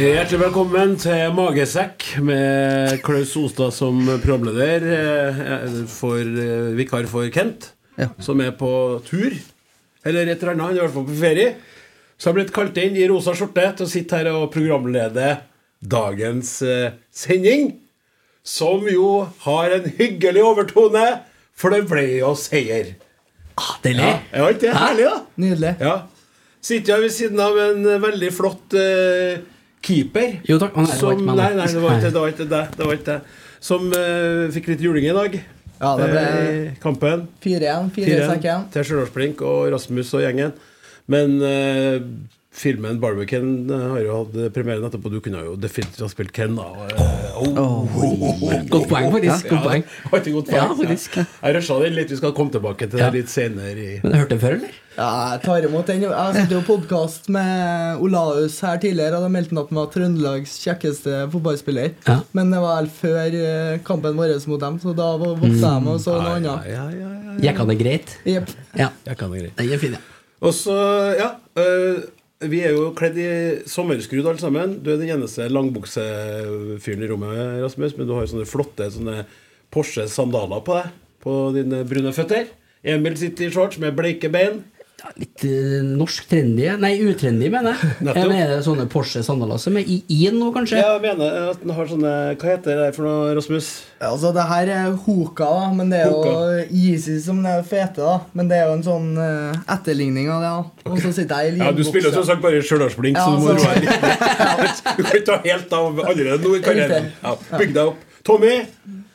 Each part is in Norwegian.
Hjertelig velkommen til Magesekk med Klaus Ostad som programleder. eh, For, eh, vikar for Kent, som er på tur. Eller et eller annet. Han er i hvert fall på ferie. Så har blitt kalt inn i rosa skjorte til å sitte her og programlede dagens eh, sending. Som jo har en hyggelig overtone, for det ble jo seier. Deilig. Ja, er ikke det herlig, da? Nydelig. Ja. Sitter jeg ved siden av en veldig flott eh, keeper. Jo, takk. Å, nei, det var som, ikke meg, nei, det var ikke det. Var ikke det, det, var ikke det. Som eh, fikk litt juling i dag. Ja, det ble eh, i kampen. 4-1. 4 4-1 sekken. til Stjørdalsblink og Rasmus og gjengen. Men eh, filmen Barbican har jo hatt premieren etterpå. Du kunne jo definitivt ha spilt Ken, da. oh, oh. Godt poeng, faktisk. Godt poeng. Ja, ikke godt Ja, poeng. faktisk. Jeg rusha den litt. Vi skal komme tilbake til Ja. det litt senere. i Men du hørte det før, eller? Ja, jeg tar imot den. Jeg hadde jo podkast med Olaus her tidligere, og da meldte at han var Trøndelags kjekkeste fotballspiller. Ja. Men det var vel før eh, kampen vår mot dem, så da vokste jeg med og så noe annet. Ja, ja, ja, ja. Gikk han det greit? Jepp. Ja. Jeg kan det greit. Den er fin, ja. Og så, ja øh, Vi er jo kledd i sommerskrud alle sammen. Du er den eneste langbuksefyren i rommet, Rasmus. Men du har sånne flotte sånne Porsche-sandaler på deg. På dine brune føtter. Emil sitter i shorts med bleike bein. Ja, Litt eh, norsk trendy Nei, utrendy, mener jeg. Nettopp. Jeg mener sånne Porsche-sandaler som er i in nå, kanskje? Ja, jeg mener at den har sånne Hva heter det for noe, Rasmus? Altså, det her er Hoka, da, men det er jo Yeezy som er fete, da. Men det er jo en sånn uh, etterligning av det, da. Og så sitter jeg i Ja, Du spiller jo som sagt bare Stjørdalsblink, Ja, så du må så- roe deg litt. Du kan ta helt av allerede nå i karrieren. Ja, Bygg deg opp. Tommy,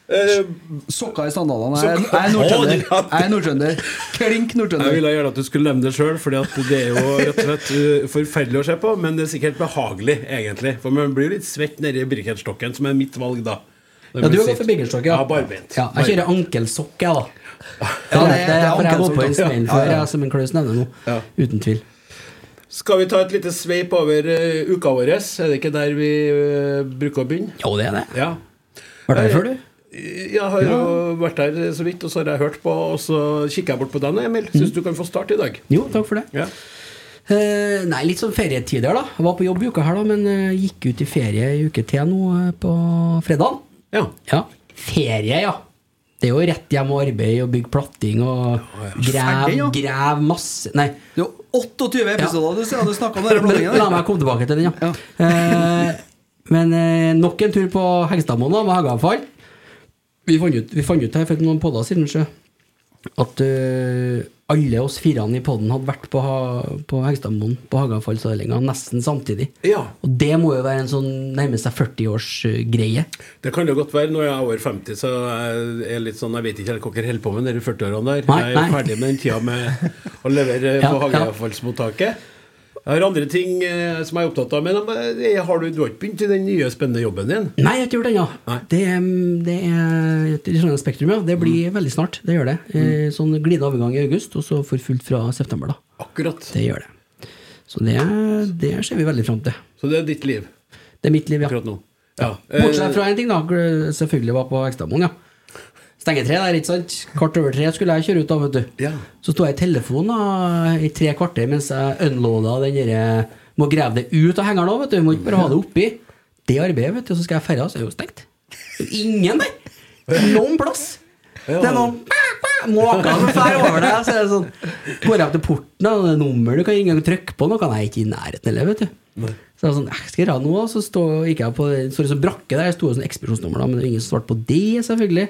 Sokker i sandalene. Jeg, er nordtrønder. Klink Jeg er nordtrønder. Klink Jeg ville gjerne at du skulle nevne det sjøl, for det er jo rett og slett uh, forferdelig å se på. Men det er sikkert behagelig, egentlig. For man blir jo litt svett nedi Birkenstokken, som er mitt valg, da. Ja, du går gått for Birkenstock, ja. Ja, jeg kjører ankelsokk, jeg, da. Ja, det, det- er for jeg går på en smell før, jeg, som en Klaus nevner nå. Uten tvil. Skal vi ta et lite sveip over uh, uka vår? Er det ikke der vi bruker å begynne? Jo, det er det. Ja. Var det før, du? Jeg har jo vært der så vidt, og så har jeg hørt på, og så kikker jeg bort på deg nå, Emil. Syns du kan få starte i dag. Jo, takk for det. Ja. Eh, nei, litt sånn ferietider, da. Jeg var på jobb i uka her, da, men eh, gikk ut i ferie i uke til nå eh, på fredag. ja. Ja. Ferie, ja. Det er jo rett hjem og arbeid og bygge platting og grev, Ferdig, ja. grev masse Nei, Det er jo 28 episoder du ser du snakka om den la, plattingen la meg komme tilbake til den, ja. Eh, men eh, nok en tur på Hengstadmoen med hageavfall. Vi fant ut, vi fant ut her for noen podder siden sjø, at eh, alle oss firene i podden hadde vært på, ha- på Hegstadmoen på Hagafallsavdelinga, nesten samtidig. Ja. Og det må jo være en sånn nærme seg 40-årsgreie. Det kan det godt være. Når jeg er over 50, så jeg er litt sånn Jeg vet ikke helt hva dere holder på med de 40-årene der. Nei, jeg er nei. ferdig med den tida med å levere Ja, på ja. Jeg har andre ting eh, som jeg er opptatt av, men eh, har du, du har ikke begynt i den nye, spennende jobben din? Nei, jeg har ikke gjort det ennå. Det, er- det er et Trondheim Spektrum, ja. Det blir veldig snart. Det gjør det. Eh, Sånn glidende overgang i august, og så for fullt fra september, da. Akkurat. Det gjør det. Så det, det ser vi veldig fram til. Så det er ditt liv Det er mitt liv, ja. akkurat nå? Ja. Bortsett Eh, fra en ting, da. Selvfølgelig var på Ekstramoen, ja. Stengetre der, ikke sant. Kvart over tre skulle jeg kjøre ut, da, vet du. Ja. Så sto jeg i telefonen i tre kvarter mens jeg unloada den derre Må grave det ut av hengeren òg, vet du. Må ikke bare ha det oppi. Det arbeidet, vet du. Så skal jeg ferda, så er det jo stengt. Ingen der! Noen plass. Det er noen måker som fer over deg. Så er det sånn Går jeg opp til porten, og det er nummer du kan ikke engang trykke på, nå kan jeg ikke i nærheten heller, vet du. Så jeg var sånn, jeg skal jeg gjøre noe? Så stå, gikk jeg på så det brakke der, det sto sånn ekspedisjonsnummer, da, men det var ingen som svarte på det, selvfølgelig.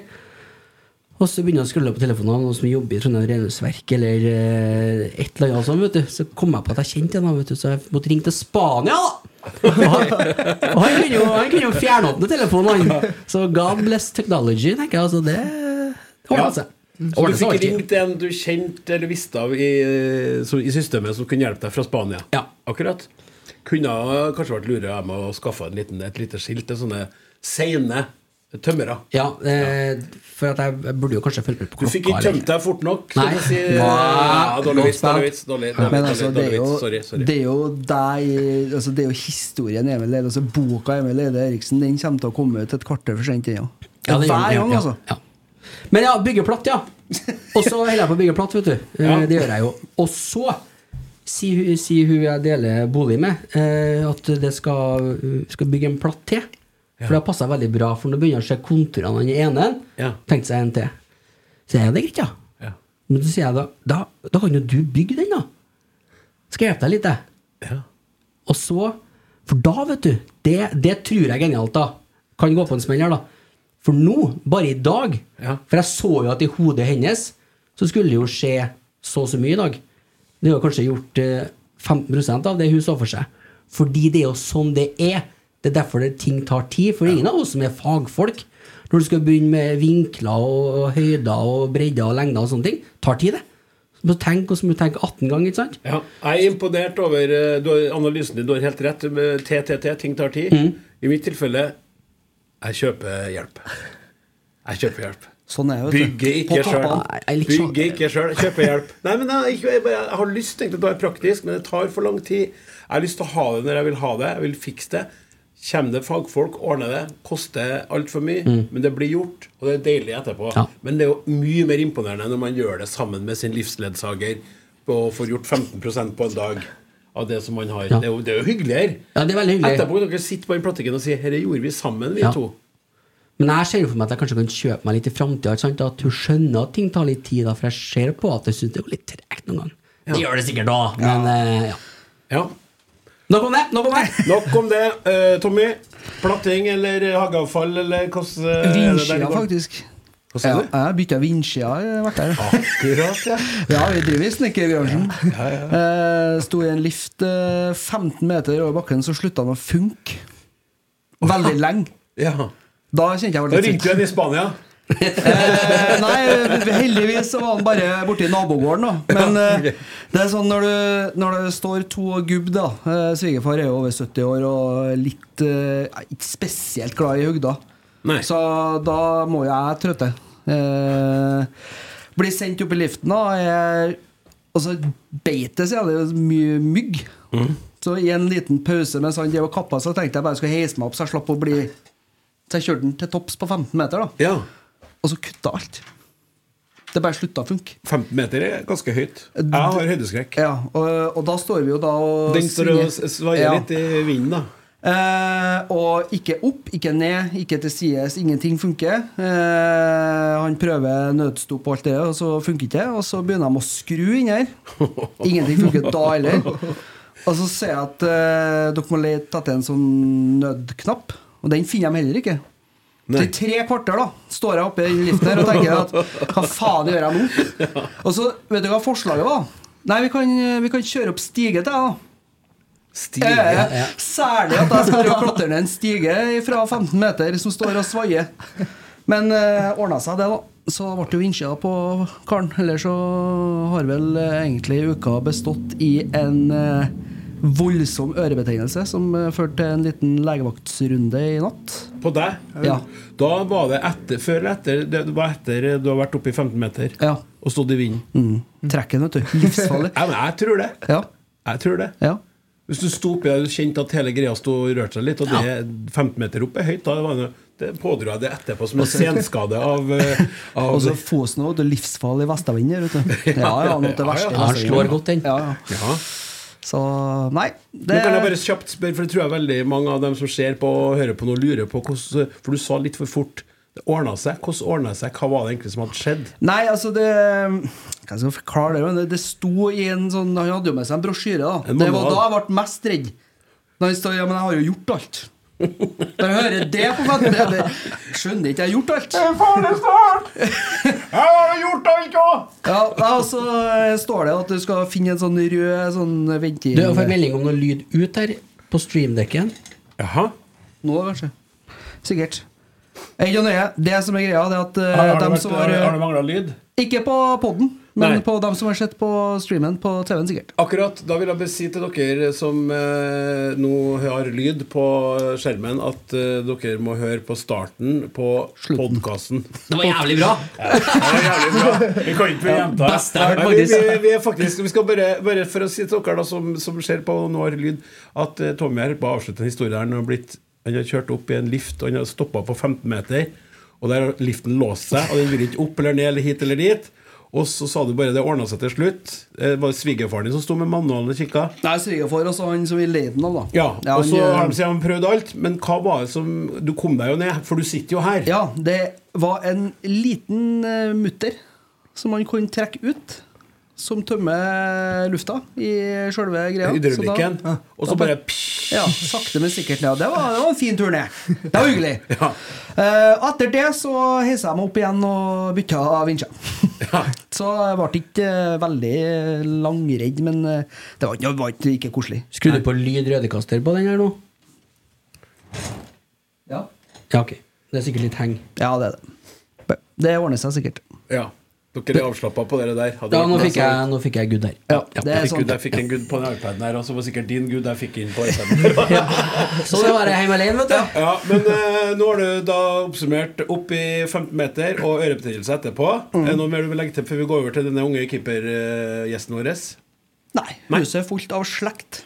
Og så begynner jeg å skrulle på telefonen, noen som jobber i Trondheim Renholdsverk, eller eh, et eller annet sånt, vet du. Så kom jeg på at jeg kjente en, vet du, så jeg måtte ringe til Spania, da! Og han, og han kunne jo, han kunne jo fjernåpne telefonen, han. Så God bless technology, tenker jeg. Altså, det ordna seg. Så du fikk ringt en du kjente eller visste av i, i systemet som kunne hjelpe deg fra Spania? Ja. Akkurat. Kunne kanskje vært lurere med å skaffe en liten, et lite skilt til sånne seine tømmere. Ja, eh, for at jeg, burde jo kanskje fulgt med på Du fikk ikke tømt deg fort nok. Nei. Si. Ja, dårlig vits, dårlig vits. Dårlig, dårlig, dårlig, altså, dårlig jo, vits. Sorry. sorry. Det er jo deg altså, Det er jo historien Emil Eide, altså Boka Emil Eide Eriksen Den kommer til å komme ut et kvarter for sent. Ja. Ja, det gjør Hver gang, altså. Ja. Men ja, byggeplatt, ja. Og så holder jeg på å bygge platt, vet du. Eh, Ja. Det gjør jeg jo. Og så sier hun, sier hun jeg deler bolig med, eh, at det skal, skal bygge en platt til. For det har passa veldig bra, for når du begynner å se konturene av den ene. Ja. Tenkte seg en til. Så er det greit, ja. Ja. Men så sier jeg da, da, da kan jo du bygge den, da. Skal jeg hjelpe deg litt, jeg. Ja. Og så For da, vet du, det, det tror jeg er genialt, da. Kan gå på en smell her, da. For nå, bare i dag Ja. For jeg så jo at i hodet hennes så skulle det jo skje så og så mye i dag. Det har kanskje gjort eh, 15% av det hun så for seg. Fordi det er jo sånn det er. Det er derfor det, ting tar tid. For ingen av oss som er fagfolk, når du skal begynne med vinkler og, høyder og bredder og lengder og sånne ting, tar tid, det. Du må tenke, og så må du tenke 18 ganger, ikke sant? Ja, jeg er imponert over eh, du har, analysen din. Du har helt rett. Med TTT, ting tar tid. Mm. I mitt tilfelle jeg kjøper hjelp. Jeg kjøper hjelp. Sånn er vet ikke sjøl. Bygger ikke sjøl. Kjøper hjelp. Nei, men jeg, jeg, bare, jeg har lyst til å være praktisk, men det tar for lang tid. Jeg har lyst til å ha det når jeg vil ha det. Jeg vil fikse det. Kommer det fagfolk, ordner det. Koster altfor mye, men det blir gjort, og det er deilig etterpå. Mm. Ja. Men det er jo mye mer imponerende når man gjør det sammen med sin livsledsager og får gjort 15% på en dag av det som man har. Ja. Det, er jo, det er jo hyggeligere. Ja, det er veldig hyggelig. Etterpå kan dere sitte på den plattingen og si 'Dette gjorde vi sammen, vi Ja. to'. Men jeg ser jo for meg at jeg kanskje kan kjøpe meg litt i framtida. At hun skjønner at ting tar litt tid, da, for jeg ser på at jeg syns det er litt tregt noen gang. Det gjør det sikkert da, men eh, ja. Ja. Nok om det! Nok om det! Nok om det. Eh, Tommy, platting eller hageavfall, eller hvordan eh, er går? faktisk. Hva Ja, jeg har bytta vindskya. hvert år. Akkurat, ja. Ja, vi driver i snekkerbransjen. Eh, Sto i en lift eh, 15 meter over bakken, så slutta den å funke. Veldig lenge. ja. Da kjente jeg var Da ringte du en i Spania. Eh, nei, heldigvis så var han bare borti nabogården, da. Men eh, det er sånn når, du, når det står to gubb, da eh, Svigerfar er jo over 70 år og litt eh, ikke spesielt glad i hugda. Nei. Så da må jeg trøtte. Eh, blir sendt opp i liften, da. Jeg, og så beit det, sier jeg. Det er mye mygg. Så i en liten pause mens han drev og kappa, så tenkte jeg bare jeg skulle heise meg opp, så jeg slapp å bli Så jeg kjørte den til topps på 15 meter, da. Ja. Og så kutta alt. Det bare slutta å funke. 15 meter er ganske høyt. Jeg har høydeskrekk. Ja, og, og da står vi jo da og Den står og svaier Ja. litt i vinden, da. Eh, og ikke opp, ikke ned, ikke til sides. Ingenting funker. Eh, han prøver nødstop og alt det, og så funker ikke det. Og så begynner de å skru inn her. Ingenting funker da heller. Og så ser jeg at eh, dere må lete etter en sånn nødknapp, og den finner de heller ikke. I tre kvarter da står jeg oppe i liften her og tenker at hva faen gjør jeg nå? Og så, vet du hva forslaget var? Nei, vi kan, vi kan kjøre opp stige til deg, da. Stige. Eh, Særlig at jeg skal klatre ned en stige fra 15 meter som står og svaier. Men eh, ordna seg det, da. Så ble det jo vinsja på karen. Eller så har vel eh, egentlig uka bestått i en eh, voldsom ørebetennelse som eh, førte til en liten legevaktsrunde i natt. På deg? Ja. Da var det etter, før eller etter Det var etter du har vært oppe i 15 meter Ja. og stått i vinden? Mm. Trekken, vet du. Livsfarlig. Ja, men jeg tror det. Ja. Jeg tror det. ja. Hvis du sto oppi og kjente at hele greia sto og rørte seg litt, og det er 15 meter opp er høyt, da var det, det pådro jeg det etterpå som en senskade av, eh, av Og så Fosen òg. Livsfarlig vestavind her, vet du. Ja, ja, Ja, verste. ja. Ja, han slår godt, den. Ja, ja. Så nei. Det, Men kan jeg bare kjapt spørre, for det tror jeg veldig mange av dem som ser på og hører på nå, lurer på hvordan For du sa litt for fort. Det ordna seg. Hvordan ordna seg? Hva var det egentlig som hadde skjedd? Nei, altså det Hva skal jeg forklare det? men? Det sto i en sånn Han hadde jo med seg en brosjyre. da En Det var da jeg ble mest redd. Da han sa Ja, men jeg har jo gjort alt. Bare hører det på meg det, det, Skjønner ikke jeg har gjort alt. Jeg har gjort alt òg! Ja, og så eh, står det at du skal finne en sånn rød sånn ventil Du har fått melding om noe lyd ut her på streamdekken. Jaha. Nå, kanskje. Sikkert. Er Ikke noe nøye. Det som er greia, det er at uh, Har, har, det dem vært, som har, har du mangla lyd? Ikke på poden, men Nei. på dem som har sett på streamen på TV-en, sikkert. Akkurat. Da vil jeg bare si til dere som eh, nå har lyd på skjermen, at eh, dere må høre på starten på podkasten. Det var jævlig bra! Det var jævlig bra. Vi kan ikke gjenta Nei, vi, vi, vi er faktisk Vi skal bare, bare for å si til dere da som, som ser på og nå har lyd, at eh, Tommy her på å avslutte en historie der, Han har, blitt, han har kjørt opp i en lift, og han har stoppa på 15 meter. Og der har liften låst seg, og den vil ikke opp eller ned eller hit eller dit. Og så sa du bare det ordna seg til slutt. Eh, Det var svigerfaren din som sto med manualen og kikka. Nei, svigerfar og så han som vi leide den av, da. Ja, Ja, og så har han de han prøvd alt, men hva var det som Du kom deg jo ned, for du sitter jo her. Ja, det var en liten uh, mutter som man kunne trekke ut. Som tømmer lufta i sjølve greia. Hydraulikken. Og så bare Ja, sakte, men sikkert ned. Det var, det var en fin tur ned. Det var hyggelig. Ja. Uh, etter det så heisa jeg meg opp igjen og bytta vinsjer. Ja. Så jeg ble ikke eh, veldig langredd, men eh, det var, ikke- det var ikke, ikke koselig. Skrudde du på lyd rødekaster på den her nå? Ja. Ja, ok. Det er sikkert litt heng. ja, det er det. Det ordner seg sikkert. Ja. Dere er avslappa på det der. Hadde Ja, nå fikk jeg, nå fikk jeg good der. Ja, Ja. det Jeg fikk, good, jeg fikk en good på den iPaden her, og så var sikkert din good jeg fikk inn på iPaden. Så det var jeg hjemme alene, vet du. ja, men eh, nå har du da oppsummert opp i 15 meter og ørebetennelse etterpå. Mm. Er det noe mer du vil legge til før vi går over til denne unge keepergjesten vår? Nei, huset er fullt av slekt.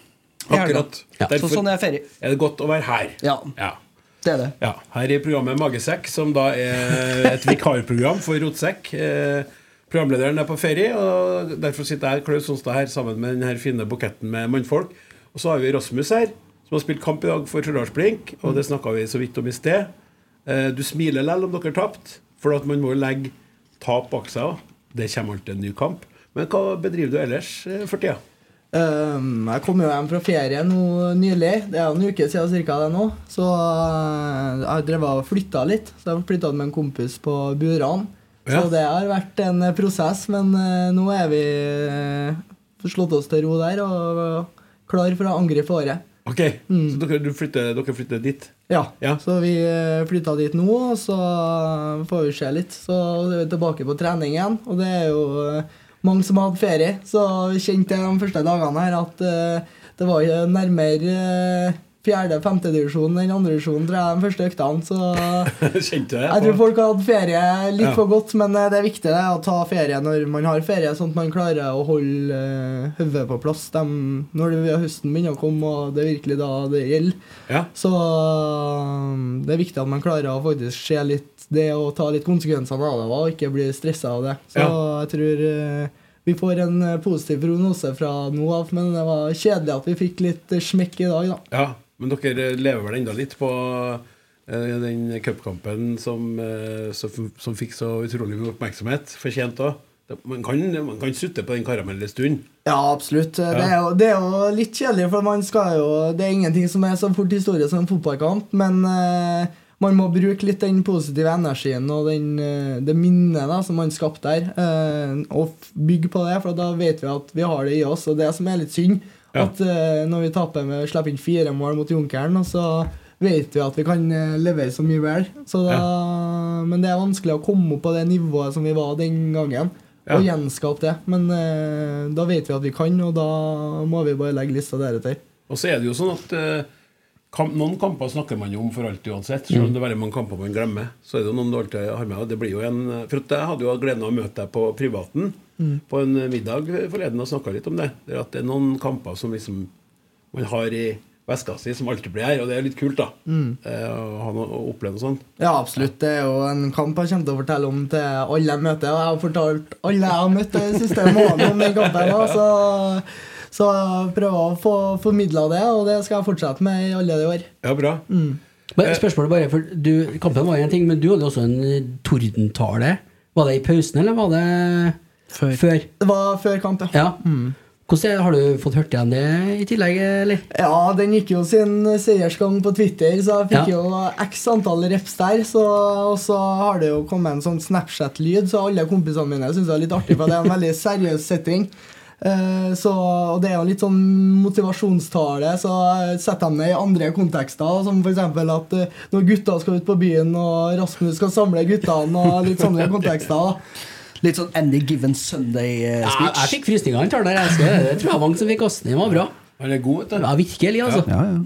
Akkurat. Ja. Så sånn er ferie. er det godt å være her. Ja, Ja. det er det. Ja, Her i programmet Magesekk, som da er et vikarprogram for Rotsekk. Eh, programlederen er på ferie, og derfor sitter jeg Klaus Sonstad her sammen med den her fine buketten med mannfolk. Og så har vi Rasmus her, som har spilt kamp i dag for Stjørdals-Blink, og det snakka vi så vidt om i sted. Eh, du smiler likevel om dere tapte, for at man må legge tap bak seg òg. Det kommer alltid en ny kamp. Men hva bedriver du ellers eh, for tida? Um, jeg kom jo hjem fra ferie nå nylig. Det er en uke siden cirka det nå. Så eh, jeg drevet og flytta litt. Så jeg flytta med en kompis på Buran. Så det har vært en eh, prosess, men eh, nå er vi eh, slått oss til ro der og klar for å angripe året. Ok, Så dere, du flytter, dere flytter dit? Ja, Ja. så vi flytta dit nå, og så får vi se litt. Så er vi tilbake på trening igjen, og det er jo mange som har hatt ferie. Så vi kjente de første dagene her at det var nærmere eh, fjerde-femtedivisjon enn andredivisjon, tror jeg, de første øktene. Så Kjente jeg jeg tror folk har hatt ferie litt Ja. for godt, men eh, det er viktig det, å ta ferie når man har ferie, sånn at man klarer å holde uh, hodet på plass de, når det, høsten begynner å komme, og det er virkelig da det gjelder. Ja. Så um, det er viktig at man klarer å faktisk se litt det og ta litt konsekvensene av det og ikke bli stressa av det. Så jeg tror eh, vi får en eh, positiv prognose fra nå av, men det var kjedelig at vi fikk litt eh, smekk i dag, da. Ja, men dere lever vel enda litt på eh, den cupkampen som, eh, som, som fikk så utrolig mye oppmerksomhet. Fortjent òg. Man kan, man kan sutte på den karamellen en stund. Ja, absolutt. Det, er jo, det er jo litt kjedelig, for man skal jo Det er ingenting som er så fort historie som en fotballkamp, men eh, man må bruke litt den positive energien og den, eh, det minnet da, som man skapte der, eh, og bygge på det, for da vet vi at vi har det i oss. Og det som er litt synd, Ja. At uh, når vi taper med slipper inn fire mål mot Junkeren, og så vet vi at vi kan eh, levere så mye vel. Så da, Men det er vanskelig å komme opp på det nivået som vi var den gangen. og gjenskape det. Men eh, da vet vi at vi kan, og da må vi bare legge lista deretter. Og så er det jo sånn at eh, kamp, noen kamper snakker man jo om for alt uansett. Selv om det er veldig mange kamper man glemmer. Så er det jo noen du alltid har med. Og det blir jo en For at jeg hadde jo gleden av å møte deg på privaten på en middag forleden og snakka litt om det. Det er at det er noen kamper som liksom man har i veska si, som alltid blir her. Og det er litt kult, da. Eh, å å oppleve noe sånt. Ja, absolutt. Det er jo en kamp jeg kommer til å fortelle om til alle jeg møter. Og jeg har fortalt alle jeg har møtt den siste måneden om den kampen. nå, Så, så jeg prøver å få formidla det, og det skal jeg fortsette med i alle de år. Ja, bra. Men spørsmålet bare, for du, Kampen var en ting, men du hadde også en eh, tordentale. Var det i pausen, eller var det før? Det var før kamp, ja. Ja. Hvordan er, Har du fått hørt igjen det i tillegg, eller? Ja, den gikk jo sin seiersgang på Twitter, så jeg fikk Ja. jo x antall reps der. Så, og så har det jo kommet en sånn Snapchat-lyd, så alle kompisene mine syns det er litt artig, for det er en veldig seriøs setting. Eh, så, og det er jo litt sånn motivasjonstale, så setter de det i andre kontekster, som f.eks. at eh, når gutta skal ut på byen, og Rasmus skal samle guttene, og litt sånne kontekster. da Litt sånn Any Given Sunday-speech. jeg fikk frysninger han tar der. Det tror jeg mange som fikk oss. Den var bra. Han er god, vet du. Ja, virkelig, altså. Ja, ja.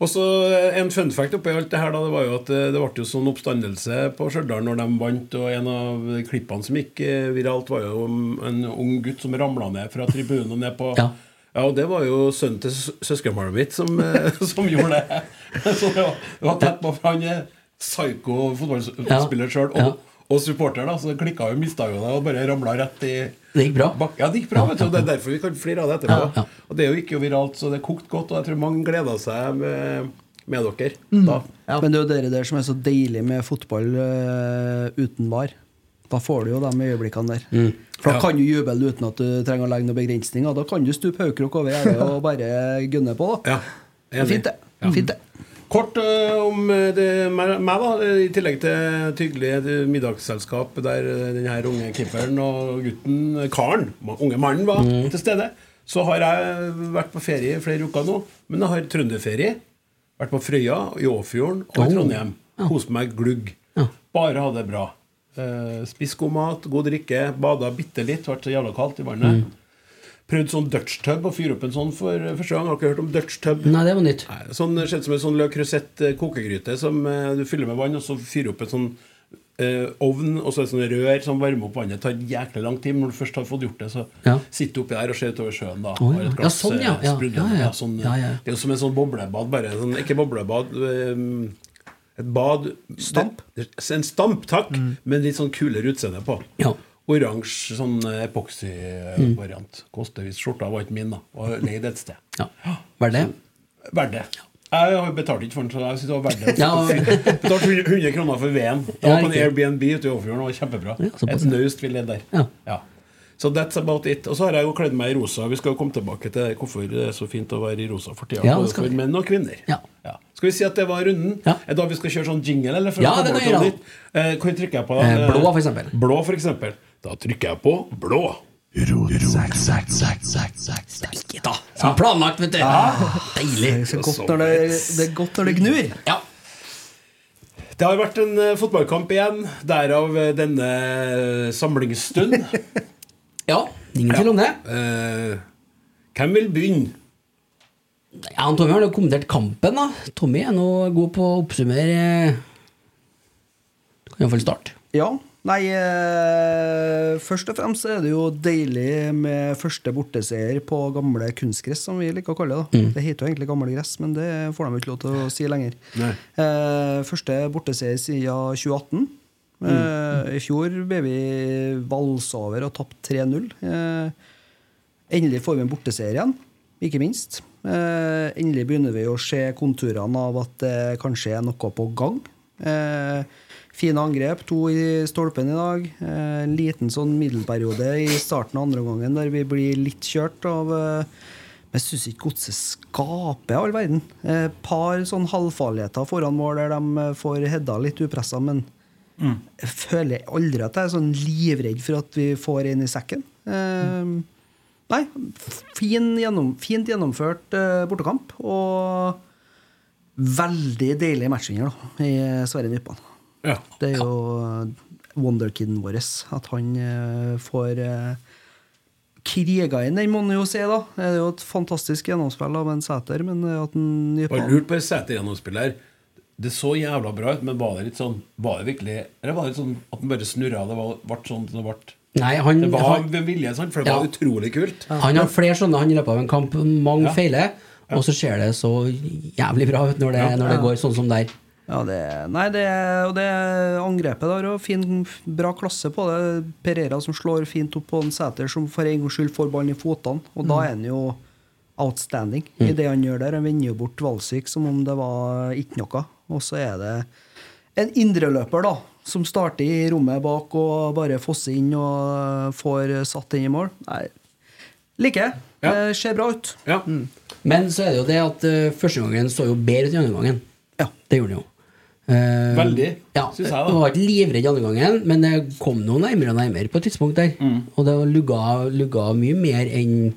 Og så eh, En fun fact oppi alt det her da, det var jo at eh, det ble jo sånn oppstandelse på Stjørdal når de vant. Og en av klippene som gikk eh, viralt, var jo en ung gutt som ramla ned fra tribunen ned på Ja. Ja, og det var jo sønnen til sø- søskenbarnet mitt som, som gjorde det. Så det var, det var tett på, for han er psyko fotballspiller sjøl. Og, Ja. Og supporter, da, så klikka jo, mista jo det og bare ramla rett i Det gikk bra. bak. Ja, det gikk bra, vet du. Og det er derfor vi kan flire av det etterpå. Ja, ja. Og det er jo ikke viralt, så det kokte godt. Og jeg tror mange gleda seg med, med dere da. Ja. Men det er jo dere der som er så deilig med fotball uh, uten bar. Da får du jo de øyeblikkene der. Mm. For da Ja. kan du juble uten at du trenger å legge noen begrensninger. Da kan du stupe haugkrok over gjerdet og bare gunne på. da Ja, Det er Fint, det. Ja. Fint det. Kort eh, om eh, det, meg, da. I tillegg til et hyggelig eh, middagsselskap der denne den her unge keeperen og gutten, karen, unge mannen, var til stede, så har jeg vært på ferie i flere uker nå. Men jeg har trønderferie. Vært på Frøya, i Åfjorden og i Oh. Trondheim. Kost meg glugg. Bare ha det bra. Eh, Spist god mat, god drikke, bada bitte litt. Vært så jævla kaldt i vannet. Prøvd sånn Dutch tub å fyre opp en sånn for eh, første gang. Har dere hørt om Dutch tub? Nei, det var nytt. Nei, sånn, ser som en sånn Le Creuset kokegryte som eh, du fyller med vann, og så fyrer opp en sånn eh, ovn, og så er det sånne rør som varmer opp vannet. Det tar jæklig lang tid, men når du først har fått gjort det, så Ja. sitter du oppi der og ser utover sjøen. da Har ja. et Ja, glass, sånn, ja. eh, Ja, ja, ja. sånn. Det er jo som en sånn boblebad, bare. Sånn, ikke boblebad. Um, et bad Stamp? Det, en stamp, takk, med litt sånn kulere utseende på. Ja. Oransje sånn epoksy-variant. Koster hvis skjorta, var ikke min, da. Og leid et sted. Ja. Verdt det? Verdt det. Jeg har betalt ikke for den, så jeg synes det var verdt det. Ja. Betalt 100 100 kroner for veden. Det var på en. Airbnb ute i Overfjorden. Var kjempebra. Ja, Et ja. naust vi levde der. Ja. Så that's about it. Og så har jeg jo kledd meg i rosa. Vi skal jo komme tilbake til hvorfor det er så fint å være i rosa for tida. Ja, både for menn og kvinner. Ja. Skal vi si at det var runden? Ja. Er da vi skal kjøre sånn jingle? Eller for Ja, det kan vi gjøre. Eh, Hvor trykker jeg på? Eh, blå, for eksempel. Blå, for eksempel. Da trykker jeg på blå. Ikke da. Som planlagt, vet du. Deilig. Det er, godt når det, det er godt når det gnur. Ja. Det har vært en eh, fotballkamp igjen, derav eh, denne samlingsstund. ja. Ingen tvil om det. Eh, hvem vil begynne? Ja, Tommy har jo kommentert kampen, da. Tommy er nå god på å oppsummere. Du kan iallfall starte. Ja. Nei, eh, først og fremst er det jo deilig med første borteseier på gamle kunstgress, som vi liker å kalle det. da Det heter jo egentlig gamle gress, men det får de ikke lov til å si lenger. Eh, første borteseier siden 2018. Eh, I fjor ble vi valsa over og tapt 3-0. Eh, endelig får vi en borteseier igjen, ikke minst. Eh, endelig begynner vi å se konturene av at det kanskje er noe på gang. Eh, fine angrep, to i stolpen i dag. Eh, en liten sånn middelperiode i starten av andre gangen der vi blir litt kjørt av eh, men jeg syns ikke Godset skaper all verden. Et par sånn halvfarligheter foran mål der de eh, får hedda litt upressa, men jeg føler aldri at jeg er sånn livredd for at vi får en i sekken. Eh, nei, fin gjennom, fint gjennomført eh, bortekamp. Og veldig deilig matchinger da, i Sverre Nypan. Ja. Det er jo wonderkiden vår. At han eh, får uh, kriga inn, den må man jo si, da. Det er jo et fantastisk gjennomspill av en Sæter, men eh, at den Bare lurt på det Sæter-gjennomspillet her. Det så jævla bra ut, men var det litt sånn Var det virkelig Eller var det litt sånn at den bare snurra? Det var, ble sånn det ble? Nei, han, Det var han, med vilje, sant? For det Ja. var utrolig kult. han har flere sånne han i løpet av en kamp. Mange Ja. feiler. Og så ser det så jævlig bra ut når det, Ja. når det går sånn som der. Ja, det, nei, det, og det angrepet der og fin, bra klasse på det. Pereira som slår fint opp på en Sæter, som for en gangs skyld får ballen i fotene. Og da er han jo outstanding i det han gjør der. Han vender jo bort Valsvik som om det var ikke noe. Og så er det en indreløper, da, som starter i rommet bak og bare fosser inn og får satt den i mål. Nei, liker jeg. Ja. Det ser bra ut. Ja. Men så er det jo det at uh, første gangen så jo bedre ut enn andre gangen. Ja. Det gjorde den jo. Eh, Veldig, ja, synes jeg, Jeg da. var ikke livredd andre gangen, men det kom noe nærmere og nærmere på et tidspunkt der. Mm. Og det lugga, lugga mye mer enn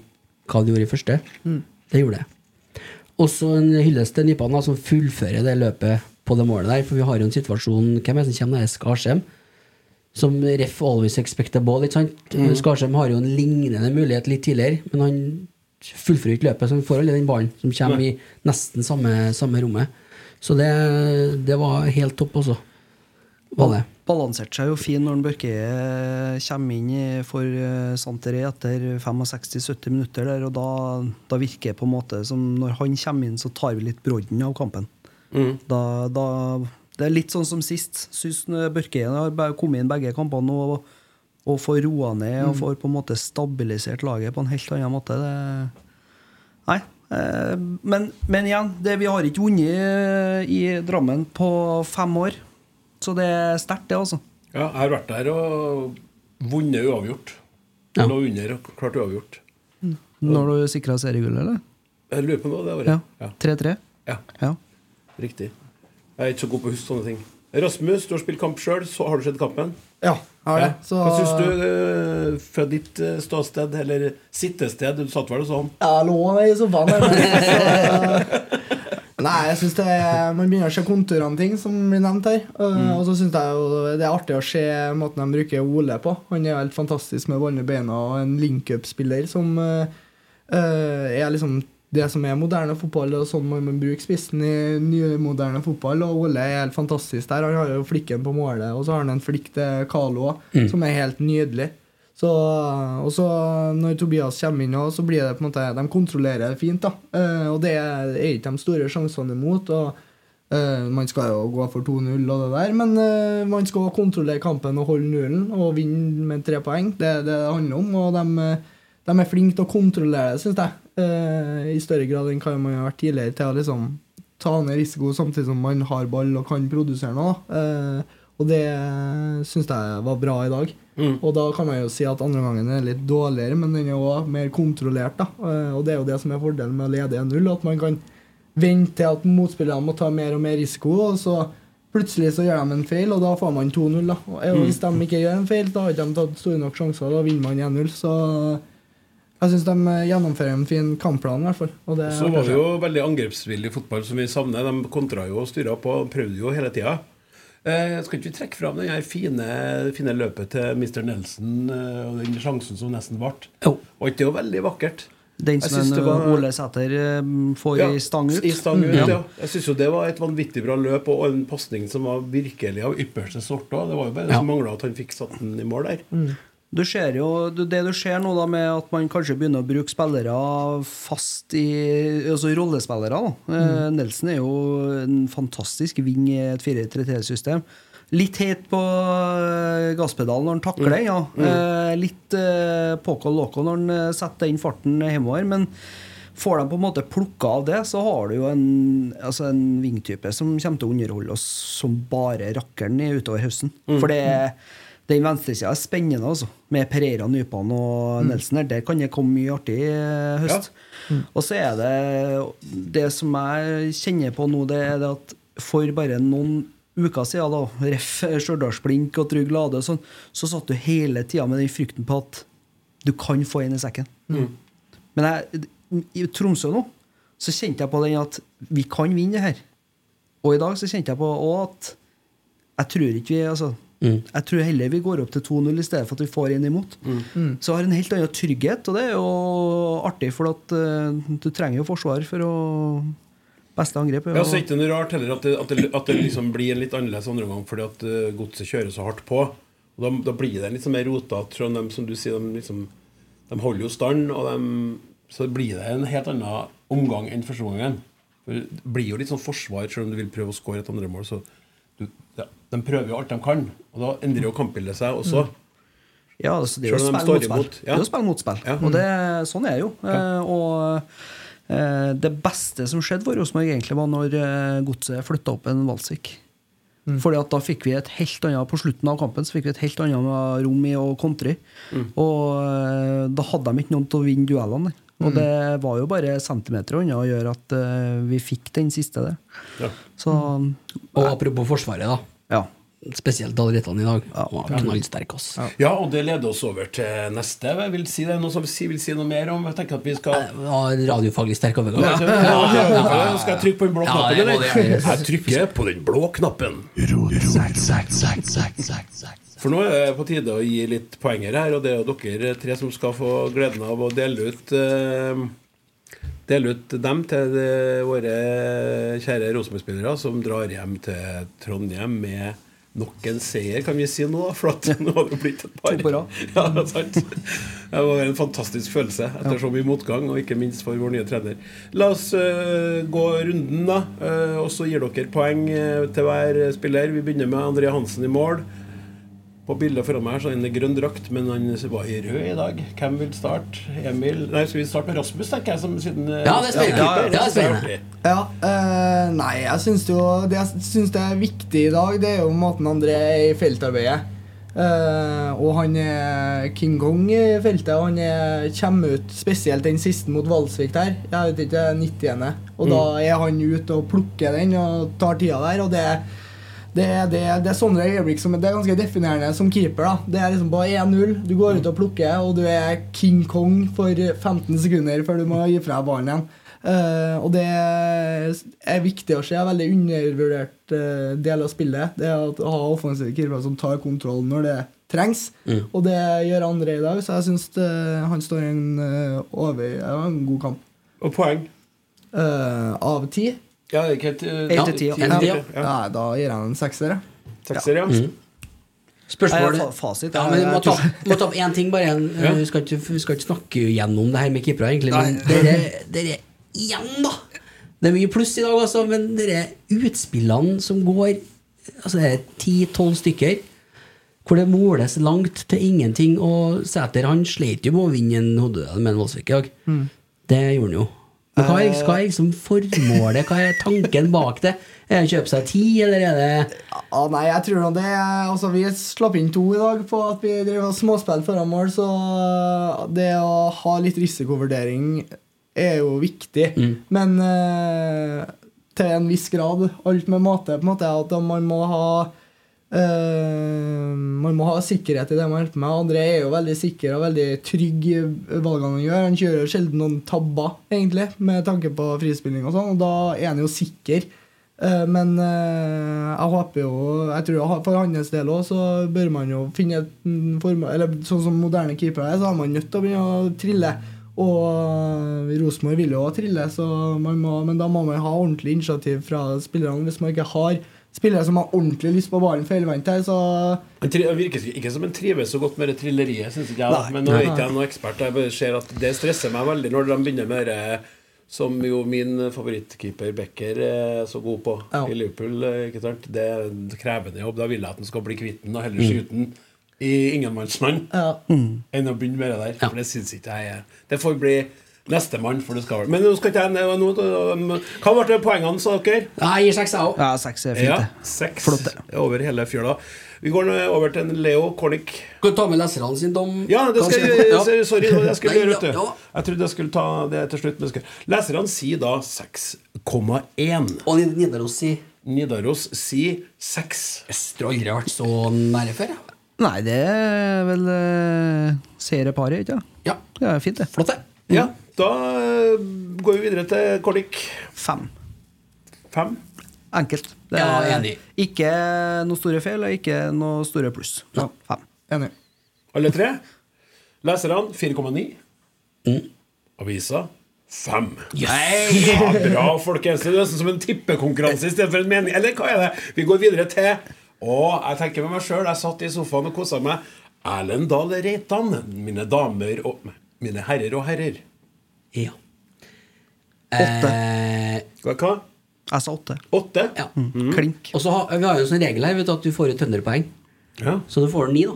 hva det gjorde i første. Mm. Det gjorde det. Også en hyllest til Nypan, som fullfører det løpet på det målet der. For vi har jo en situasjon Hvem er det som kommer? Det er Skarsheim. Som ref always expect a ball. Ikke sant? Mm. Skarsheim har jo en lignende mulighet litt tidligere, men han fullfører ikke løpet, så han får aldri den ballen som kommer i nesten samme, samme rommet. Så det, det var helt topp, også. Var det. Balanserte seg jo fin når Børke kommer inn for eh, Santeré etter 65-70 minutter der, og da, da virker det på en måte som når han kommer inn, så tar vi litt brodden av kampen. Da, da, det er litt sånn som sist. Syns Børke har kommet inn begge kampene og, og får roa ned og får på en måte stabilisert laget på en helt annen måte. Det, nei. Eh, Men, men igjen, det, vi har ikke vunnet eh, i Drammen på fem år. Så det er sterkt, det, altså. Ja, jeg har vært der og vunnet uavgjort. Ja. Lå under og klart uavgjort. Når du sikra seriegullet, eller? Jeg lurer på noe det har året. Ja. 3-3? ja. Ja. Riktig. Jeg er ikke så god på å huske sånne ting. Rasmus, du har spilt kamp sjøl. Har du sett kampen? Ja, jeg har det. Ja. Så, Hva syns du eh, fra ditt eh, ståsted, eller sittested? Du satt vel og sånn? Jeg lå i sofaen så- Nei, jeg synes det er, Man begynner å se konturene ting, som blir nevnt her. Uh, Mm. Og så syns jeg jo det er artig å se måten de bruker Ole på. Han er helt fantastisk med i beina og en link-up-spiller som uh, er liksom det som er moderne fotball, og sånn man må bruke spissen i nymoderne fotball. Og Ole er helt fantastisk der. Han har jo flikken på målet, og så har han en flikk til Carlo også, som er helt nydelig. Så, og så når Tobias kommer inn, så blir det på en måte De kontrollerer det fint, da. Eh, og det er ikke de store sjansene imot. Og eh, Man skal jo gå for 2-0 og det der, men eh, man skal kontrollere kampen og holde nullen og vinne med tre poeng. Det er det det handler om. Og de, de er flinke til å kontrollere det, syns jeg. Eh, I større grad enn hva man har vært tidligere, til å liksom ta ned risiko samtidig som man har ball og kan produsere noe. Eh, og det syns jeg var bra i dag. Og da kan man jo si at andre gangen er litt dårligere, men den er òg mer kontrollert. da. Eh, Og det er jo det som er fordelen med å lede 1-0, at man kan vente til at motspillerne må ta mer og mer risiko, og så plutselig så gjør de en feil, og da får man 2-0. da. Og Hvis de ikke gjør en feil, da har ikke de tatt store nok sjanser, da vinner man 1-0. Så jeg syns de eh, gjennomfører en fin kampplan, i hvert fall. Og det Så var vi jo veldig angrepsvillig fotball, som vi savner. De kontra jo og styra på og prøvde jo hele tida. Eh, skal ikke vi trekke fram det fine, fine løpet til Mr. Nelson eh, og den sjansen som nesten ble? Jo. Og ikke det jo veldig vakkert? Den som en var- Ole Sæter eh, får Ja, i stang ut. I stang ut, Mm. ja. Jeg syns jo det var et vanvittig bra løp, og en pasning som var virkelig av ypperste sort òg. Det var jo bare det Ja. som mangla at han fikk satt den i mål der. Du ser jo, det du ser nå da med at man kanskje begynner å bruke spillere fast i Altså rollespillere. da Mm. Nelson er jo en fantastisk ving i et 4-3-3-system. Litt heit på eh, gasspedalen når han takler, ja. Mm. litt eh, poco loco når han eh, setter den farten hjemover. Men får de på en måte plukka av det, så har du jo en, altså en vingtype som kommer til å underholde oss som bare rakkeren utover høsten. For det er den venstresida er spennende, altså. Med Pereira, Nypan og Nelson her. Der kan det komme mye artig i Ja. høst. Og så er det Det som jeg kjenner på nå, det er det at for bare noen uker siden, da, ref. Stjørdalsblink og Trygg Lade og sånn, så satt du hele tida med den frykten på at du kan få en i sekken. Men jeg, i Tromsø nå så kjente jeg på den at vi kan vinne det her. Og i dag så kjente jeg på at jeg tror ikke vi altså, Jeg tror heller vi går opp til 2-0 i stedet for at vi får en imot. Mm. Så har en helt annen trygghet, og det er jo artig, for at uh, du trenger jo forsvar for å Beste angrep er Ja, jo så er det ikke noe rart heller at det, at det, at det liksom blir en litt annerledes andre omgang fordi at uh, godset kjører så hardt på. Og da, da blir det litt sånn mer rotete. fra dem, Som du sier, de, liksom, de holder jo stand, og de, så blir det en helt annen omgang enn første omgangen. Det blir jo litt sånn forsvar, selv om du vil prøve å skåre et andre mål. Så ja, de prøver jo alt de kan, og da endrer jo kampbildet seg også. Ja, altså, det er jo spill mot spill. ja. Det er jo spill mot spill. Ja. Og det, sånn er det jo. Eh, og eh, det beste som skjedde for Rosenborg, egentlig var når eh, godset flytta opp en Valsvik. Mm. Fordi at da fikk vi et helt annet På slutten av kampen Så fikk vi et helt annet rom i å kontre. Mm. Og eh, da hadde de ikke noen til å vinne duellene. Og Mm. det var jo bare centimeter unna å gjøre at eh, vi fikk den siste der. Ja. Så Og apropos Forsvaret, da. Ja. Spesielt Dalretan i dag. Ja. var knallsterk, ass. Ja, og det leder oss over til neste. Jeg vil si det er noe som si, vil si noe mer om. Jeg tenker at vi skal Ja, radiofaglig sterk overgang. Ja, ja, ja, ja. Skal jeg trykke på den blå Ja, knappen, eller? Jeg trykker på den blå knappen. For nå er det på tide å gi litt poenger her, og det er jo dere tre som skal få gleden av å dele ut eh, Dele ut dem til de, våre kjære Rosenborg-spillere som drar hjem til Trondheim med nok en seier, kan vi si nå. For at nå har det blitt et par. Ja, det. Det var en fantastisk følelse etter så mye motgang, og ikke minst for vår nye trener. La oss uh, gå runden, da. Uh, og så gir dere poeng uh, til hver spiller. Vi begynner med André Hansen i mål. På bildet foran meg så er han i grønn drakt, men han var i rød i dag. Hvem vil starte? Emil Nei, skal vi starte med Rasmus, tenker jeg, som siden eh, Ja, det er spennende. Ja, det jeg Ja, eh, nei, jeg syns jo Det jeg syns det er viktig i dag, det er jo måten André er i feltarbeidet. Uh, og han er King Kong i feltet, og han er, kommer ut spesielt den siste mot Valsvik der. Jeg vet ikke, 90. Og da er han ute og plukker den og tar tida der, og det det, er- det, er- det er sånne øyeblikk som det er ganske definerende som keeper. da Det er liksom på 1-0, du går ut og plukker, og du er King Kong for 15 sekunder før du må gi fra deg ballen igjen. Uh, og det er viktig å se. En veldig undervurdert uh, del av spillet. Det er å ha offensive keepere som tar kontroll når det trengs. Og det gjør andre i dag, så jeg syns han står i en, over, en god kamp. Og poeng? Eh, av ti. Ja, ikke helt eh, Helt til ti, ja. til, ja. ja. Nei, da gir jeg en sekser. Sekser, ja. Spørsmål Nei, fa- fasit, ja, men må ta, må ta opp én ting, bare. En, Ja. Vi, skal ikke, vi skal ikke snakke gjennom det her med keepere, egentlig. Men dere, dere igjen, da! Det er mye pluss i dag, altså, men dere utspillene som går Altså det er ti-tolv stykker, hvor det måles langt til ingenting, og Sæter han slet jo med å vinne en hodeduell med en Voldsvik i dag. Det gjorde han jo. Men hva er, hva er liksom formålet? Hva er tanken bak det? Er det å kjøpe seg tid, eller er det Ja, nei, jeg tror det altså, Vi slapp inn to i dag på at vi drev og småspill foran mål, så det å ha litt risikovurdering er jo viktig. Men eh, til en viss grad. Alt med måte. på en måte At man må ha eh, Man må ha sikkerhet i det man hjelper med. André er jo veldig sikker og veldig trygg i valgene han gjør. Han kjører sjelden noen tabber, egentlig, med tanke på frispilling og sånn, og da er han jo sikker. Uh, Men uh, jeg håper jo Jeg tror For hans del òg så bør man jo finne et form Eller sånn som moderne keepere er, så er man nødt til å begynne å trille. Og Rosenborg vil jo trille, så man må, men da må man ha ordentlig initiativ fra spillerne. Hvis man ikke har spillere som har ordentlig lyst på ballen for her, så til. Så han virker ikke som han trives så godt med det trilleriet, synes ikke jeg. Nei. Men nå er ikke jeg noen ekspert. Jeg bare ser at det stresser meg veldig når de begynner med det som jo min favorittkeeper Becker er så god på Ja. i Liverpool. ikke sant? Det er en krevende jobb. Da vil jeg at han skal bli kvitt den og heller skyte den i ingenmannsland ja. enn å begynne med det der. For det syns ikke jeg er Det får bli nestemann, for det skal vel Men nå skal ikke jeg nå, nå, Hva ble poengene, sa dere? Nei, Jeg gir seks, jeg òg. Ja, seks er fint, Ja, seks Flott, over hele fjøla. Vi går nå over til en Leo Kornik. Skal du ta med leserne sin dom? Ja, det skal jeg, Ja. sorry, det var jeg skulle gjøre. ja, vet ja. Jeg trodde jeg skulle ta det til slutt. Men. Leserne sier da 6,1. Og Nidaros sier Nidaros sier 6. Jeg har aldri vært så nære før. Ja. Nei, det er vel uh, serieparet, ikke sant? ja. Det er fint, det. Flott, det. Ja, da eh, går vi videre til Kornik. Fem. 5. Enkelt. Det Ja, er enig. Ikke noe store feil, og ikke noe store pluss. Ja, fem. Enig. Alle tre. Leserne 4,9. Mm. Avisa 5. Ja, bra, folkens. Det er nesten som en tippekonkurranse istedenfor en mening. Eller hva er det? Vi går videre til Å, jeg tenker med meg sjøl, jeg satt i sofaen og kosa meg. Erlend Dahl Reitan, mine damer og Mine herrer og herrer. Ja. Åtte. Eh, Hva? hva? Jeg sa åtte. Åtte? ja. Klink. Og så har vi har jo en sånn regel her vet du, at du får et trønderpoeng. Ja. Så du får ni, da.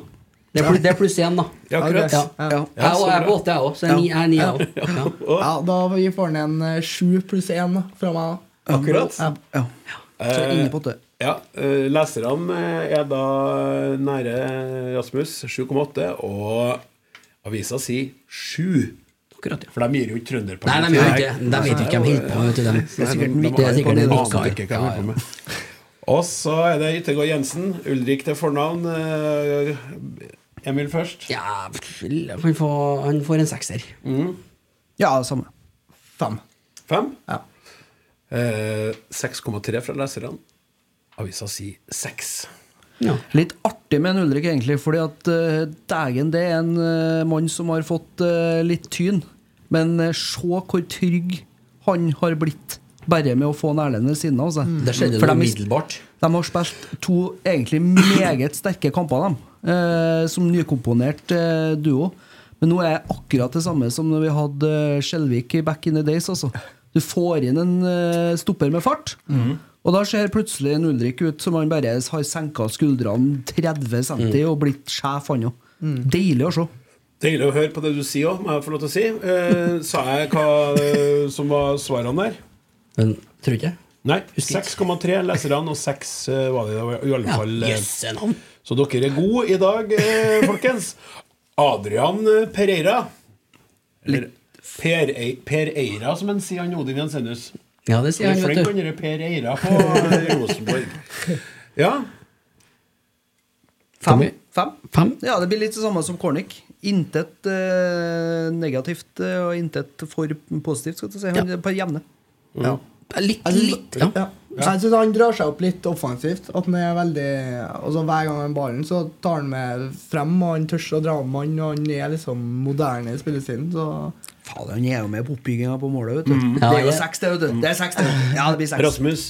Det er, pl det er pluss én, da. Ja, akkurat. Ja. Ja. Ja. Jeg er- på åtte, jeg òg. Så jeg er ni- jeg er ni, jeg òg. Ja. Ja, da vi får vi en eh, sju pluss én fra meg. da. Akkurat. Ja. Ja. Så ingen på åtte. Ja, eh, Leserne eh, er da nære Rasmus, 7,8. Og avisa sier 7. Akkurat, ja. For de gir jo ikke trønderpoeng. Nei, de gjør ikke det. De vet ikke hva de holder på med. Det er sikkert Det er sikkert en vikar. Ja, de med. Og så er det Yttergård Jensen. Ulrik til fornavn. eh, Emil først. Ja, han får, han får en sekser. Ja, samme. Fem. Fem. Ja. Eh, 6,3 fra leserne. Avisa sier 6. Ja. Litt artig med en Ulrik, egentlig, fordi at uh, dægen, det er en uh, mann som har fått uh, litt tyn. Men se hvor trygg han har blitt bare med å få en Erlend ved siden av seg. Det skjedde For noe de- De har spilt to egentlig meget sterke kamper, dem. Som nykomponert duo. Men nå er jeg akkurat det samme som når vi hadde Skjelvik i back in the days. Altså. Du får inn en stopper med fart, og da ser plutselig en Ulrik ut som han bare har senka skuldrene 30 cm og blitt sjef, han òg. Deilig å se. Deilig å høre på det du sier òg, må jeg få lov til å si. Eh, sa jeg hva eh, som var svarene der? Men tror ikke. Nei. 6,3 leserne, og 6 eh, var det i alle Ja, fall. eh, jøsse. Så dere er gode i dag, eh, folkens. Adrian Pereira. Eller Per, per Eira, som en sier han Odin Jensenius. Ja, det sier er han, vet du. Flink under Per Eira på eh, Rosenborg. Ja. Fem. Fem. Fem. Ja, det blir litt det samme som Cornic. Intet eh, negativt eh, og intet for positivt, skal du si. Han er på jevne. Ja. Litt, litt, ja. Ja. Jeg syns han drar seg opp litt offensivt. At han er veldig altså Hver gang han har ballen, så tar han med frem, og han tør å dra med han, og han er liksom moderne i spillestilen. Så Fader, han er jo med på oppbygginga på målet, vet du. Mm. Ja, det er jo seks, det, vet du. Det er seks, det. Ja, det blir seks. Rasmus.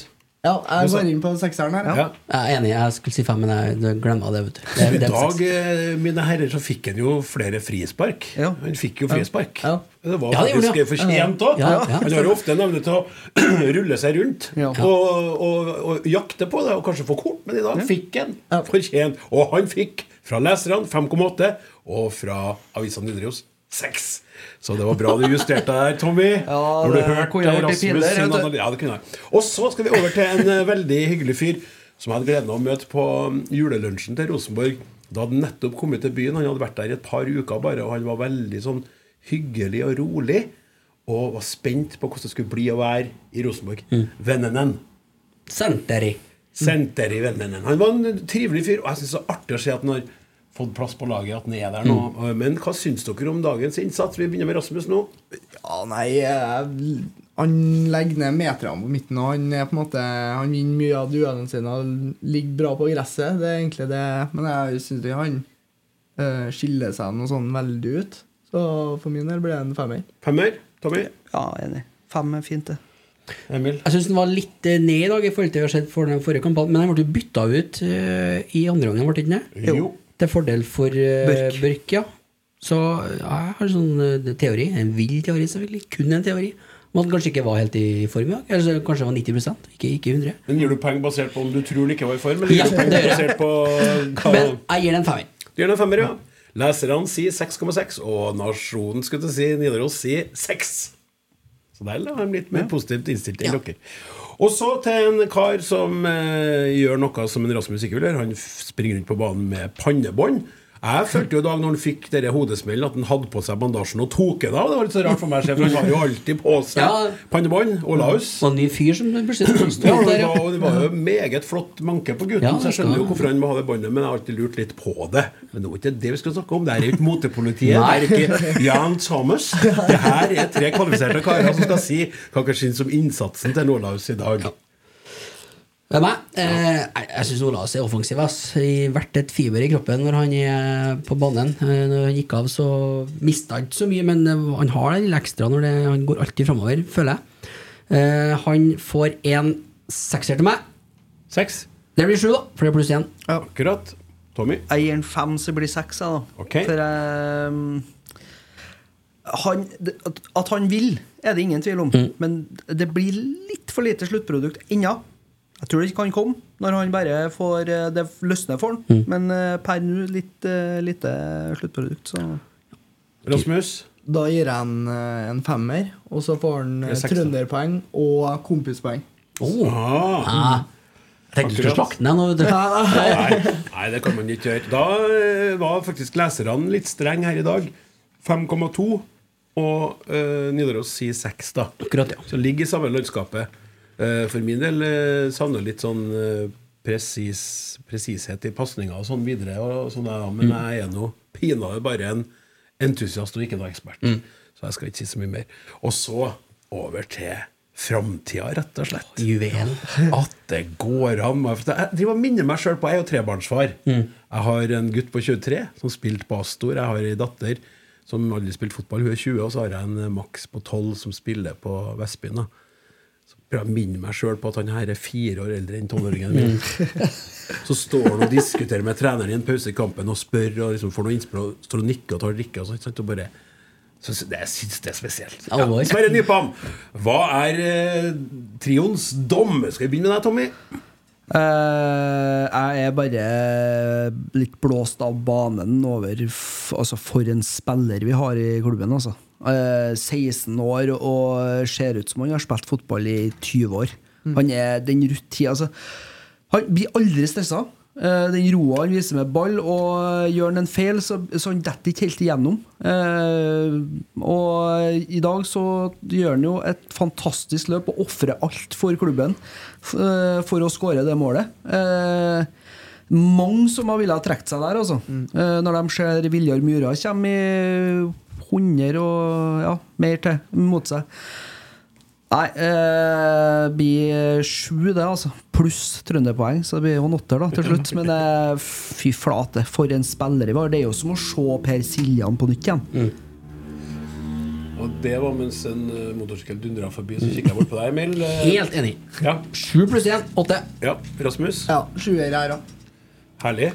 ja, jeg går inn på sekseren her. Ja. Jeg er enig, jeg skulle si fem, men jeg glemmer det. vet du det, I det er dag, seks. eh, mine herrer, så fikk han jo flere frispark. Ja. Han fikk jo frispark. Ja. Det var Ja, det faktisk han. fortjent òg. Han har jo ofte en evne til å rulle seg rundt Ja. og, og, og jakte på det, og kanskje få kort, men i dag fikk han fortjent. Og han fikk fra leserne 5,8, og fra Avisa Nidaros 6. Så det var bra du justerte der, Tommy. Ja, Når du hørte Rasmus sin analyse. Ja, det kunne jeg. Og så skal vi over til en eh, veldig hyggelig fyr som jeg hadde gleden av å møte på mm, julelunsjen til Rosenborg. Da hadde han nettopp kommet til byen. Han hadde vært der i et par uker bare, og han var veldig sånn hyggelig og rolig. Og var spent på hvordan det skulle bli å være i Rosenborg. Vennenen. Senteri. Senteri Vennenen. Han var en trivelig fyr, og jeg syns det er artig å se at han har fått plass på laget, at han er der nå. Men hva syns dere om dagens innsats? Vi begynner med Rasmus nå. Ja, nei eh, Han legger ned meterne på midten, og han er på en måte Han vinner mye av duellene sine og ligger bra på gresset. Det er egentlig det. Men jeg syns ikke han eh, skiller seg noe sånn veldig ut. Så for min del blir det en femmer. Femmer. Tommy. Ja, enig. Fem er fint, det. Emil. Jeg syns den var litt eh, ned i dag i forhold til det vi har sett for den forrige kampen, men den ble jo bytta ut i andre omgang, ble den ikke det? Jo. Til fordel for uh, Børk. Børk. ja. Så jeg har en sånn eh, teori, en vill teori selvfølgelig, kun en teori, om at han kanskje ikke var helt i form i dag. Eller kanskje det var 90 ikke, ikke 100 Men Gir du poeng basert på om du tror den ikke var i form, eller gir Ja, du poeng basert på hva Men jeg gir den en femmer. Du gir den en femmer, ja. Leserne sier 6,6, og Nasjonen skulle til si Nidaros sier 6. Så der er de litt mer positivt innstilt enn Ja. dere. Og så til en kar som eh, gjør noe som en Rasmus ikke vil gjøre. Han springer rundt på banen med pannebånd. Jeg følte jo i dag når han fikk denne hodesmellen, at han hadde på seg bandasjen og tok den av. Det var litt så rart for meg, for han har jo alltid på seg Ja. pannebånd. Og en ny fyr som plutselig sto Ja, det der, ja. og det var jo meget flott manke på gutten, Ja, så jeg skjønner jo hvorfor han må ha det båndet, men jeg har alltid lurt litt på det. Men det er ikke det vi skal snakke om. Det her er ikke motepolitiet. Det er ikke Jan Thomas. Det her er tre kvalifiserte karer som skal si hva dere syns om innsatsen til Nordlaus i dag. Det er. Eh, jeg syns Olas er offensiv. Ass. I hvert et fiber i kroppen når han er på banen. Eh, når han gikk av, så mista han ikke så mye, men eh, han har det lille ekstra når det, han går alltid framover, føler jeg. Eh, han får en sekser til meg. Seks. Det blir sju, da, for det er pluss én. Akkurat. Tommy? Jeg gir en fem, så det blir seks. jeg, da. Ok. For jeg han, det- at, at han vil, er det ingen tvil om. Men det blir litt for lite sluttprodukt ennå. Jeg tror det kan komme når han bare får eh, det løsner for han. Men eh, per nå litt eh, lite sluttprodukt, så Rasmus? Da gir jeg en, en femmer, og så får han trønderpoeng og kompispoeng. Ah. Ah. Tenkte du skulle slakte den. Nei, nei, det kan man ikke gjøre. Da var faktisk leserne litt strenge her i dag. 5,2. Og uh, Nidaros sier 6, da. Akkurat, ja. Så ligger i samme landskapet. Eh, for min del uh, savner litt sånn eh, presis, presishet i pasninger og sånn videre. Og, sånn, ja, men jeg er nå pinadø bare en entusiast og ikke noe ekspert. Så jeg skal ikke si så mye mer. Og så over til framtida, rett og slett. Juvel. At det går an. Jeg driver og minner meg sjøl på Jeg er jo trebarnsfar. Jeg har en gutt på 23 som spilte på Astor. Jeg har ei datter som aldri spilte fotball. Hun er 20, og så har jeg en eh, Max på 12 som spiller på Vestbyen. da. Prøver jeg å minne meg sjøl på at han her er fire år eldre enn tolvåringen min. Så står han og diskuterer med treneren i en pause i kampen og spør og liksom får noe innspill og står og nikker og tar drikke. og sånt, og bare så det, jeg syns det er spesielt. Ja. Sverre Nypan, hva er eh, trioens dom? Skal vi begynne med deg, Tommy? Uh, jeg er bare litt blåst av banen over f Altså, for en spiller vi har i klubben, altså. Eh, 16 år og ser ut som han har spilt fotball i 20 år. Han er den rutin... Altså, han blir aldri stressa. Eh, den roa han viser med ball, og gjør han en feil, så, så han detter ikke helt igjennom. Eh, og i dag så gjør han jo et fantastisk løp og ofrer alt for klubben eh, for å skåre det målet. Eh, mange som har villet ha trukket seg der, altså. Eh, når de ser Viljar Myhra komme i 100 og ja, mer til mot seg. Nei, eh, blir sju, det, altså. Pluss trønderpoeng, så det blir jo en åtter da, til slutt. Men eh, fy flate, for en spiller vi har. Det er jo som å se Per Siljan på nytt igjen. Og det var mens en uh, motorsykkel dundra forbi, så kikka jeg bort på deg, Emil. Eh, Helt enig. Ja. Sju pluss én, åtte. ja. Rasmus? Ja, sjuer her, da. Herlig.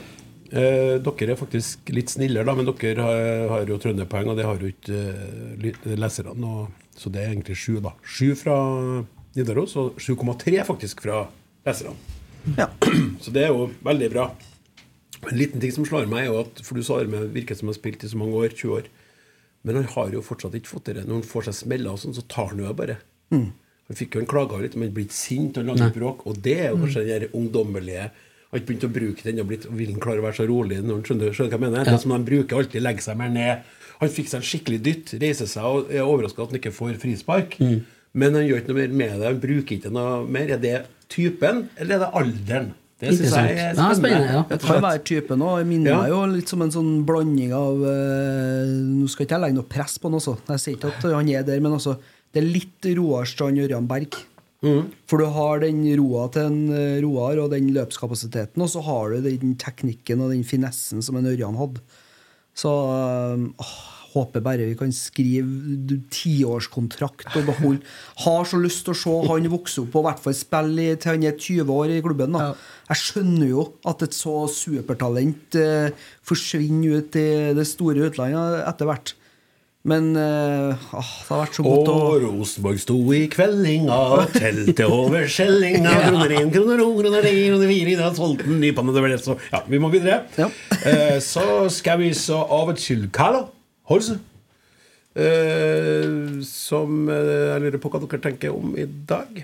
Eh, dere er faktisk litt snillere, da, men dere har, har jo trønderpoeng, og det har jo ikke eh, leserne. Så det er egentlig sju, da. Sju fra Nidaros, og 7,3 faktisk fra leserne. Ja. Så det er jo veldig bra. En liten ting som slår meg, er jo at For du sa det med virker som han har spilt i så mange år, 20 år. Men han har jo fortsatt ikke fått det. Når han får seg smeller, og sånn, så tar han jo bare. bare. Han fikk jo en klage av litt, men blir ikke sint og lager bråk. Og det er jo kanskje den ungdommelige Han har ikke begynt å bruke den og blitt, vil han klare å være så rolig når han skjønner, skjønner hva jeg mener. Det som han bruker alltid, legger seg mer ned. Han fikk seg en skikkelig dytt, reiser seg og er overraska at han ikke får frispark. Men han gjør ikke noe mer med det. Han bruker ikke noe mer. Er det typen, eller er det alderen? Det synes jeg er spennende. Nei, spennende, ja. Det kan være typen òg. Jeg minner Ja. meg jo litt som en sånn blanding av eh, Nå skal ikke jeg legge noe press på han også. Jeg sier ikke at han er der, men altså, det er litt Roar Strand Ørjan Berg. For du har den roa til en eh, Roar og den løpskapasiteten, og så har du den teknikken og den finessen som en Ørjan hadde. Så øh, håper bare vi kan skrive tiårskontrakt og beholde Har så lyst til å se han vokse opp og i hvert fall spille til han er 20 år i klubben. da Jeg skjønner jo at et så supertalent eh, forsvinner ut i det store utlandet etter hvert. Men øh, åh, det har vært så godt å Og Rosenborg sto i kveldinga, telte over skjellinga. Kroner én, kroner to, kroner tre, kroner fire, da solgte den nypanne det var det så Ja, vi må videre. Ja. Eh, så skal vi så over til Carlo Holse. Eh, som eh, jeg lurer på hva dere tenker om i dag.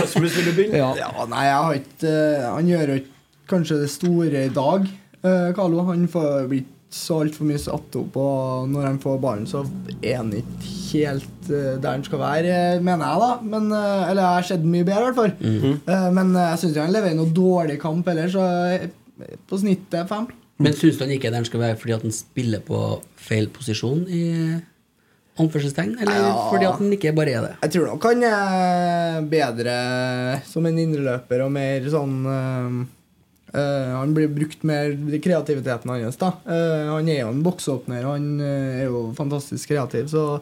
Rasmus, vil du begynne? Ja. Ja, nei, jeg har ikke eh, Han gjør jo ikke kanskje det store i dag, eh, Carlo. Han får blitt så altfor mye satt opp, og når han får ballen, så er han ikke helt eh, der han skal være, mener jeg, da. Men, eh, eller jeg har sett mye bedre, i hvert fall. Eh, men eh, jeg syns ikke han leverer noe dårlig kamp heller, så på snittet fem. Men syns du han ikke er der han skal være fordi at han spiller på feil posisjon i Anførselstegn? Eller Ja. fordi at han ikke bare er det? Jeg tror nok han er bedre som en indreløper og mer sånn eh, Han blir brukt mer i kreativiteten hans. da uh, Han er jo en boksåpner, og han uh, er jo fantastisk kreativ. Så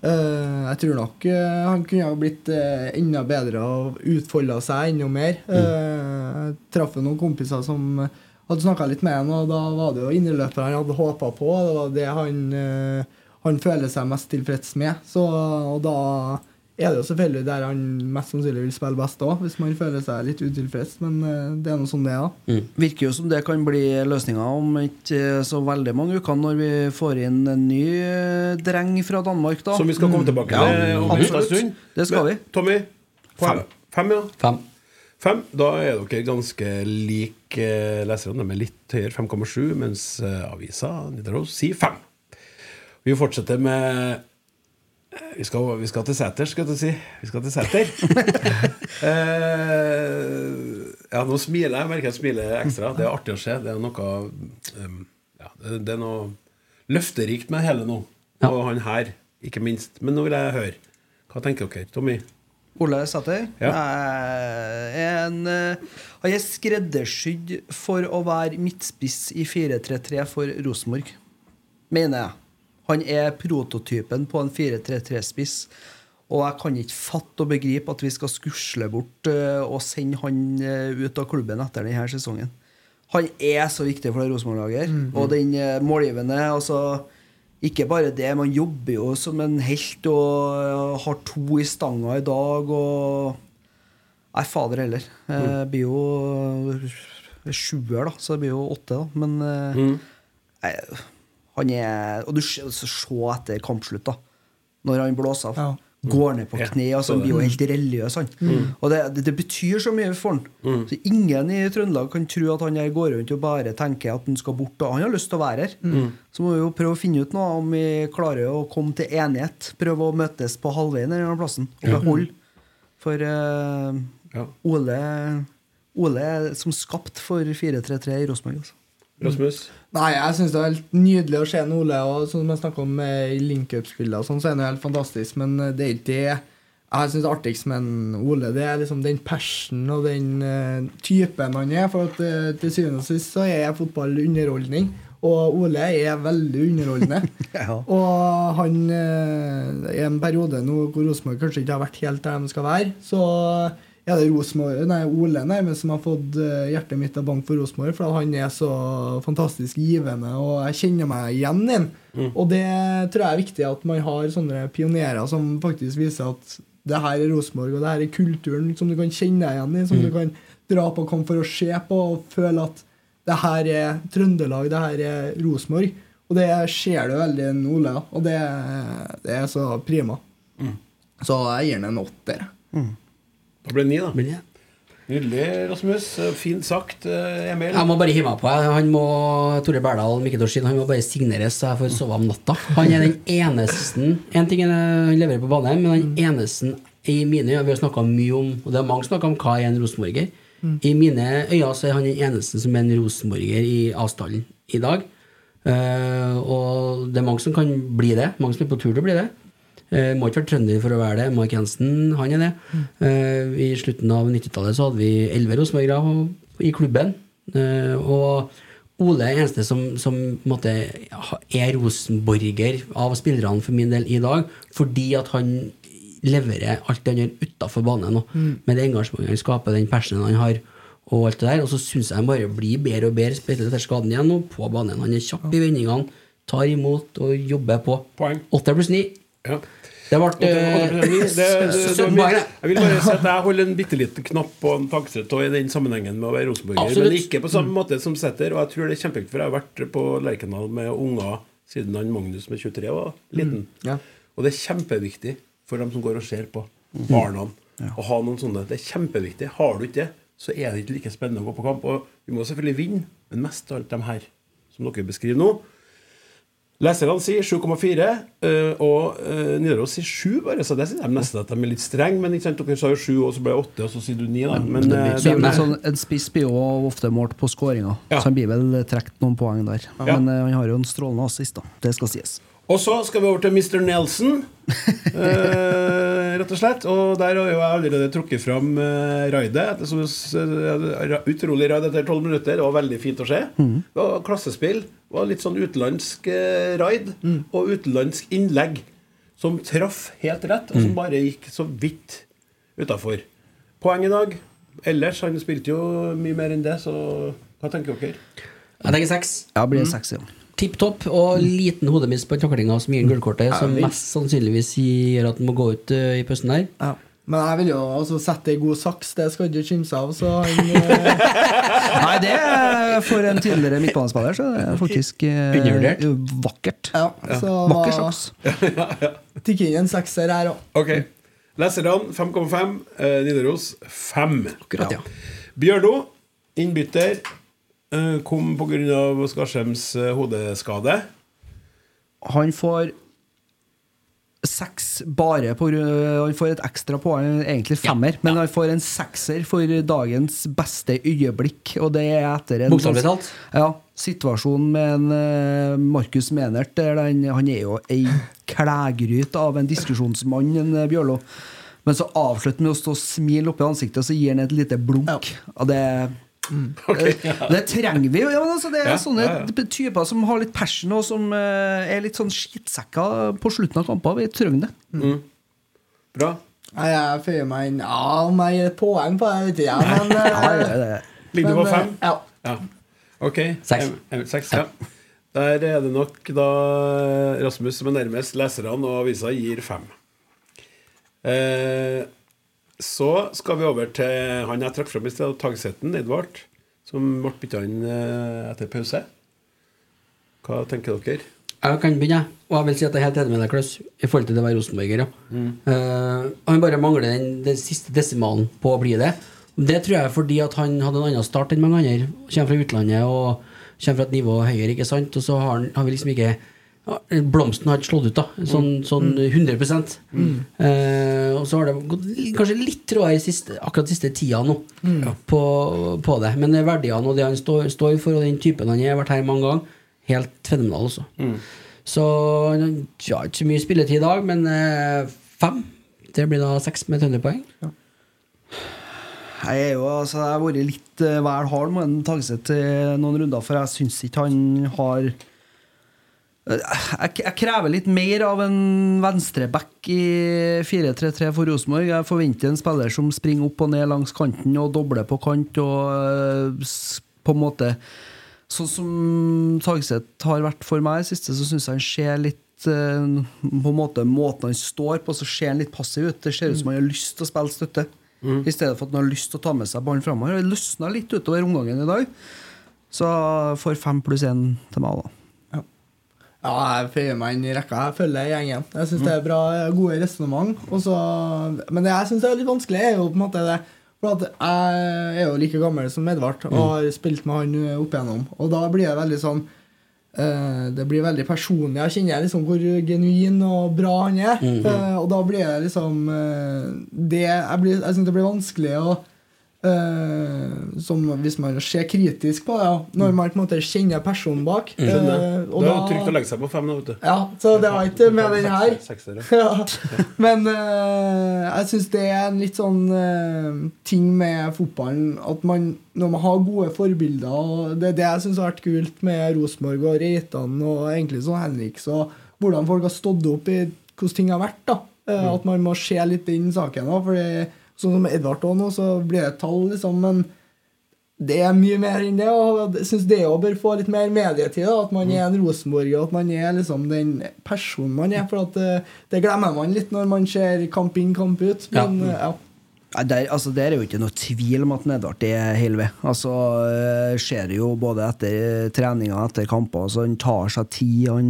jeg tror nok han kunne ha blitt enda bedre og utfolda seg enda mer. Eh, jeg traff noen kompiser som hadde snakka litt med han, og da var det jo innerløpet han hadde håpa på. Det var det han, han føler seg mest tilfreds med. Så, og da er det jo selvfølgelig der han mest sannsynlig vil spille best òg, hvis man føler seg litt utilfreds. Men eh, det er nå sånn det er. da. Virker jo som det kan bli løsninga om ikke så veldig mange uker, når vi får inn en ny eh, dreng fra Danmark, da. Som vi skal komme tilbake Ja, til om en stund. Det skal vi. Men, Tommy? Fem. Fem, ja. Fem. Fem. Da er dere ganske like eh, leserne. De er litt høyere, 5,7, mens eh, avisa Nidaros sier fem. Vi fortsetter med eh, vi skal, vi skal til seter, skal jeg si. Vi skal til seter. eh, ja, nå smiler jeg. Merker jeg smiler ekstra. Det er artig å se. Det er noe um, ja, det, det er noe løfterikt med hele nå. Og han her, ikke minst. Men nå vil jeg høre. Hva tenker dere? Tommy? Ole Sæter Ja. er en eh, Han er skreddersydd for å være midtspiss i 4-3-3 for Rosenborg, mener jeg. Han er prototypen på en 4-3-3-spiss. Og jeg kan ikke fatte og begripe at vi skal skusle bort eh, og sende han eh, ut av klubben etter denne sesongen. Han er så viktig for det Rosenborg-laget. Og den eh, målgivende altså, Ikke bare det, man jobber jo som en helt og har to i stanga i dag og Nei, fader heller. Det blir jo sjuer, da, så det blir jo åtte, da. Men mm. nei, han er Og du se etter kampslutt, da. Når han blåser av. Går ned på Ja, kne. Altså, så han blir jo helt religiøs, han. Mm. Og det, det, det betyr så mye for han. Så ingen i Trøndelag kan tro at han her går rundt og bare tenker at han skal bort. Og han har lyst til å være her. Mm. Så må vi jo prøve å finne ut noe om vi klarer å komme til enighet. Prøve å møtes på halvveien i denne plassen og Ja. beholde. For eh, Ole, Ole er som skapt for 4-3-3 i Rosenborg. Altså. Rasmus? Nei, jeg syns det er helt nydelig å se en Ole. Og som jeg snakka om eh, i link-up-spillet, sånn, så er han helt fantastisk. Men eh, det er ikke det jeg syns er artigst med en Ole. Det er liksom den passion og den uh, typen han er. For at uh, til syvende og sist så er fotball underholdning. Og Ole er veldig underholdende. Og han uh, I en periode nå hvor Rosenborg kanskje ikke har vært helt der de skal være, så er det Rosenborg, nei, Ole nærmest som har fått eh, hjertet mitt til å banke for Rosenborg, for han er så fantastisk givende, og jeg kjenner meg igjen i ham. Og det tror jeg er viktig at man har sånne pionerer som faktisk viser at det her er Rosenborg, og det her er kulturen som du kan kjenne deg igjen i, som Mm. du kan dra på og komme for å se på og føle at det her er Trøndelag, det her er Rosenborg. Og det ser du veldig i Ole, og det, det er så prima. Så jeg gir den en åtter. Da ble det ni, da. Nydelig, Rasmus. Fint sagt, eh, Emil. Jeg må bare hive meg på. Han må, Tore Berdal Mikkel han må bare signeres så jeg får sove om natta. Han er den eneste En ting er han leverer på banen, men den eneste i mine øyne Vi har snakka mye om Og det er mange som snakker om hva er en rosenborger. Mm. I mine øyne så er han den eneste som er en rosenborger i avstanden i dag. Uh, og det er mange som kan bli det. Mange som er på tur til å bli det. Eh, må ikke være trønder for å være det. Mark Jensen, han er det. Eh, I slutten av 90-tallet så hadde vi elleve rosenborgere i klubben. Eh, og Ole er eneste som, som ha- er rosenborger av spillerne for min del i dag, fordi at han leverer alt det han gjør utafor banen. nå. Mm. Med det engasjementet han skaper, den passionen han har. Og alt det der, og så syns jeg han bare blir bedre og bedre, spesielt etter skaden igjen, og på banen. Han er kjapp i vendingene, tar imot og jobber på. Poeng. Åtte pluss ni. Ja. Det ble bare- jeg vil bare si at jeg holder en bitte liten knapp på en tankesett i den sammenhengen med å være rosenborger. Men ikke på samme måte som setter. Og jeg tror det er kjempeviktig, for jeg har vært på Lerkendal med unger siden han Magnus med 23 var liten. Ja. Og det er kjempeviktig for dem som går og ser på. Barna. Å ha noen sånne. Det er kjempeviktig. Har du ikke det, så er det ikke like spennende å gå på kamp. Og vi må selvfølgelig vinne, men mest av alt de her som dere beskriver nå. Leserne sier 7,4, eh, og uh, Nidaros sier 7, bare. Så det synes jeg nesten at de er litt strenge. Men ikke sant, dere sa jo 7, og så ble det 8, og så sier du 9, da. Men det eh, blir, det er vel- sånn, en spiss blir jo ofte målt på skåringa, så han blir vel trukket noen poeng der. Ja. Men eh, han har jo en strålende assist, da. Det skal sies. Og så skal vi over til Mr. Nelson, eh, rett og slett. Og der har jo jeg allerede trukket fram eh, raidet. Eh, Utrolig raid etter tolv minutter. Det var veldig fint å se. Det var klassespill. Det var litt sånn utenlandsk eh, raid og utenlandsk innlegg som traff helt rett, og som bare gikk så vidt utafor. Poeng i dag. Ellers, han spilte jo mye mer enn det, så hva tenker dere? Jeg tenker seks. Ja, blir det seks, ja. Tipp topp og liten hodemiss på taklinga som gir gullkortet, som mest sannsynligvis gjør at han må gå ut uh, i pausen der. Ja. Men jeg vil jo altså, sette ei god saks, det skal ikke kimse av. Så han eh, Nei, det er for en tidligere midtbanespiller så er det faktisk eh, vakkert. Ja, så Vakker saks. tikk inn en sekser her òg. Ok. Leserne 5,5. Eh, Nidaros 5. Akkurat, ja. Bjørdo, innbytter, kom pga. Skarsheims eh, hodeskade. Han får seks bare på grunn- Han får et ekstra poeng, egentlig femmer, men han får en sekser for dagens beste øyeblikk, og det er etter en Bokstavelig talt. Ja, situasjonen med en eh, Markus Menert der den, Han er jo ei klægryt av en diskusjonsmann, en eh, Bjørlo. Men så avslutter han med å stå og smile oppi ansiktet, og så gir han et lite blunk. Og det det trenger vi jo. Ja, altså, det er Ja, sånne ja, ja. typer som har litt passion, og som eh, er litt sånn skittsekker på slutten av kamper. Vi trenger det. Bra. Nei, Jeg føyer meg inn Ja, om jeg gir et poeng på det, vet ikke jeg, men eh, Ja, det, det. Ligger du på eh, fem? Ja. Ja. Ok. Seks, ja. Der er det nok da Rasmus som er nærmest leserne, og avisa gir fem. Eh, så skal vi over til han jeg trakk fram i sted, Tagseten, Edvard, som ble bytta inn eh, etter pause. Hva tenker dere? Jeg kan begynne, jeg. og jeg vil si at jeg er helt enig med deg, Klaus, i forhold til det å være rosenborger. Ja. Eh, han bare mangler den, den siste desimalen på å bli det. Det tror jeg er fordi at han hadde en annen start enn mange andre. Kommer fra utlandet og kommer fra et nivå høyere, ikke sant. Og så har, han, har vi liksom ikke Blomsten har ikke slått ut, da. Sånn, sånn 100 eh, Og så har det gått kanskje litt trådere i siste, akkurat siste tida nå på, på det. Men verdiene og det han står, står for, og den typen han er, har vært her mange ganger, helt fenomenal også. Så han har ikke så mye spilletid i dag, men eh, fem. Det blir da seks med trønderpoeng. Jeg er jo, altså, jeg har vært litt uh, vel hard med Tagseth i noen runder, for jeg syns ikke han har jeg, jeg krever litt mer av en venstreback i 4-3-3 for Rosenborg. Jeg forventer en spiller som springer opp og ned langs kanten og dobler på kant og eh, på en måte Sånn som Tagseth har vært for meg i siste, så syns jeg han ser litt eh, På en måte Måten han står på, så ser han litt passiv ut. Det ser ut som han har lyst til å spille støtte. I stedet for at han har lyst til å ta med seg ballen framover. Det løsna litt utover omgangen i dag. Så får fem pluss én til meg, da. Ja, jeg føyer meg inn i rekka. Jeg følger gjengen. Jeg syns det er bra, gode resonnement. Men det jeg syns er litt vanskelig, er jo på en måte det For jeg er jo like gammel som Edvard og har spilt med han opp igjennom. Og da blir det veldig sånn eh, Det blir veldig personlig. Jeg kjenner liksom hvor genuin og bra han er. Eh, og da blir det liksom eh, det, Jeg, blir- jeg syns det blir vanskelig å eh, som hvis man ser kritisk på det, ja, når man på en måte kjenner personen bak. Mm. Eh, og Det er jo trygt å legge seg på fem da. vet du. ja, så det var ikke med den her. Ja. Men uh, jeg syns det er en litt sånn ting med fotballen at man, når man har gode forbilder og Det er det jeg syns har vært kult med Rosenborg og Reitan og egentlig sånn Henrik, så hvordan folk har stått opp i hvordan ting har vært. da Eh, At man må se litt den saken. da Fordi Sånn som Edvard òg nå, så blir det et tall, liksom. Men det er mye mer enn det, og jeg syns det òg bør få litt mer medietid. At man er en rosenborger, og at man er liksom den personen man er. For det, det glemmer man litt når man ser kamp inn, kamp ut. Men Ja. ja. Der, altså, der er jo ikke noe tvil om at Edvard er ved. Altså, eh, ser det jo både etter treninga etter kamper. Altså, han tar seg tid, han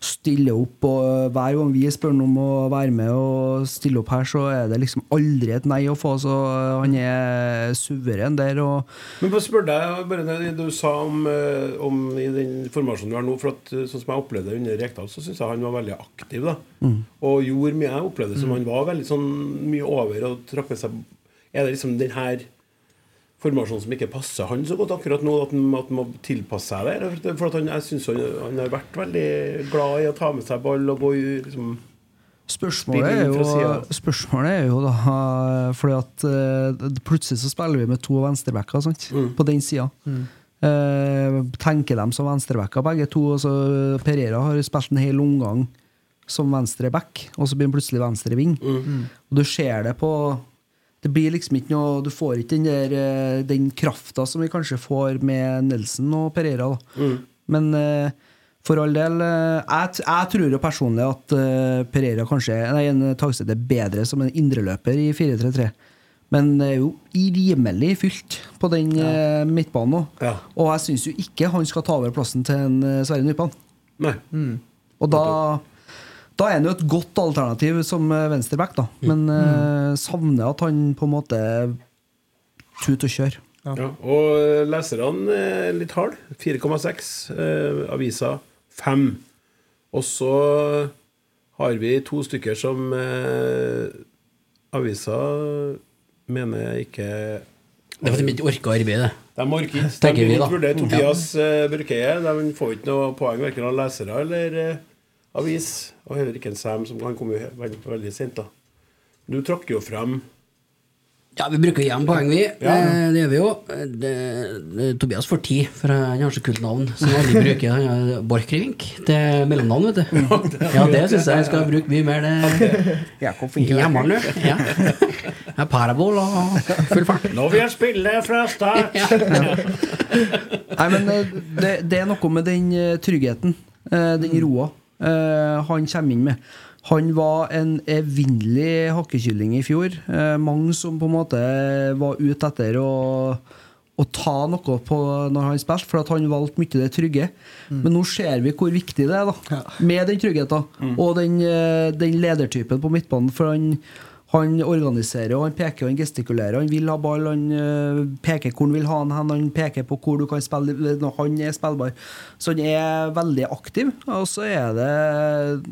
stiller opp. Og hver gang vi spør han om å være med og stille opp her, så er det liksom aldri et nei å få. Så eh, han er suveren der. Og Men bare spør deg, bare det du sa om, eh, om i den formasjonen du har nå for at, eh, Sånn som jeg opplevde det under Rekdal, så syns jeg han var veldig aktiv. da Og gjorde mye. Jeg opplevde det som han var veldig sånn mye over og trakk med seg Er det liksom den her formasjonen som ikke passer han så godt akkurat nå, at han, at han må tilpasse seg der? For at han, jeg synes han, han har vært veldig glad i å ta med seg ball og gå liksom Spørsmålet er, jo, spørsmålet er jo da Fordi at eh, plutselig så spiller vi med to venstrebacker? Mm. på den sida. Eh, tenker dem som venstrebacker, begge to. Altså, Perera har spilt en hel omgang som venstreback, og så blir han plutselig venstreving. Mm. Og du ser det på Det blir liksom ikke noe Du får ikke den der eh, Den krafta som vi kanskje får med Nelson og Pereira. Mm. Men eh, for all del eh, jeg, jeg tror jo personlig at Pereira kanskje Nei, en Tagsted er bedre som en indreløper i 4-3-3. Men det er jo rimelig fylt på den eh, midtbanen nå. Ja. Og jeg syns jo ikke han skal ta over plassen til en Sverre Nypan. Nei. Og da, da er han jo et godt alternativ som eh, venstreback, da. Men eh, savner at han på en måte tut og kjør. Ja. Og eh, leserne er litt harde. 4,6. Eh, avisa 5. Og så har vi to stykker som eh, avisa mener ikke Det er fordi de ikke orker å arbeide. De orker ikke. De vil ikke vurdere Tobias ja. Børkeie. De får ikke noe poeng verken av lesere eller eh, avis. Og heller ikke en Sam, som han kom jo veldig, veldig sent. da Du trakk jo frem Ja, vi bruker igjen poeng, vi. Ja. Eh, Det gjør vi jo. Eh, Det, det, Tobias får ti, for han har så kult navn. Som alle bruker. Han har Borchgrevink. Det er mellomnavn, vet du. Ja, det syns jeg han skal bruke mye mer. Det Jakob Hjemmelen, du. Ja. Ja, Parabol og full fart. Nå vil jeg spille fra start! Nei, men eh, det, det er noe med den eh, tryggheten, eh, den roa, eh, han kommer inn med. Han var en evinnelig hakkekylling i fjor. Eh, mange som på en måte var ute etter å, å ta noe på når han spilte, for at han valgte mye det trygge. Men nå ser vi hvor viktig det er, da. Med den tryggheten og den, eh, den ledertypen på midtbanen. For han, han organiserer, og han peker og han gestikulerer. Han vil ha ball, han øh, peker hvor han vil ha den hen, han peker på hvor du kan spille når han er spillbar. Så han er veldig aktiv. Og så er det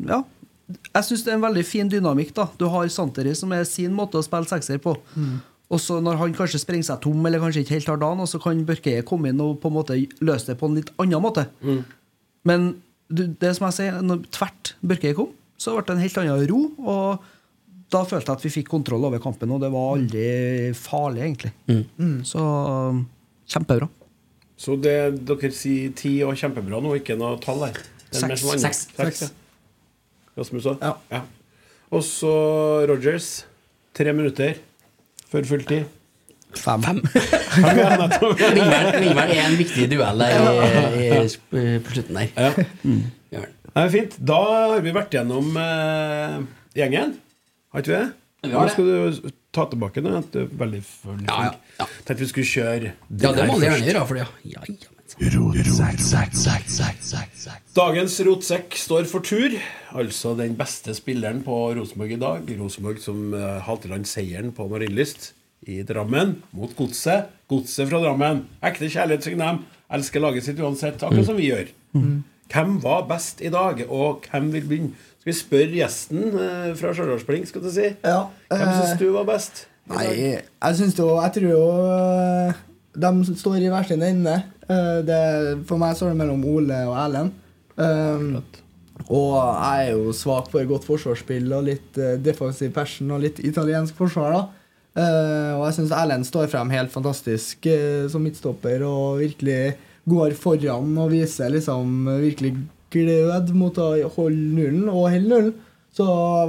Ja. Jeg syns det er en veldig fin dynamikk. da Du har Santeri, som er sin måte å spille sekser på. Og så når han kanskje sprenger seg tom, eller kanskje ikke helt har dagen, og så kan Børkeie komme inn og på en måte løse det på en litt annen måte. Men det som jeg sier, når tvert Børkeie kom, så ble det en helt annen ro. Og da følte jeg at vi fikk kontroll over kampen, og det var aldri farlig, egentlig. Mm. Så um, kjempebra. Så det dere sier ti og kjempebra nå, ikke noe tall her? Det er Seks. Seks. Seks. Rasmus òg? Ja. Og så Rogers. Tre minutter før fulltid. Fem. Fem. Vingvern er en viktig duell der i, i, på slutten der. Ja. Gjør Det er fint. Da har vi vært gjennom eh, gjengen. Har ikke vi det? Vi har det. skal du ta tilbake noe. at du er veldig full. Ja, ja, ja. Tenkte vi skulle kjøre Ja, det må gjerne gjøre, for. Ja, ja, men Dagens rotsekk står for tur. Altså den beste spilleren på Rosenborg i dag. Rosenborg som uh, Halteland seieren på Marienlyst i Drammen mot Godset. Godset fra Drammen. Ekte kjærlighet, synger dem. Elsker laget sitt uansett, akkurat som vi gjør. Hvem var best i dag, og hvem vil begynne? Skal vi spørre gjesten eh, fra Stjørdalsblink, skal du si? Ja, Hvem eh, syns du var best? Nei, jeg syns jo Jeg tror jo øh, de står i hver sin ende. Eh, for meg står det mellom Ole og Erlend. Um, og jeg er jo svak for godt forsvarsspill og litt eh, defensiv passion og litt italiensk forsvar. da uh, og jeg syns Erlend står frem helt fantastisk uh, som midtstopper og virkelig går foran og viser liksom eh, virkelig glød mot å holde nullen og holde nullen. Så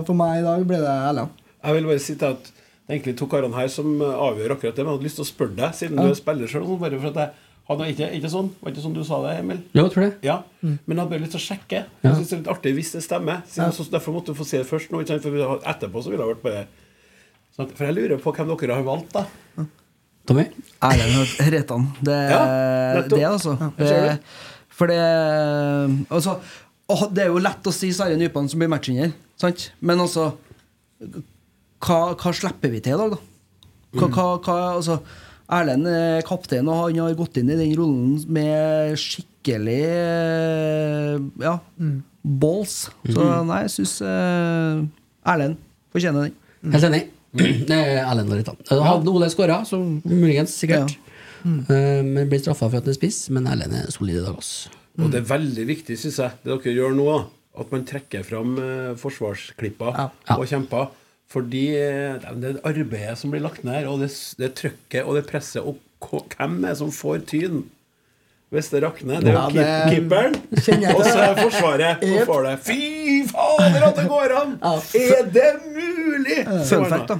for meg i dag ble det LM. Jeg vil bare si til at det er egentlig to karene her som avgjør akkurat det. Men jeg hadde lyst til å spørre deg, siden Ja. du er spiller sjøl. Bare for at jeg hadde ikke, ikke sånn, var ikke sånn du sa det, Emil? Ja, jeg tror det. Ja, Men jeg hadde bare lyst til å sjekke. Ja. Jeg synes det er litt artig hvis det stemmer. Siden så, derfor måtte du få se det først nå. Ikke? For etterpå så ville det vært bare sånn For jeg lurer på hvem dere har valgt, da. Tommy? Erlend Retan. Det, Ja, det, altså. Ja, for det Altså Det er jo lett å si Sverre Nypan som blir matchvinner, sant? Men altså hva, hva slipper vi til i dag, da? Hva, hva, hva, altså, Erlend er kaptein, og han har gått inn i den rollen med skikkelig Ja, Ja, balls. Så nei, jeg syns Erlend fortjener den. Helt enig. Det er Erlend Ritan. Hadde Ole skåra, så muligens, sikkert. Eh, men blir straffa for at han er spiss, men Erlend er solid i dag, ass. Og det er veldig viktig, syns jeg, det dere gjør nå, at man trekker fram eh, forsvarsklipper Ja. og kjemper. Fordi eh, det er det arbeidet som blir lagt ned, og det, det trykket og det presset Og hvem er det som får tyn? Hvis det rakner. Det er jo Ja, det- keeperen. Og så er. Forsvaret som får det. Fy fader, at det går an! Er det mulig? Fun fact, da.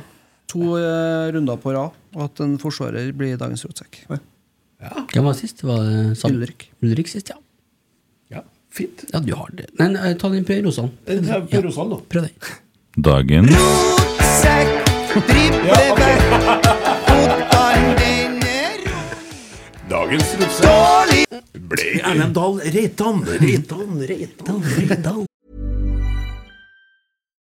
To eh, runder på rad, og at en forsvarer blir dagens rotsekk. Hvem var sist? Var det Sand- Ulrik. Ulrik sist, ja. Ja, fint. Ja, du har det. Men eh, ta den på Rosan. Eh, ta på Rosan, da. Prøv den. Dagen Dagens rotsekk ble Erlend Dahl Reitan. Reitan, Reitan, Reitan.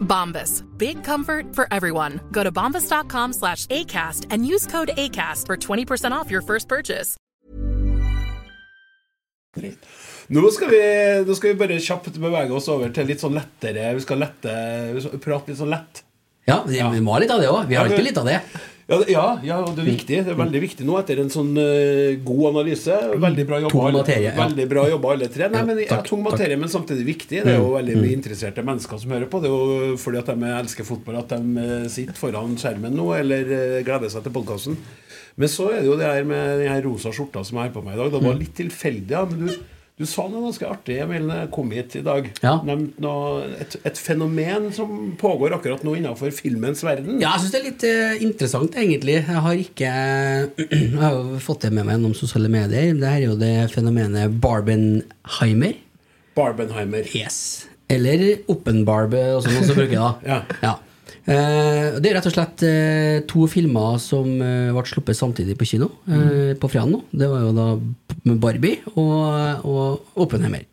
Bombas. Big comfort for everyone. Go to bombas.com slash ACAST and use code ACAST for 20% off your first purchase. Nå skal, vi, nå skal vi bare kjapt bevege oss over til litt sånn lettere Vi skal lette, vi skal prate litt sånn lett. Ja, vi, vi må ha litt av det òg. Vi har Ja, alltid men- litt av det. Ja, ja, ja, det er viktig. Det er veldig viktig nå etter en sånn uh, god analyse. Veldig bra jobba, Tung alle, materie, ja. veldig bra jobba alle tre. Nei, men, ja, tung materie, men samtidig viktig. Det er jo Mm, veldig mm. mye interesserte mennesker som hører på. Det er jo fordi at de elsker fotball at de eh, sitter foran skjermen nå eller eh, gleder seg til podkasten. Men så er det jo det her med den rosa skjorta som jeg har på meg i dag. Det var Mm. litt tilfeldig, ja. Men du, du sa noe ganske artig jeg kom hit i dag. Ja. Noe, et, et fenomen som pågår akkurat nå innenfor filmens verden. Ja, jeg syns det er litt uh, interessant, egentlig. Jeg har ikke Jeg har jo fått det med meg gjennom sosiale medier. Det her er jo det fenomenet Barbenheimer. Barbenheimer. Yes. Eller Oppenbarbe, og noen som bruker det. Ja. Ja. Eh, det er rett og slett eh, to filmer som eh, ble sluppet samtidig på kino eh, på fredag nå. Det var jo da med Barbie og, og Oppenheimer.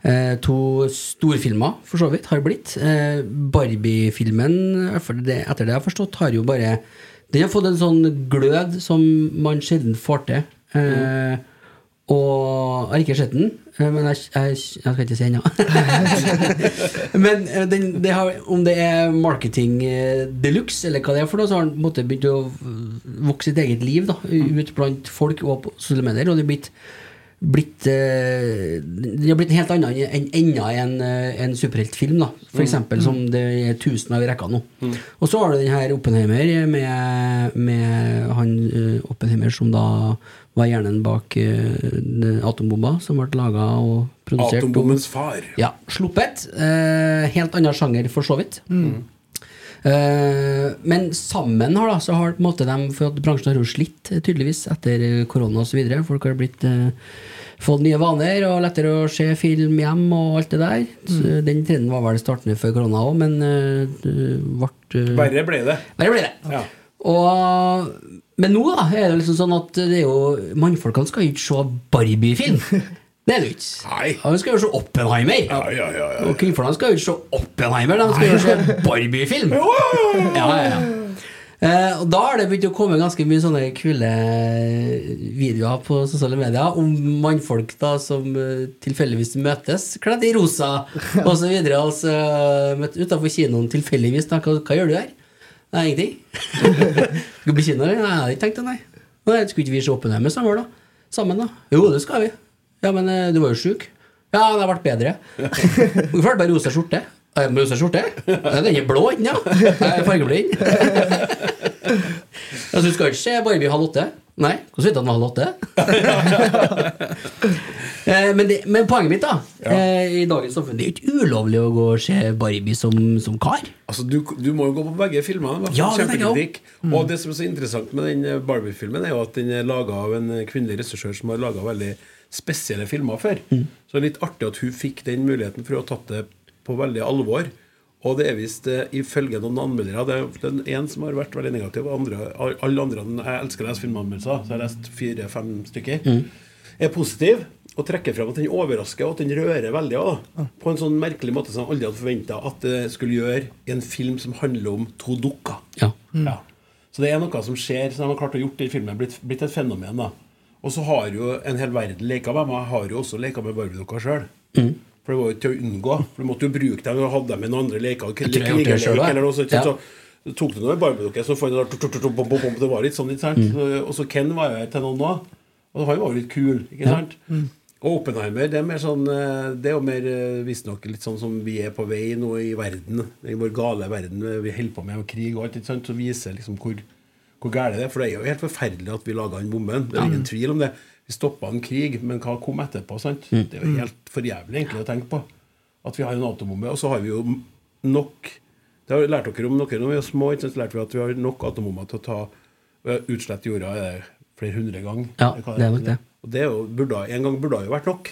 Eh, to storfilmer, for så vidt, har blitt. Eh, Barbie-filmen, etter det jeg har forstått, har jo bare Den har fått en sånn glød som man sjelden får til. Eh, Og jeg har ikke sett den, eh, men jeg, jeg, jeg skal ikke si ennå. men eh, den, det har, om det er marketing eh, de luxe, eller hva det er for noe, så har den på en måte begynt å vokse sitt eget liv da, ut blant folk og på sosiale medier. Og det er blitt, blitt Den har blitt en helt annen enn enda en, en superheltfilm, da. For Mm. eksempel, som det er tusen av i rekka nå. Og så har du den her Oppenheimer med, med han Oppenheimer som da var hjernen bak uh, atombomba som ble laga og produsert. Atombombens far. Ja, sluppet. Uh, helt annen sjanger, for så vidt. Eh, men sammen har da, så har på en måte de For at bransjen har jo slitt, eh, tydeligvis, etter eh, korona osv. Folk har blitt eh, fått nye vaner og lettere å se film hjem og alt det der. Så Den trenden var vel startende før korona òg, men uh, det ble eh, Verre ble det. Verre ble det. Ja. Og, men nå da er det liksom sånn at det er jo mannfolkene skal ikke se Barbie-film. Det er det ikke. Nei. De skal jo se Oppenheimer. Ja, ja, ja, ja. Og kvinnfolkene skal jo ikke se Oppenheimer, de skal jo se Barbie-film. Ja, ja, ja. Eh, og da har det begynt å komme ganske mye sånne kule videoer på sosiale medier om mannfolk da som eh, tilfeldigvis møtes kledd i rosa videre. Altså, møtt utafor kinoen tilfeldigvis. Da. Hva, hva gjør du her? Nei, ingenting. Skal kino? eller? Nei, jeg hadde ikke tenkt det, nei. nei. Skulle ikke vi se Oppenheimer sammen, da? Sammen, da? Jo, det skal vi. Ja, men eh, du var jo sjuk. Ja, det har vært bedre. Hvorfor har du bare rosa skjorte? «Ja, Rosa skjorte? Den er blå, ennå. ja. Jeg er fargeblind. Altså, du skal ikke se Barbie halv åtte? Nei, hvordan vet du at den var halv åtte? Eh, men, det, men poenget mitt, da, Ja. i dagens samfunn, det er jo ikke ulovlig å gå og se Barbie som, som kar. Altså, du, du må jo gå på begge filmene. Ja. Mm. Og det som er så interessant med den eh, Barbie-filmen, er jo at den er laga av en kvinnelig regissør som har laga veldig spesielle filmer før. Mm. Så det er litt artig at hun fikk den muligheten for å ha tatt det på veldig alvor. Og det er visst, eh, ifølge noen anmeldere Det er en som har vært veldig negativ, andre, alle andre Jeg elsker å lese filmanmeldelser, så jeg har lest fire-fem stykker. Mm. Er positiv og trekker frem at den overrasker og at den rører veldig. også, På en sånn merkelig måte som jeg aldri hadde forventa at det skulle gjøre i en film som handler om to dukker. Ja. Ja. Så det er noe som skjer, som de har klart å gjort i filmen, blitt, blitt et fenomen. da Og så har jo en hel verden leka med meg. Jeg har jo også leka med Barbie-dukka sjøl. Mm. For det var jo ikke til å unngå. For Du måtte jo bruke dem og hadde dem i noen andre leker. Jeg tror jeg har det selv, eller noe sånt, Ja. Så tok du noe Barbie-dukke, så fant du Det var litt sånn, ikke sant? Mm. Og så Ken var jo her til noen òg. Og han var jo litt kul, ikke sant? Og Oppenheimer det er mer sånn eh, Det er jo mer eh, visstnok litt sånn som vi er på vei nå i verden. I vår gale verden. eh, Vi holder på med krig og alt, ikke sant? Så viser liksom hvor, hvor gærent det er. For det er jo helt forferdelig at vi laga den bomben. Det er ingen tvil om det. Vi stoppa en krig, men hva kom etterpå? sant? Mm. Det er jo helt for jævlig egentlig å tenke på. At vi har en atombombe. Og så har vi jo nok Det har vi lært dere om dere når vi var små. ikke sant? Så lærte vi at vi har nok atombomber til å ta utslett jorda er det flere hundre ganger. Ja, det, det er nok det. Og det er jo, burde, en gang burde det jo vært nok.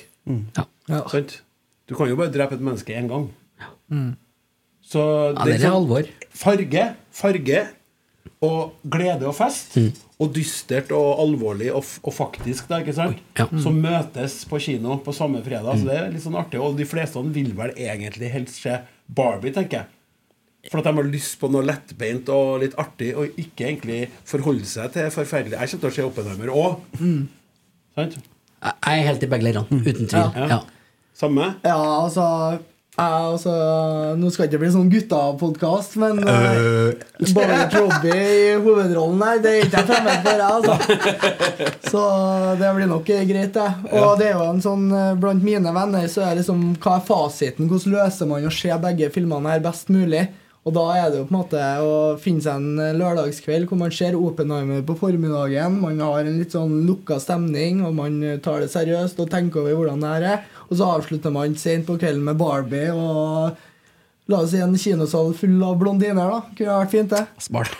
Ja. Sant? Du kan jo bare drepe et menneske én gang. Så Ja, det er sånn alvor. Farge, farge og glede og fest. Mm. Og dystert og alvorlig og, f- og faktisk, da, ikke sant? Ja. Mm. Som møtes på kino på samme fredag. Så det er litt sånn artig. Og de fleste vil vel egentlig helst se Barbie, tenker jeg. For at de har lyst på noe lettbeint og litt artig, og ikke egentlig forholde seg til forferdelig. Jeg kommer til å se Oppenheimer òg. Sant? Jeg er helt i begge leirene, uten tvil. Ja. Ja. Samme? Ja, altså altså, Nå skal det ikke bli sånn gutta-podkast, men uh, Barnett Robbie i hovedrollen her, det er ikke jeg fremmed for, altså. Så det blir nok greit, det. Og det er jo en sånn eh, Blant mine venner så er det liksom Hva er fasiten? Hvordan løser man å se begge filmene her best mulig? Og da er det jo på en måte å finne seg en eh, lørdagskveld hvor man ser Oppenheimer på formiddagen. Man har en litt sånn lukka stemning, og man eh, tar det seriøst og tenker over hvordan det her er. Og så avslutter man sent på kvelden med Barbie og La oss si en kinosal full av blondiner, da. Kunne vært fint, det. Smart.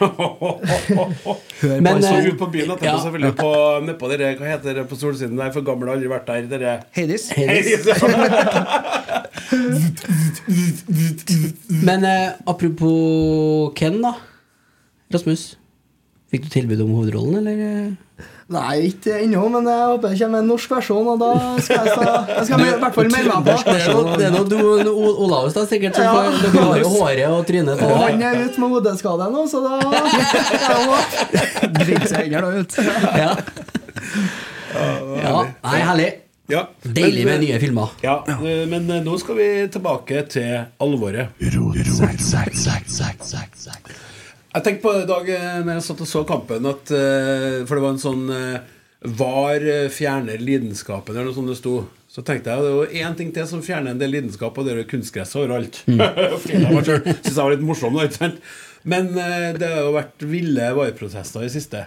Hør Men, Man så ut på byen etterpå, ja. selvfølgelig. På, nedpå dere, hva heter det på solsiden der? For gammel har aldri vært der. Dere. Heidis. Men eh, apropos Ken, da. Rasmus. Fikk du tilbud om hovedrollen, eller? Eh? Nei, ikke ennå, men jeg håper det kommer en norsk versjon, og da skal jeg, jeg skal i hvert fall melde meg Det er på. noe, det er noe du, Olaus, da, sikkert. Som Ja. får, dere har jo håret og trynet på. han er ute med hodeskade nå, så da Driter seg heller da ut. Ja. ja. Nei, herlig. Ja. Deilig med nye filmer. Ja, eh, men eh, nå skal vi tilbake til alvoret. Jeg tenkte på dag eh, når jeg satt og så kampen, at eh, For det var en sånn eh, VAR fjerner lidenskapen, eller noe sånt det sto. Så tenkte jeg det var én ting til som fjerner en del lidenskap, og det er kunstgress overalt. Mm. Synes jeg var litt morsom, da? Men det har jo vært ville VAR-protester i siste.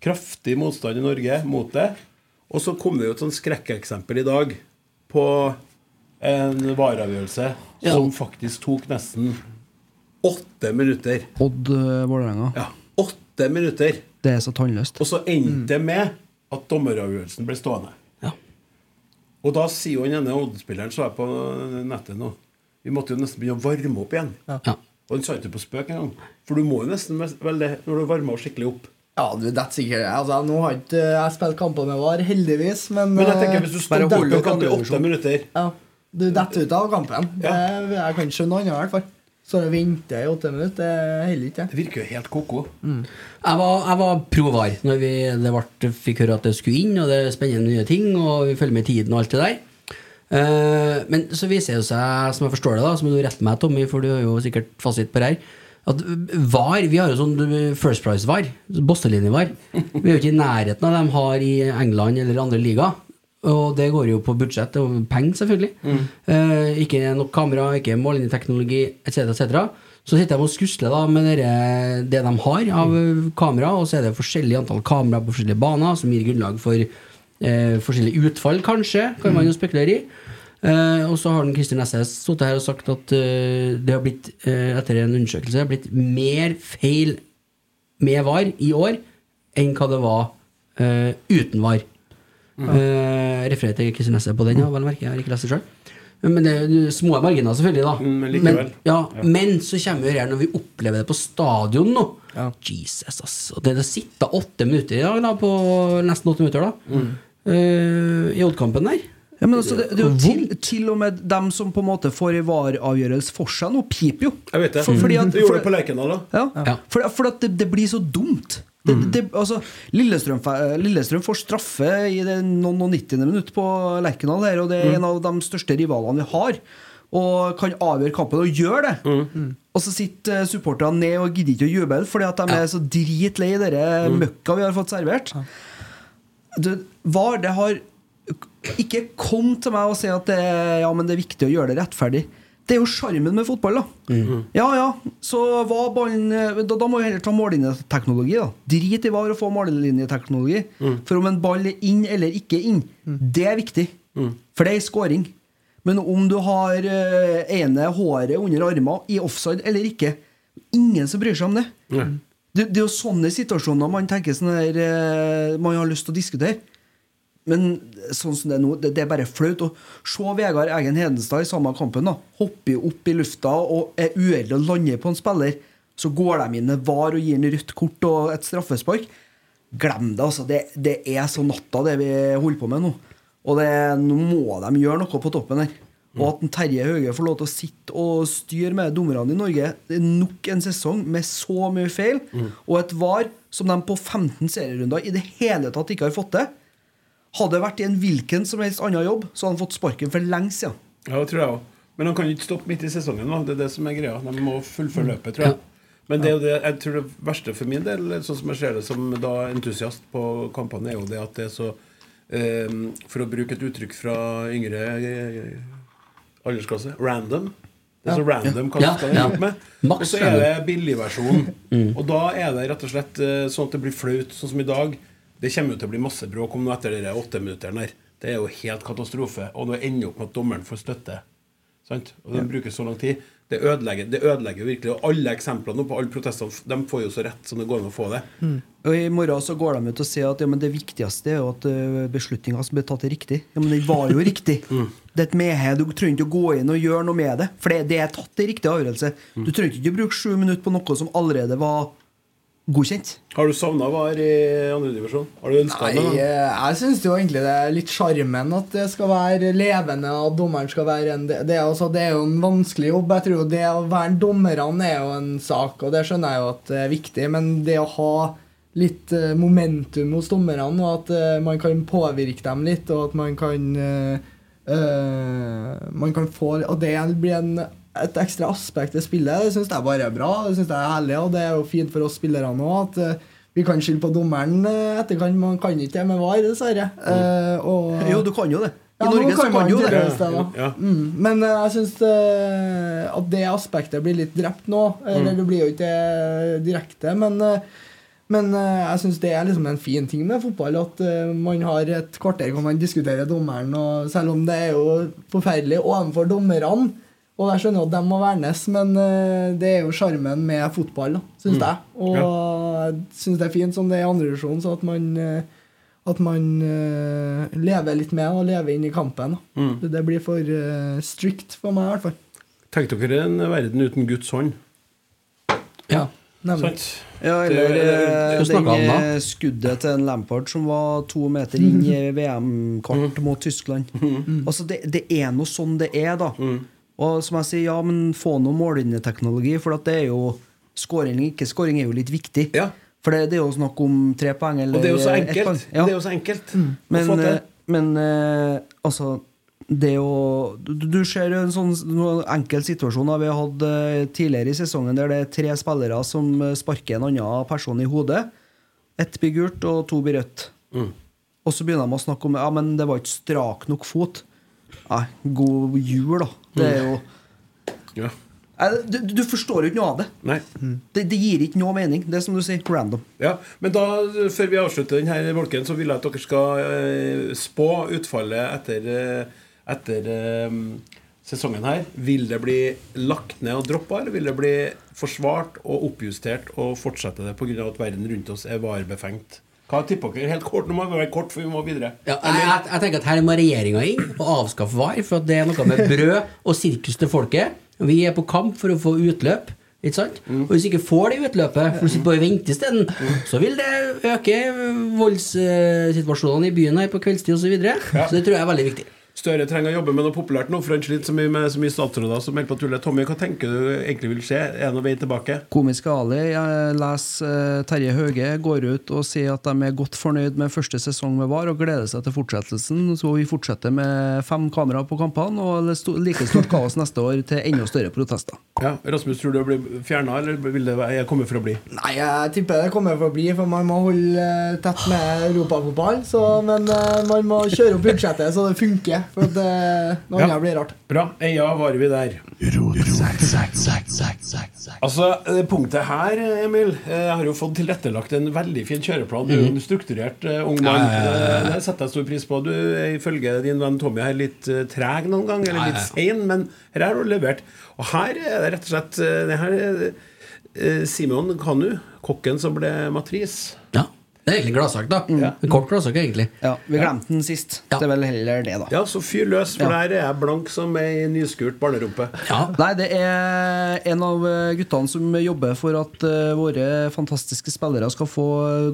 Kraftig motstand i Norge mot det. Og så kom det jo et sånn skrekkeksempel i dag på en vareavgjørelse ja. som faktisk tok nesten åtte minutter. Odd uh, Vålerenga. Ja, åtte minutter. Det er så tannløst. Og så endte det med at dommeravgjørelsen ble stående. Ja. Og da sier jo den ene Odd-spilleren, så jeg på nettet nå Vi måtte jo nesten begynne å varme opp igjen. Ja. Og han sa ikke på spøk engang. For du må jo nesten vel det når du varmer skikkelig opp. Ja, du, detter sikkert Altså, Nå har ikke jeg spilt kamper med VAR, heldigvis, men Men jeg tenker hvis du eh, står og holder kamp i åtte minutter Ja, du detter ut av kampen. Det, jeg kan skjønne noe annet, i hvert fall. Så å vente i åtte minutter, det holder ikke. Det virker jo helt ko-ko. Jeg var, jeg var pro var når vi det ble, fikk høre at det skulle inn, og det er spennende nye ting, og vi følger med tiden og alt det der. Uh, men så viser det seg, som jeg forstår det, da som du retter meg, Tommy, for du har jo sikkert fasit på det her, at VAR Vi har jo sånn First Price-VAR, Bosselinje-VAR. Vi er jo ikke i nærheten av det de har i England eller andre liga. Og det går jo på budsjett og penger, selvfølgelig. Mm. Eh, ikke nok kamera, ikke mållinjeteknologi etc. etc. Så sitter de og skusler da med dere, det de har av kamera, og så er det forskjellig antall kamera på forskjellige baner, som gir grunnlag for eh, forskjellige utfall, kanskje, kan man jo spekulere i. Eh, og så har den Kristin Nesses sittet her og sagt at eh, det har blitt, eh, etter en undersøkelse, har blitt mer feil med VAR i år enn hva det var eh, uten VAR. Uh, refererer til Kristin Nesse på den, ja, vel å merke. Jeg har ikke lest det sjøl. Men det er små marginer, selvfølgelig. da Men, men likevel. ja, Ja. men så kommer vi her når vi opplever det på stadion nå. Jesus, ass. Og det, det sitter åtte minutter i dag, da, på nesten åtte minutter, da. Mm. Uh, I Odd-kampen der. Ja, men altså, det, det er jo til, til og med dem som på en måte får en VAR-avgjørelse for seg nå, piper jo. Jeg vet det. For, fordi at, det gjorde det på Lerkendal, da. ja, Ja. For, for at det, det blir så dumt. Det, det, altså, Lillestrøm, Lillestrøm får straffe i det noen og 90. minutt på Lerkendal, her, og det er en av de største rivalene vi har. Og kan avgjøre kampen, og gjør det. Og så sitter eh, supporterne ned og gidder ikke å juble fordi at de er så dritlei denne møkka vi har fått servert. Det, VAR, det har ikke kom til meg og si at det, ja, men det er viktig å gjøre det rettferdig. Det er jo sjarmen med fotball, da. Ja ja, så var ballen eh, Da, da må vi heller ta mållinjeteknologi, da. Drit i VAR å få mållinjeteknologi. For om en ball er inn eller ikke inn, det er viktig. For det er scoring. Men om du har uh, ene håret under armen i offside eller ikke Ingen som bryr seg om det. Det, det er jo sånne situasjoner man tenker sånn der, uh, Man har lyst til å diskutere. Men sånn som det er nå, det, det er bare flaut. Og se Vegard Eggen Hedenstad i samme kampen. da Hopper opp i lufta og er uheldig og lander på en spiller. Så går de inn med VAR og gir ham rødt kort og et straffespark. Glem det, altså. Det, det er så natta, det vi holder på med nå. Og det, nå må de gjøre noe på toppen her. Og at en Terje Hauge får lov til å sitte og styre med dommerne i Norge Det er nok en sesong med så mye feil, og et VAR som de på 15 serierunder i det hele tatt ikke har fått til. Hadde det vært i en hvilken som helst annen jobb, så hadde han fått sparken for lenge siden. Ja, det tror jeg også. Men han kan ikke stoppe midt i sesongen. nå, Det er det som er greia. De må fullføre løpet, tror jeg. Men det det, jeg tror det verste for min del, sånn som jeg ser det som da entusiast på kampene, er jo det at det er så eh, For å bruke et uttrykk fra yngre eh, aldersklasse random. Det er så random hva du skal ende med. Og så er det billigversjonen. Og da er det rett og slett eh, sånn at det blir flaut, sånn som i dag. Det kommer jo til å bli masse bråk om noe etter de åtteminutteren der. Det er jo helt katastrofe. Og det ender opp med at dommeren får støtte. Sant? Og den bruker så lang tid. Det ødelegger, det ødelegger virkelig. Og alle eksemplene nå på alle protestene, de får jo så rett som det går an å få det. Og I morgen så går de ut og sier at ja, men det viktigste er jo at uh, beslutninga som ble tatt, er riktig. Ja, Men den var jo riktig. Det er et medhe. Du trenger ikke å gå inn og gjøre noe med det. For det, det er tatt en riktig avgjørelse. Du trenger ikke å bruke sju minutter på noe som allerede var godkjent. Har du savna VAR i andredivisjon? Har du ønska Nei, det? eh, jeg syns jo egentlig det er litt sjarmen at det skal være levende, og dommeren skal være en Det, er, også, det er jo en vanskelig jobb. Jeg tror jo det å være dommerne er jo en sak, og det skjønner jeg jo at det er viktig, men det å ha litt eh, momentum hos dommerne, og at eh, man kan påvirke dem litt, og at man kan eh, Man kan få Og det blir en et ekstra aspekt ved spillet, det syns jeg bare er bra. Det synes jeg er herlig, og det er jo fint for oss spillere nå at uh, vi kan skylde på dommeren uh, etterkant. Man kan ikke det med VAR, dessverre. Uh, og, Jo, du kan jo det. I ja, Norge kan man jo det. det. Ja. Mm. Men eh, jeg syns at det aspektet blir litt drept nå. Eller det blir jo ikke direkte, men eh, men eh, jeg syns det er liksom en fin ting med fotball at eh, man har et kvarter hvor man diskuterer dommeren. Og selv om det er jo forferdelig overfor dommerne, og jeg skjønner at de må vernes, men eh, det er jo sjarmen med fotball, syns Mm. jeg. Og jeg syns det er fint som det er i andre divisjon, så at man eh, at man eh, lever litt med og lever inn i kampen. Mm. Det, blir for eh, strict for meg, i hvert fall. Tenk dere en verden uten Guds hånd. Ja. Nemlig. Sant? Ja, eller det skuddet til en Lampard som var to meter inn i VM-kart mot Tyskland. Altså, det, det er nå sånn det er, da. Og som jeg sier, ja, men få noe mållinjeteknologi, for at det er jo Skåring eller ikke skåring er jo litt viktig. For det, det er jo snakk om tre poeng eller Og det er jo så ett enkelt. Ja. Det er jo så enkelt mm. Men, eh, men eh, altså det jo du, du ser en sånn enkel situasjon da vi har hatt eh, tidligere i sesongen, der det er tre spillere som sparker en annen person i hodet. Ett blir gult, og to blir rødt. Mm. Og så begynner de å snakke om Ja, men det var ikke strak nok fot. Nei, god jul, da. Det er jo Ja. Du, du forstår jo ikke noe av det. Nei. det. Det gir ikke noe mening. Det er som du sier, random. Ja, men da, før vi avslutter denne bolken, så vil jeg at dere skal eh, spå utfallet etter, eh, etter eh, sesongen her. Vil det bli lagt ned og droppa, eller vil det bli forsvart og oppjustert og fortsette det pga. at verden rundt oss er varebefengt? Hva tipper dere? Helt kort, Nå må vi være kort, for vi må videre. Ja, jeg, jeg, jeg tenker at Her må regjeringa inn og avskaffe VAR, for det er noe med brød og sirkus til folket. Vi er på kamp for å få utløp. Ikke sant? Og Hvis ikke får det utløpet, for du sitter bare og venter isteden, så vil det øke voldssituasjonene i byen her på kveldstid osv. Så, videre. så det tror jeg er veldig viktig. Støre trenger å jobbe med noe populært nå, for han sliter så mye med så mye statsråder som holder på å tulle. Tommy, hva tenker du egentlig vil skje? Er det noen vei tilbake? Komiske Ali. Jeg leser eh, Terje Høge går ut og sier at de er godt fornøyd med første sesong med VAR og gleder seg til fortsettelsen. Så vi fortsetter med fem kameraer på kampene og like stort kaos neste år til enda større protester. Ja, Rasmus, tror du det blir fjerna, eller vil det være- komme for å bli? Nei, jeg tipper det kommer for å bli, for man må holde eh, tett med europafotball. så- Men eh, man må kjøre opp budsjettet så det funker, for det, eh, noe Ja. blir rart. Bra. Ja, var vi der. Altså, det punktet her, Emil eh, Jeg har jo fått tilrettelagt en veldig fin kjøreplan. Du er en strukturert eh, ung mann. Eh, Det setter jeg stor pris på. Du er ifølge din venn Tommy her litt eh, treg noen gang, eller litt sein, men her har du levert. Og her er det rett og slett eh, det her er, eh, Simon Kanu, kokken som ble matris. Ja, Det er egentlig gladsak, da. En kort gladsak, egentlig. Ja, Vi glemte den sist. Det er vel heller det, da. Ja, så fyr løs, for Ja. der er jeg blank som ei nyskurt barnerumpe. Nei, det er en av eh, guttene som jobber for at uh, våre fantastiske spillere skal få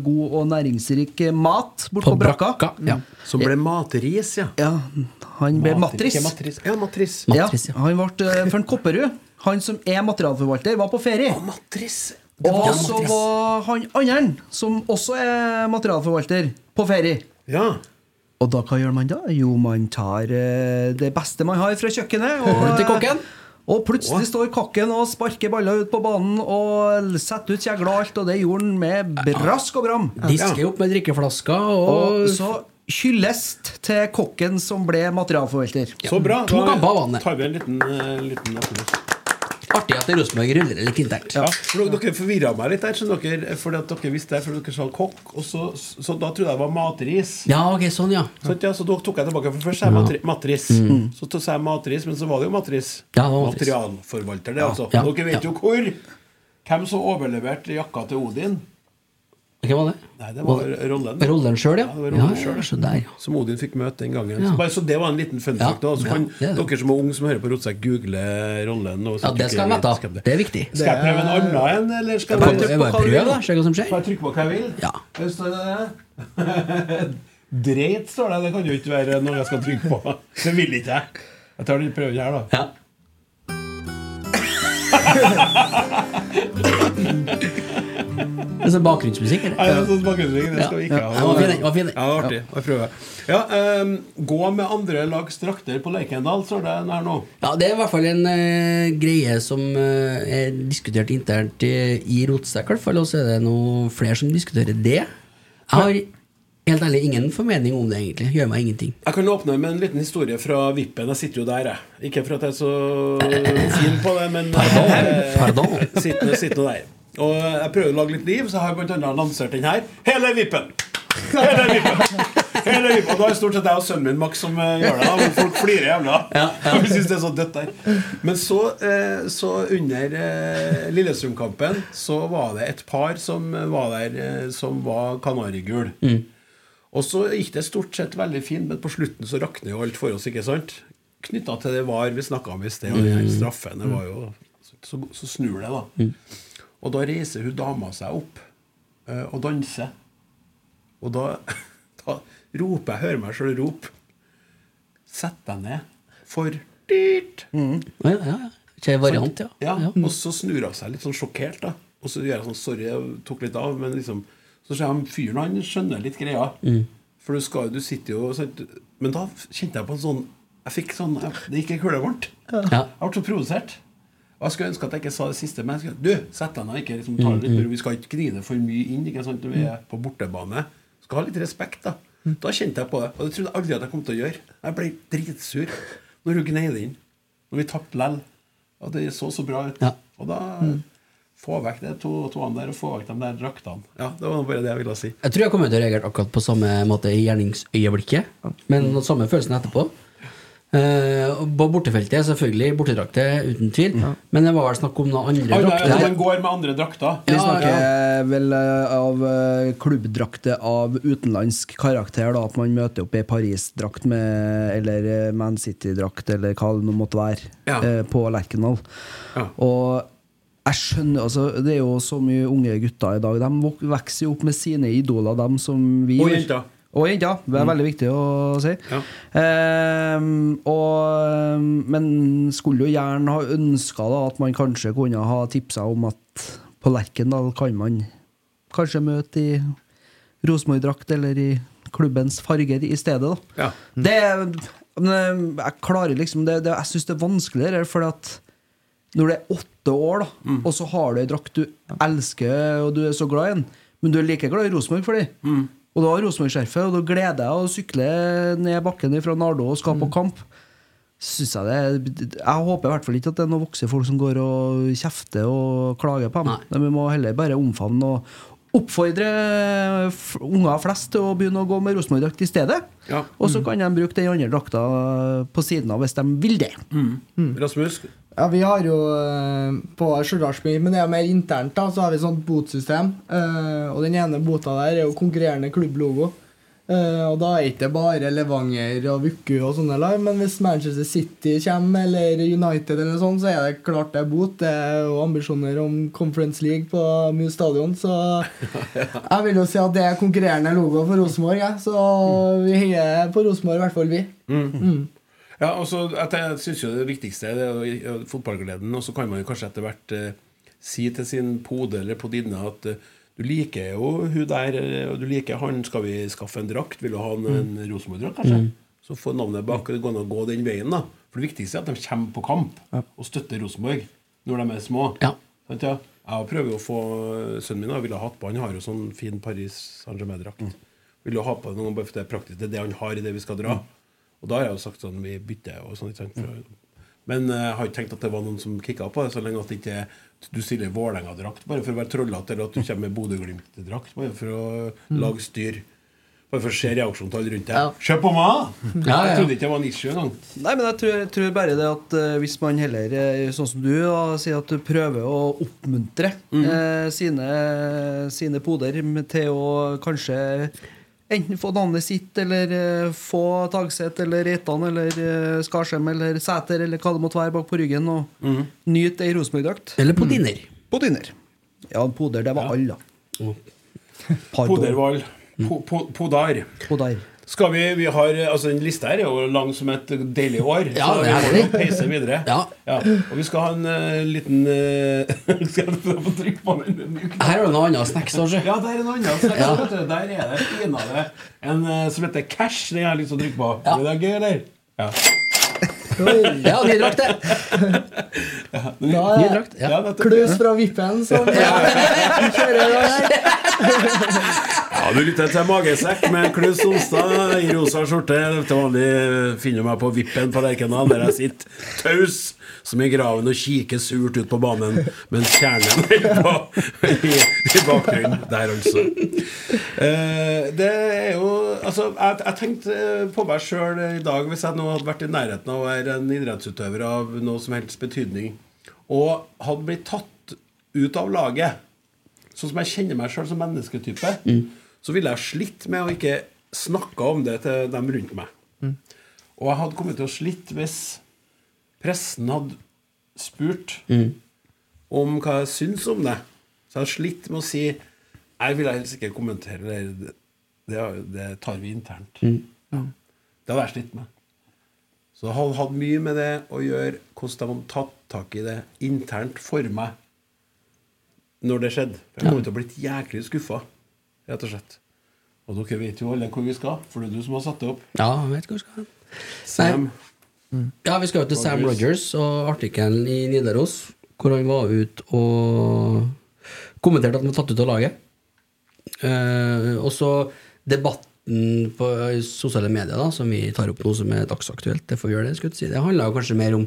god og næringsrik mat bort på, brakka. Som ble matris, ja. Ja, han ble Matris, matris. Ja, matris. Ja, matris. Ja, han ble uh, Førn Kopperud. Han som er materialforvalter, var på ferie. matris. Og så var han andre, som også er materialforvalter, på ferie. Ja. Og da hva gjør man da? Jo, man tar eh, det beste man har fra kjøkkenet. Og, til kokken. Og plutselig står kokken og sparker baller ut på banen og setter ut kjegler og alt, og det gjorde han med brask og bram. Disker opp med drikkeflasker og, Og så hyllest til kokken som ble materialforvalter. Så bra. Da tar vi en liten, eh, liten applaus. Artig at Rosenborg ruller litt internt. Ja, for dere, forvirra meg litt der, skjønner dere, fordi at dere visste det, for dere sa kokk, og så, så da trodde jeg det var matris. Ja, ok, sånn, ja. Så, ja, så da tok jeg tilbake, for først sa jeg matri matris. Mm. Så sa jeg matris, men så var det jo matris. Ja, det var matris. Materialforvalter, det, altså. Dere vet jo hvor. Hvem som overleverte jakka til Odin? Hvem var det? Nei, det var rollen. Rollen sjøl, ja. Ja, det var rollen ja, selv. så der, ja. Som Odin fikk møte den gangen. Ja. Så, bare, så det var en liten fun fact. Ja. Så ja, kan det er det. dere som er unge som hører på Rotsekk, google rollen. Ja, det skal trykker- vite. Det er viktig. Skal jeg prøve en annen en, eller skal Jeg jeg bare vil? da, se hva som skjer. Får jeg trykke på hva jeg vil? Ja. Hva står det? Dreit, står det. Det kan jo ikke være noe jeg skal trykke på. Det vil ikke jeg. Jeg tar den prøven her, da. Ja. Det er sånn bakgrunnsmusikk, eller? Er sånn bakgrunnsmusikk, det skal vi ikke ha. ja, det var fin. Ja, artig. Jeg prøver. Ja, um, gå med andre lags drakter på Leikendal, står det her nå. Ja, det er i hvert fall en uh, greie som uh, er diskutert internt i, i Rotsekk, i hvert fall, og så er det noe flere som diskuterer det. Jeg har helt ærlig ingen formening om det, egentlig. Gjør meg ingenting. Jeg kan åpne med en liten historie fra Vippen. Jeg sitter jo der, jeg. Ikke for at jeg er så fin på det, men Pardon! Pardon. sitter, sitter der. Og jeg prøver å lage litt liv, så har jeg blant annet lansert den her. Hele Vippen! Hele Vippen! Hele Vippen. Og da er det stort sett jeg og sønnen min Max som eh, gjør det. Men folk flirer jævla. Vi syns det er så dødt der. Men så, eh, så under eh, Lillestrøm-kampen, så var det et par som var der som var kanarigul. Og så gikk det stort sett veldig fint, men på slutten så rakner jo alt for oss, ikke sant? Knytta til det var vi snakka om i sted, og den her straffen, det var jo Så, så snur det, da. Og da reiser hun dama seg opp uh, og danser. Og da, da roper jeg, hører meg sjøl rope Sett deg ned, for dyrt! Ja, ja, ja. Ikke variant, ja. Ja, Og så snur hun seg litt sånn sjokkert, da. Og så gjør jeg sånn Sorry, jeg tok litt av, men liksom Så ser jeg fyren, han skjønner litt greia. Mm. For du skal du sitter jo sant? Men da kjente jeg på en sånn Jeg fikk sånn jeg, Det gikk en kule varmt. Ja. Jeg ble så provosert. Jeg skulle ønske at jeg ikke sa det siste, men jeg skulle, du, sett deg ned. Ikke liksom, litt, Mm, mm. Vi skal ikke grine for mye inn ikke sant, når vi er på bortebane. Skal ha litt respekt, da. Da kjente jeg på det. Og det trodde jeg aldri at jeg kom til å gjøre. Jeg ble dritsur når hun gnei det inn. Når vi tapte lell. Og det så så bra ut. Og da få vekk de to toene der, og få vekk de der draktene. Ja, det var bare det jeg ville si. Jeg tror jeg kommer til å reagere akkurat på samme måte i gjerningsøyeblikket, men samme følelsen etterpå. Eh, på bortefeltet selvfølgelig bortedrakter, uten tvil, men det var vel snakk om noen andre er- drakter. Man går med andre drakter. Vi snakker vel eh, av eh, klubbdrakter av utenlandsk karakter. da At man møter opp i Paris-drakt Eller Man City-drakt, eller hva det nå måtte være, Ja. på Lerkendal. Og jeg skjønner altså Det er jo så mye unge gutter i dag. De vok- vokser jo opp med sine idoler, dem som vi Og jenter. Og jenter. Det er Mm. veldig viktig å si. Ehm, og, men skulle jo gjerne ha ønska at man kanskje kunne ha tipsa om at på Lerkendal kan man kanskje møte i Rosenborg-drakt eller i klubbens farger i stedet. Da. Ja. Det, men jeg klarer liksom det, det, Jeg syns det er vanskeligere, for at når det er åtte år, da, Mm. og så har du ei drakt du elsker og du er så glad i den, men du er like glad i Rosenborg for dem, Mm. Og da har Rosenborg-skjerfet, og da gleder jeg å sykle ned bakken fra Nardo og skal på kamp, synes jeg det Jeg håper i hvert fall ikke at det er noen voksne folk som går og kjefter og klager på dem. Men Vi må heller bare omfavne og oppfordre unger flest til å begynne å gå med Rosenborg-drakt i stedet. Ja. Og så kan de bruke den andre drakta på siden av hvis de vil det. Rasmus? Ja, vi har jo eh, på Stjørdalsby, men det er jo mer internt, da, så har vi sånt botsystem. Eh, og den ene bota der er jo konkurrerende klubblogo. Eh, og da er det ikke bare Levanger og Vuku og sånne lag, men hvis Manchester City kommer, eller United eller sånn, så er det klart det er bot. Det er jo ambisjoner om Conference League på Muse Stadion, så jeg vil jo si at det er konkurrerende logo for Rosenborg, ja. så vi heier på Rosenborg, i hvert fall vi. Mm. Mm. Ja, altså, at Jeg syns jo det viktigste er i- i fotballgleden. Og så kan man jo kanskje etter hvert eh, si til sin pode eller podinne at eh, du liker jo hun der, eh, og du liker han. Skal vi skaffe en drakt? Vil du ha en, en Rosenborg-drakt, kanskje? Mm. Så få navnet bak. Det går an å gå den veien, da. For det viktigste er at de kommer på kamp og støtter Rosenborg når de er små. Sant, ja? Jeg prøver å få Sønnen min da, ville ha hatt på Han har jo sånn fin Paris Saint-Germain-drakt. Vil jo ha på det noen bare for det er praktisk. Det er det han har i det vi skal dra. Og da har jeg jo sagt sånn Vi bytter og sånn. ikke sant, for- Men eh, jeg har ikke tenkt at det var noen som kicka på det, så lenge at det ikke er du stiller Vålerenga-drakt bare for å være trollete, eller at du kommer med Bodø-Glimt-drakt bare for å Mm. lage styr. Bare for å se reaksjonen til alle rundt deg. Se på meg! Ja, ja. Jeg trodde ikke det var en issue engang. Nei, men jeg tror, jeg tror bare det at eh, hvis man heller, eh, sånn som du, da, sier at du prøver å oppmuntre eh, sine, sine poder til å kanskje enten få navnet sitt, eller eh, få Tagset, eller Reitan, eller eh, Skarsheim, eller Sæter, eller hva det måtte være bak på ryggen, og nyte ei Rosenborg-drakt. Eller på dinner. På dinner. Ja, poder, det var alle, da. Pardon. Podervall. Po, po, podar. Podar. Skal vi, vi har, altså Den lista her er jo lang som et deilig år. Ja, så det vi må jo peise videre. Ja. Og vi skal ha en uh, liten uh, Skal jeg få trykke på den? Her er det noe annet snacks også. Ja, der er noe annet snacks. Ja. vet du. Der er det pinadø en uh, som heter Cash. Den har jeg lyst til å trykke på. Ja. Er det gøy, eller? Ja. Ja, ny drakt, det. Da Ny er drakt, ja. Ja. Klus fra vippen som kjører i gang her. Ja, du lytter til Magesekk med Klaus Sonstad i rosa skjorte. Til vanlig finner du meg på Vippen på Lerkendal, der jeg sitter taus som i graven og kikker surt ut på banen, mens kjernen er på, i, i bakgrunnen. Der, altså. Eh, det er jo Altså, jeg, jeg tenkte på meg sjøl i dag, hvis jeg nå hadde vært i nærheten av å være en idrettsutøver av noe som helst betydning, og hadde blitt tatt ut av laget sånn som jeg kjenner meg sjøl som mennesketype, så ville jeg slitt med å ikke snakke om det til dem rundt meg. Og jeg hadde kommet til å slitt hvis pressen hadde spurt om hva jeg syns om det. Så jeg hadde slitt med å si Jeg vil helst ikke kommentere det. Det, det tar vi internt. Det hadde jeg slitt med. Så det hadde hatt mye med det å gjøre hvordan de hadde tatt tak i det internt for meg når det skjedde. Jeg Ja. kommer til å blitt jæklig skuffa, rett og slett. Og dere vet jo alle hvor vi skal, for det er du som har satt det opp. Ja, jeg vet hva vi skal. Sam. Ja, vi skal jo til Sam Rogers. Og artikkelen i Nidaros, hvor han var ute og kommenterte at han var tatt ut av laget. Eh, og så debatten på sosiale medier, da, som vi tar opp nå som er dagsaktuelt, det får vi gjøre det, si. Det handla kanskje mer om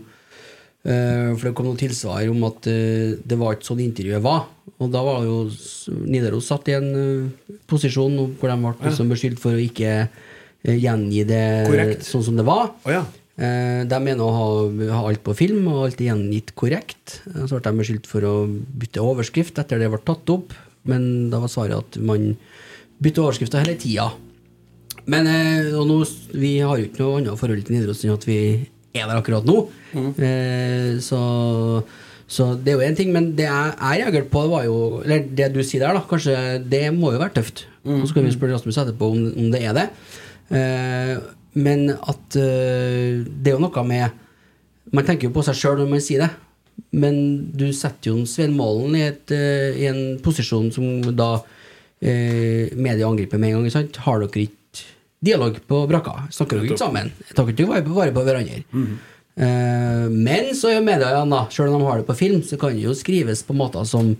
eh, For det kom noen tilsvar om at eh, det var ikke sånn intervjuet var. Og da var jo Nidaros satt i en uh, posisjon hvor de ble liksom beskyldt for å ikke eh, gjengi det Korrekt. sånn som det var. Oh, ja. Eh, De mener å ha, alt på film og alt gjengitt korrekt. Eh, Så ble de beskyldt for å bytte overskrift etter det ble tatt opp, men da var svaret at man bytter overskrifter hele tida. Men eh, og nå, vi har jo ikke noe annet forhold til Nidaros enn at vi er der akkurat nå. Eh, så, så det er jo én ting, men det jeg, jeg reagerte på, det var jo Eller det du sier der, da, kanskje det må jo være tøft. Så skal vi spørre Rasmus etterpå om, om det er det. Eh, men at uh, det er jo noe med Man tenker jo på seg sjøl når man sier det. Men du setter jo Svein Målen i, et, uh, i en posisjon som da uh, media angriper med en gang. Sant? Har dere ikke dialog på brakka? Snakker dere ikke sammen? Tar ikke vare på, vare på hverandre? uh, men så er jo media igjen, da. Selv om de har det på film, så kan det jo skrives på måter som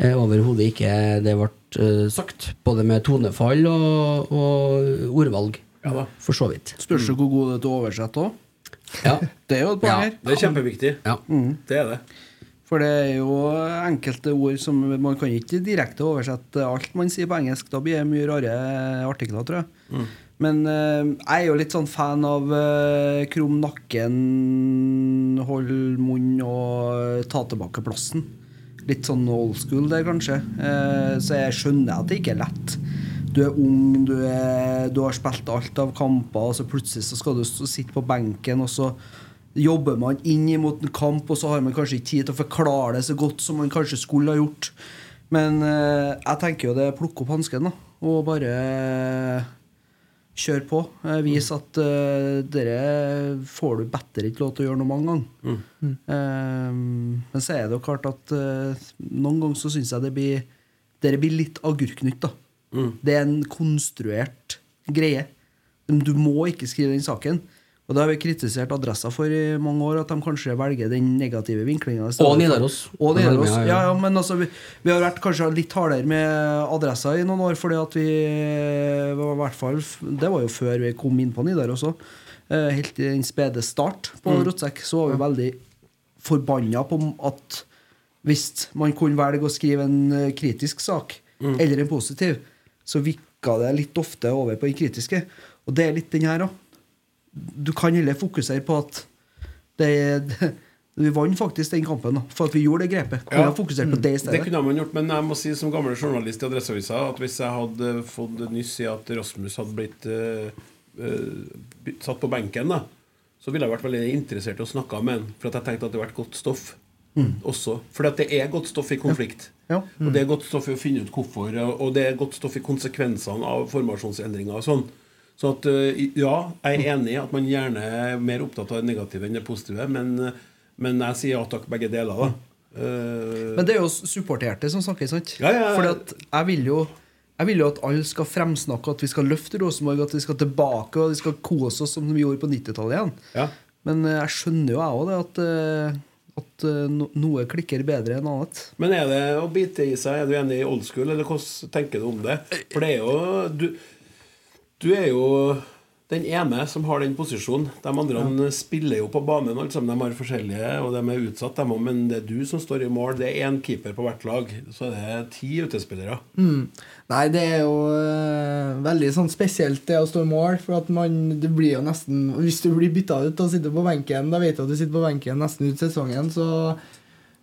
overhodet ikke det ble sagt. Både med tonefall og, og ordvalg. For så vidt. Spørs jo hvor god du er til å oversette òg. Ja. Det er jo et poeng her. Det er kjempeviktig. Mm. Det er det. For det er jo enkelte ord som Man kan ikke direkte oversette alt man sier på engelsk. Da blir det mye rare artikler, tror jeg. Mm. Men eh, jeg er jo litt sånn fan av uh, krum nakken, hold munn og ta tilbake plassen. Litt sånn old school der, kanskje. Eh, så jeg skjønner at det ikke er lett. Du er ung, du, er, du har spilt alt av kamper, og så plutselig så skal du sitte på benken, og så jobber man inn mot en kamp, og så har man kanskje ikke tid til å forklare det så godt som man kanskje skulle ha gjort. Men eh, jeg tenker jo det er plukke opp hansken og bare kjøre på. Eh, Vis at eh, dere får du bedre ikke lov til å gjøre noe mange ganger. Eh, men så er det jo klart at eh, noen ganger så syns jeg det blir Dere blir litt agurknytt, da. Det er en konstruert greie. Du må ikke skrive den saken. Og det har vi kritisert Adressa for i mange år, at de kanskje velger den negative vinklinga. Og Nidaros. Og Nidaros. Ja, ja. Men altså, vi, vi har vært kanskje litt hardere med Adressa i noen år, fordi at vi var i hvert fall Det var jo før vi kom inn på Nidaros òg. Helt i den spede start på Mm. Rotsekk så var vi veldig forbanna på at hvis man kunne velge å skrive en eh, kritisk sak, Mm. eller en positiv, så vikka det litt ofte over på den kritiske. Og det er litt den her òg. Du kan heller fokusere på at det, det, vi vant faktisk den kampen, da, for at vi gjorde det grepet. Kunne ja. fokusert på det i stedet Det kunne man gjort, men jeg må si som gammel journalist i Adresseavisa at hvis jeg hadde fått nyss i at Rasmus hadde blitt uh, uh, satt på benken, da, så ville jeg vært veldig interessert i å snakke med han. For at jeg tenkte at det hadde vært godt stoff Mm. også. For at det er godt stoff i konflikt. Ja. Og det er godt stoff i å finne ut hvorfor, og det er godt stoff i konsekvensene av formasjonsendringer og sånn. Så at eh, ja, jeg er enig i at man gjerne er mer opptatt av det negative enn det positive, men, men jeg sier ja takk, begge deler, da. Eh, Men det er jo supporterte som snakker, sant? Ja, ja, ja. Fordi at jeg vil jo jeg vil jo at alle skal fremsnakke at vi skal løfte Rosenborg, at vi skal tilbake og vi skal kose oss som vi gjorde på 90-tallet igjen. Ja. Men eh, jeg skjønner jo jeg òg det at, at eh, noe klikker bedre enn annet. Men er det å bite i seg? Er du enig i old school, eller hvordan tenker du om det? For det er jo Du, du er jo den ene som har den posisjonen. De andre spiller jo på banen, Alt sammen. De har forskjellige, og de er utsatt, dem òg. Men det er du som står i mål. Det er én keeper på hvert lag. Så det er ti utespillere. Mm. Nei, det er jo øh, veldig sånn spesielt det å stå i mål. For at man, det blir jo nesten Hvis du blir bytta ut og sitter på benken, da vet du at du sitter på benken nesten ut sesongen, så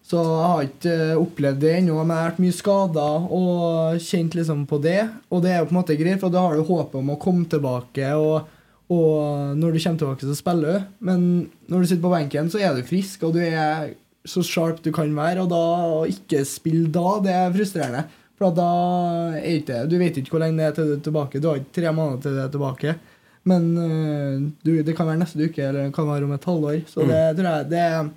så jeg har ikke eh, opplevd det ennå, men jeg har vært mye skada og kjent liksom på det. Og det er jo på en måte greit, for da har du håpet om å komme tilbake, og, og når du kommer tilbake, så spiller du. Men når du sitter på benken, så er du frisk, og du er så sharp du kan være, og da å ikke spille da, det er frustrerende. For da er ikke Du vet ikke hvor lenge det er til du er tilbake. Du har ikke tre måneder til du er tilbake. Men eh, du, det kan være neste uke, eller det kan være om et halvår. Så Mm. det tror jeg det, er-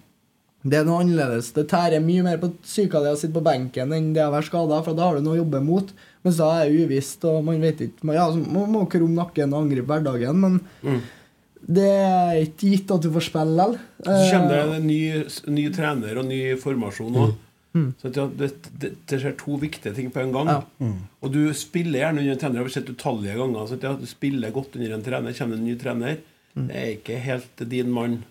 det er noe annerledes. Det tærer mye mer på psyka di å sitte på benken enn det å være skada, for da har du noe å jobbe mot. Mens da er det uvisst, og man vet ikke Man, ja, man må krumme nakken og angripe hverdagen, men Mm. det er ikke gitt at du får spille likevel. Så kommer det Eh, en ny, ny trener og ny formasjon òg. Mm. Så det, det, det skjer to viktige ting på en gang. Ja. Og du spiller gjerne under en trener. Jeg har sett utallige ganger. Så at du spiller godt under en trener. Kommer det en ny trener, Mm. det er ikke helt din mann.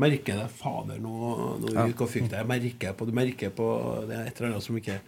Merker det. Fader, nå, nå Ja. hva fikk det? Jeg merker på, du merker på Det er et eller annet som ikke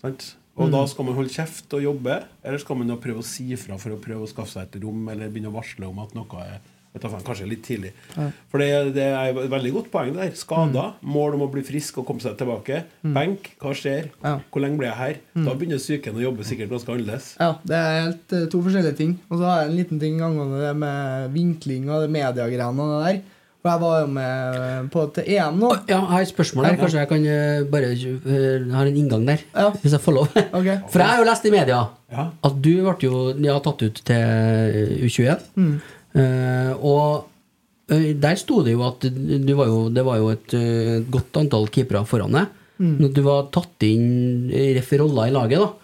Sant? Og Mm. da skal man holde kjeft og jobbe, eller skal man da prøve å si ifra for å prøve å skaffe seg et rom, eller begynne å varsle om at noe er vet du Kanskje litt tidlig. Ja. For det, det er et veldig godt poeng der. Skader, mål om å bli frisk og komme seg tilbake. Mm. Benk, hva skjer? Ja. Hvor lenge blir jeg her? Mm. Da begynner psyken å jobbe sikkert ganske annerledes. Ja, det er helt eh, to forskjellige ting. Og så har jeg en liten ting angående det med vinkling og mediegrenene mediegreiene og det der. For jeg var jo med på et EM nå. Ja, jeg har et spørsmål her. Kanskje jeg kan eh, bare uh, har en inngang der? Hvis jeg får lov? For jeg har jo lest i media at du ble jo ja, tatt ut til U21. Mm. Uh, og eh, der sto det jo at du var jo, det var jo et eh, godt antall keepere foran deg. Mm. Du var tatt inn i roller i laget, da.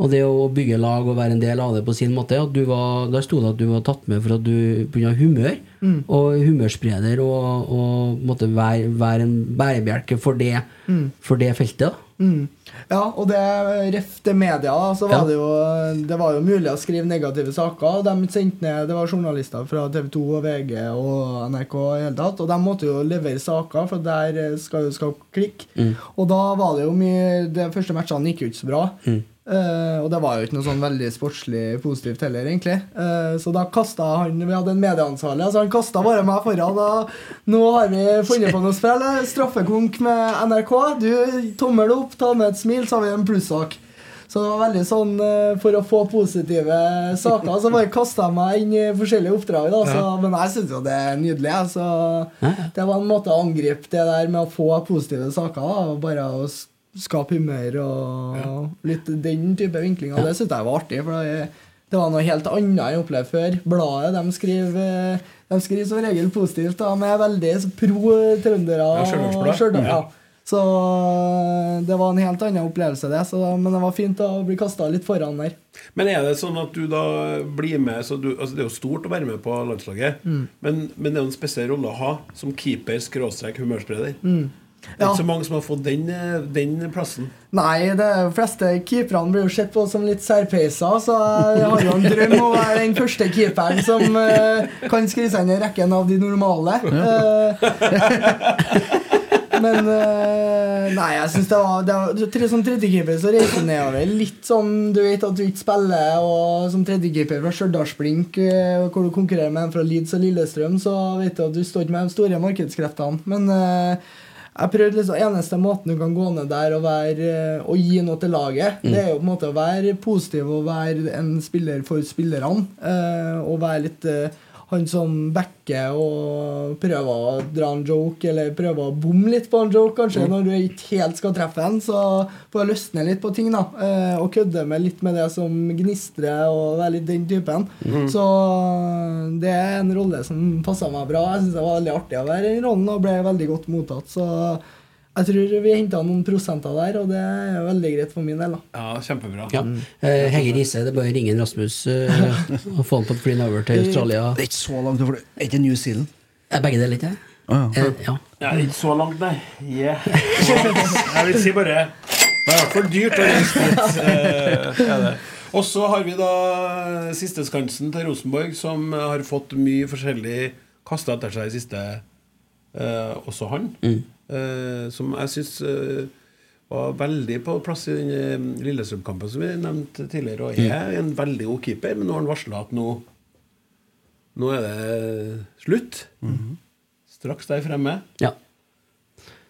Og det å bygge lag og være en del av det på sin måte. At du var, der sto det at du var tatt med for at du pga. humør. Mm. Og humørspreder og, og måtte være, være en bærebjelke for det, Mm. for det feltet. Mm. Ja, og det ref til media, da, så var Ja. det jo Det var jo mulig å skrive negative saker. Og de sendte ned Det var journalister fra TV 2 og VG og NRK i hele tatt, og de måtte jo levere saker, for der skal jo skape klikk. Mm. Og da var det jo mye De første matchene gikk jo ikke så bra. Eh, og det var jo ikke noe sånn veldig sportslig positivt heller, egentlig. Uh, så da kasta han Vi hadde en medieansvarlig, altså han kasta bare meg foran. Og nå har vi funnet på noe spill. eh, Straffekonk med NRK. Du, tommel opp, ta med et smil, så har vi en plussak. Så det var veldig sånn uh, For å få positive saker, så bare kasta jeg meg inn i forskjellige oppdrag. Da, så, Men jeg syns jo det er nydelig. Så det var en måte å angripe det der med å få positive saker. Da, og bare å skape humør og litt den type vinklinger. Det syns jeg var artig. For det, det var noe helt annet jeg opplevde før. Bladet de skriver De skriver som regel positivt, De er veldig pro trøndere. Ja, Stjørdal, Ja. ja. Så øh, det var en helt annen opplevelse, det. Så, men det var fint å bli kasta litt foran der. Men er det sånn at du da blir med så du, altså Det er jo stort å være med på landslaget, Mm. men, men det er jo en spesiell rolle å ha som keeper skråstrek humørspreder. Mm. Det er Ja. ikke så mange som har fått den, den plassen. Nei, de fleste keeperne blir jo sett på som litt særpeiser, så jeg har jo en drøm om å være den første keeperen som uh, kan skrive seg inn i rekken av de normale. Uh, Men uh, Nei, jeg syns det var, det var tre, Som tredjekeeper så reiser du nedover litt sånn Du vet at du ikke spiller, og som tredjekeeper fra Stjørdalsblink, uh, hvor du konkurrerer med en fra Leeds og Lillestrøm, så vet du at du står ikke med de store markedskreftene. Men øh, jeg prøvde liksom eneste måten du kan gå ned der og, være, og gi noe til laget, Mm. det er jo på en måte å være positiv og være en spiller for spillerne. øh, og være litt øh, han som backer og prøver å dra en joke, eller prøver å bomme litt på en joke, kanskje, Mm. når du ikke helt skal treffe en. Så får jeg løsne litt på ting, da. eh, Og kødde med litt med det som gnistrer, og være litt den typen. Mm. Så det er en rolle som passer meg bra. Jeg syns det var veldig artig å være i rollen, og ble veldig godt mottatt. Så jeg tror vi henta noen prosenter der, og det er veldig greit for min del. da Ja, kjempebra. Ja. Eh, Hege Riise, det er bare å ringe Rasmus eh, og få han på et fly over til Australia. Det er ikke så langt, for det er ikke New Zealand. Er begge deler, ikke? Eh, ja. Ja, ikke så langt, nei. Yeah. Jeg vil si bare Det er i hvert fall dyrt å reise dit. eh. Og så har vi da sisteskansen til Rosenborg, som har fått mye forskjellig kasta etter seg i siste eh, Også han. Mm. Eh, som jeg syns eh, var veldig på plass i den eh, Lillestrøm-kampen som vi nevnte tidligere. Og er en veldig god keeper, men nå har han varsla at nå Nå er det slutt. Straks der fremme. Ja.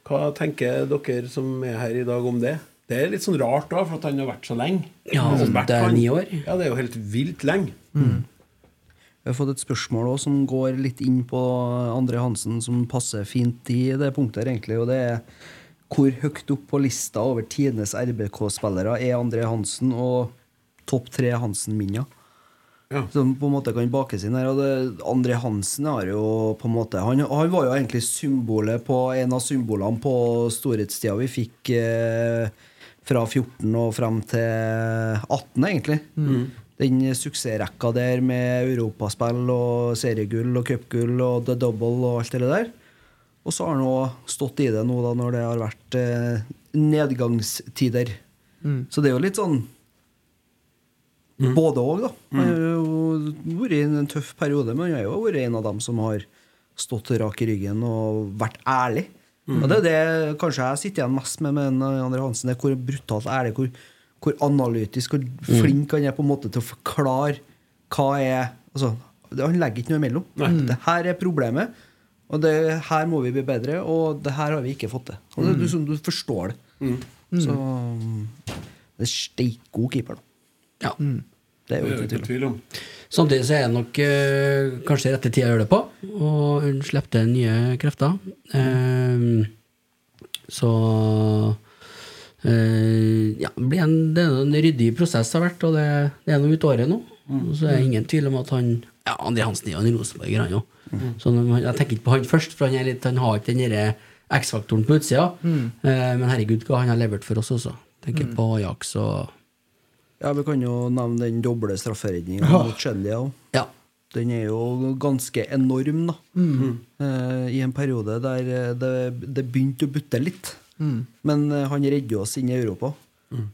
Hva tenker dere som er her i dag om det? Det er litt sånn rart da, for at han har vært så lenge. Ja, vært det er ni år. Ja, det er jo helt vilt lenge. Vi har fått et spørsmål også, som går litt inn på André Hansen, som passer fint i det punktet, her, egentlig. Og det er hvor høyt opp på lista over tidenes RBK-spillere er André Hansen og topp tre Hansen-minner? Som på en måte kan bakes inn her. Og det, André Hansen har jo på en måte Han, han var jo egentlig symbolet på en av symbolene på storhetstida vi fikk eh, fra 14 og frem til 18, egentlig. Mm. Den suksessrekka der med europaspill og seriegull og cupgull og the double og alt det der. Og så har han òg stått i det nå da når det har vært eh, nedgangstider. Mm. Så det er jo litt sånn både òg, da. Han har jo vært i en tøff periode, men han har jo vært en av dem som har stått rak i ryggen og vært ærlig. Mm. Og det er det kanskje jeg sitter igjen mest med med Andre Hansen, det er hvor brutalt ærlig, hvor, hvor analytisk, hvor flink han er på en måte til å forklare hva er altså, Han legger ikke noe imellom. Det her er problemet, og det her må vi bli bedre, og det her har vi ikke fått til. Og det, du, du forstår det. Mm. Så det er steikgod keeper, da. Ja. Det er jo ikke tvil tvil om. Samtidig så er det nok eh, kanskje rette tida å gjøre det på, og slapp til nye krefter. Eh, så ja, det blir en, det er en ryddig prosess har vært, og det, det er noe ut året nå. Mm. så er det ingen tvil om at han Ja, André Hansen er jo en Rosenborger, han òg. Så jeg tenker ikke på han først, for han, er litt, han har ikke den derre X-faktoren på utsida. Eh, men herregud, hva han har levert for oss også. Tenker på Ajax og Ja, Vi kan jo nevne den doble strafferedninga Ja. mot Chelsea òg. Ja. Den er jo ganske enorm, da. Mm. Uh, I en periode der eh, det, det begynte å butte litt. Mm. Men eh, han redder oss inn i Europa.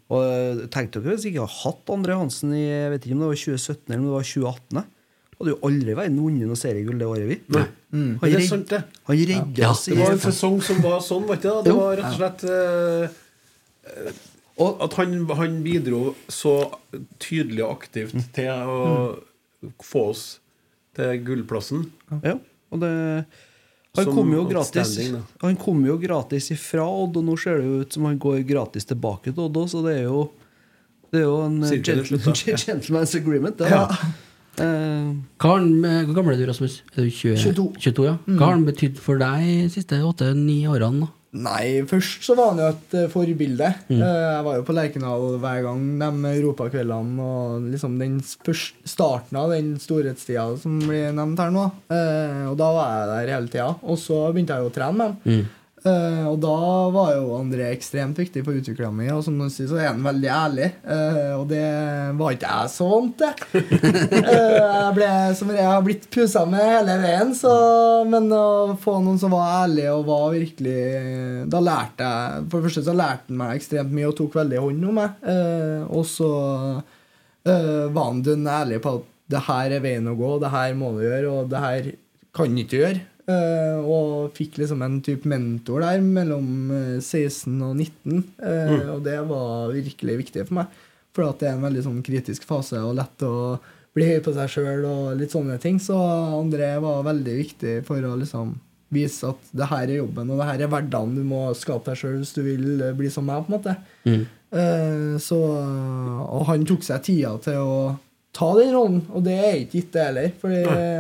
Og eh, tenk dere hvis vi ikke hadde hatt André Hansen i jeg vet ikke om det var 2017 eller om det var 2018. Hadde jo aldri vært vunnet noe seriegull det året, vi. Nei. Han, Det er redd- sant, det. han Ja, oss det var en sesong som var sånn, var ikke det? Det var rett og slett eh, eh, At han, han bidro så tydelig og aktivt Mm. til å få oss til gullplassen. Ja, og det han kom, jo gratis, han kom jo gratis ifra Odd, og nå ser det jo ut som han går gratis tilbake til Odd òg, så det er jo Det er jo en Sirkelen gentle, slutta. gentleman's agreement. Det, Ja. da. Eh, Hva har hvor gammel er du, Rasmus? Er du 20, 22. 22 ja. Mm. Hva har han betydd for deg de siste åtte-ni årene? da? Nei, først så var han jo et eh, forbilde. Mm. Eh, jeg var jo på Lerkendal hver gang de europakveldene og liksom den starten av den storhetstida som blir nevnt her nå. Eh, og da var jeg der hele tida. Og så begynte jeg jo å trene med han. Eh, og da var jo André ekstremt viktig for utviklinga mi, og som du sier, så er han veldig ærlig. Uh, og det var ikke jeg så vant til. uh, jeg ble, som jeg har blitt pusa med hele veien, så, men å få noen som var ærlig og var virkelig Da lærte jeg For det første så lærte han meg ekstremt mye og tok veldig hånd om meg. Og så var han dønn ærlig på at det her er veien å gå, det her må du gjøre, og det her kan du ikke gjøre. Eh, og fikk liksom en type mentor der mellom eh, 16 og 19. Uh, Mm. Og det var virkelig viktig for meg. For at det er en veldig sånn kritisk fase og lett å bli høy på seg sjøl og litt sånne ting. Så André var veldig viktig for å liksom vise at det her er jobben, og det her er hverdagen du må skape deg sjøl hvis du vil eh, bli som meg. på en måte. Eh, så, og han tok seg tida til å ta den rollen, og det er ikke gitt, det heller. For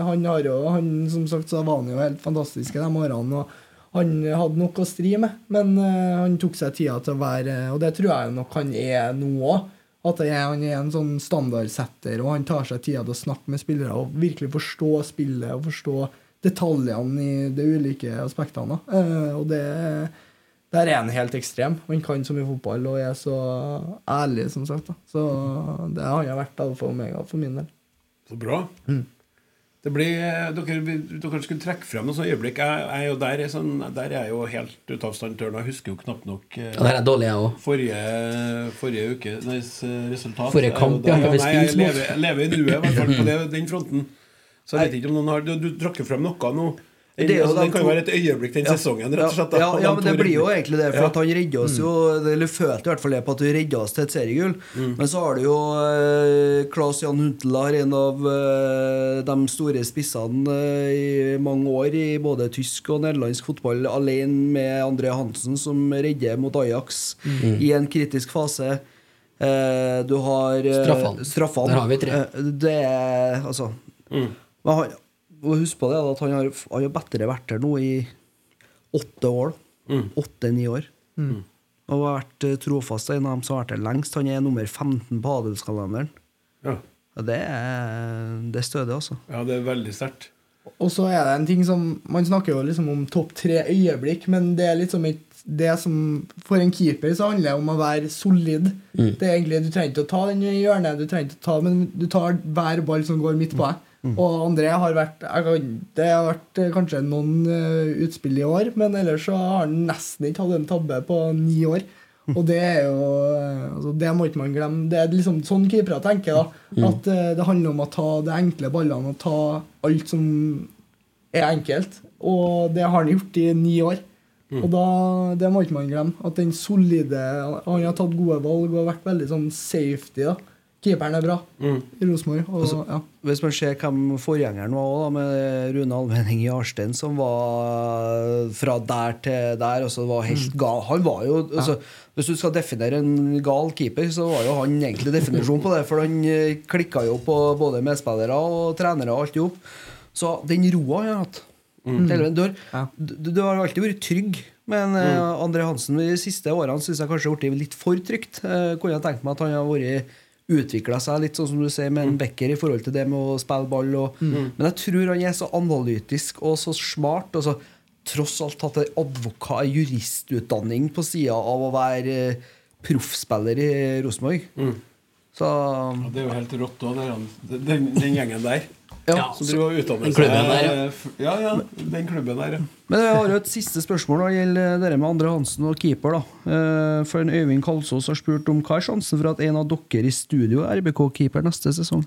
han har jo, han, som sagt så var han jo helt fantastisk de årene. og han hadde nok å stri med, men uh, han tok seg tida til å være Og det tror jeg nok han er nå òg. At er, han er en sånn standardsetter, og han tar seg tida til å snakke med spillere og virkelig forstå spillet og forstå detaljene i de ulike aspektene. Eh, og det der er han helt ekstrem. Han kan så mye fotball og er så ærlig, som sagt. da. Så det har han vært alfa og omega for min del. Så bra. Det blir, dere, dere skulle trekke frem noen sånne øyeblikk. Jeg, jeg er jo der, er sånn, der er jeg jo helt ute av stand til å Jeg husker jo knapt nok eh, Ja, er dårlig, jeg òg. forrige, forrige uke Nes resultat. Forrige Jeg kamp, der, ja, Nei, jeg lever, lever i nuet, i hvert fall på det, den fronten. Så jeg vet ikke om noen har Du, du trakk frem noe nå. Den, Det altså, de den kan jo være et øyeblikk den Ja. sesongen, rett og slett. da. Ja, ja, men det blir jo egentlig det, for Ja. at han redda oss jo Eller følte i hvert fall det på at du redda oss til et seriegull. Mm. Men så har du jo eh, Claes Jan Huntelar, en av eh, de store spissene eh, i mange år i både tysk og nederlandsk fotball, alene med André Hansen, som redder mot Ajax Mm. i en kritisk fase. Eh, du har eh, Straffene. straffene. Der har vi tre. Eh, det er altså Mm. men han, og Husk på det, at han har, han har bedre vært her nå i åtte år. Mm. Åtte-ni år. Mm. Og har vært eh, trofast en av dem som har vært her lengst. Han er nummer 15 på adelskalenderen. Ja. Ja, Det er, det er stødig, altså. Ja, det er veldig sterkt. Og så er det en ting som Man snakker jo liksom om topp tre øyeblikk, men det er liksom et det som For en keeper så handler det om å være solid. Mm. Det er egentlig, Du trenger ikke å ta den i hjørnet, du trenger ikke å ta, men du tar hver ball som går midt på deg. Og André har vært kan, Det har vært eh, kanskje noen eh, utspill i år, men ellers så har han nesten ikke hatt en tabbe på ni år. Og det er jo eh, altså Det må ikke man glemme. Det er liksom sånn keepere tenker. da Mm. At det handler om å ta de enkle ballene og ta alt som er enkelt. Og det har han gjort i ni år. Mm. Og da, det må ikke man glemme. At den solide Han har tatt gode valg og vært veldig sånn safety. da Keeperen er bra Mm. i Rosenborg. Og, Altså, ja. Hvis man ser hvem forgjengeren var også, da, med Rune Almenning i Arstein, som var fra der til der altså var helt gal. Han var jo, altså, Hvis du skal definere en gal keeper, så var jo han egentlig definisjon på det. For han eh, klikka jo på både medspillere og trenere og alt i hop. Så den roa han har hatt Mm. du, har, du, du har alltid vært trygg. Men eh, André Hansen de siste årene syns jeg kanskje har blitt litt for trygt. Eh, kunne jeg tenkt meg at han har vært utvikla seg litt sånn som du sier med en Becker i forhold til det med å spille ball. Og, Mm. Men jeg tror han er så analytisk og så smart. Og så tross alt hatt en advokat, juristutdanning på sida av å være eh, proffspiller i Rosenborg. Så Ja, det er jo helt rått òg, den, den gjengen der. Ja, som driver og utdanner den klubben der, ja. Ja, ja, den klubben der, ja. Men jeg har jo et siste spørsmål når det gjelder det med Andre Hansen og keeper. da Eh, For en Øyvind Kalsås har spurt om hva er sjansen for at en av dere i studio er RBK-keeper neste sesong?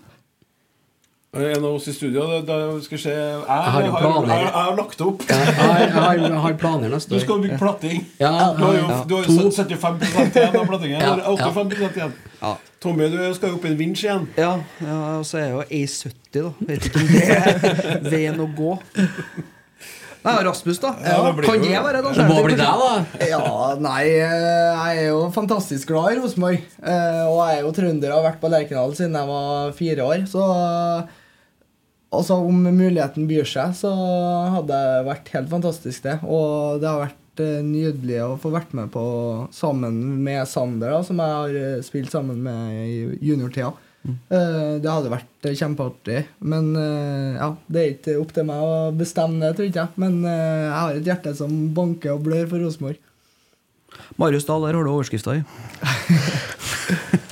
En av oss i studio, Det, det skal skje se Jeg, har jo har, planer. jeg, jeg har lagt opp. Jeg har, jeg har, jeg har planer neste Du skal bygge platting. Ja, du har jo, ja. du har jo 75 igjen av plattingen. Ja, Du har 85 igjen. Ja. Tommy, du skal jo opp i en vinsj igjen. Ja, ja og så er jeg jo A70, da. Vet ikke om det er veien å gå. Nei, Rasmus, da. Ja, det kan jo- det være et Det må bli deg, da. Ja, nei, eh, jeg er jo fantastisk glad i Rosenborg. Eh, Og jeg er jo trønder og har vært på Lerkendal siden jeg var fire år. Så altså, om muligheten byr seg, så hadde det vært helt fantastisk, det. Og det har vært eh, nydelig å få vært med på sammen med Sander, da, som jeg har eh, spilt sammen med i juniortida. Mm. Det hadde vært eh, kjempeartig. Men eh, ja, det er ikke opp til meg å bestemme det, tror ikke jeg. Men eh, jeg har et hjerte som banker og blør for Rosenborg. Marius Dahl, der har du overskrifta i.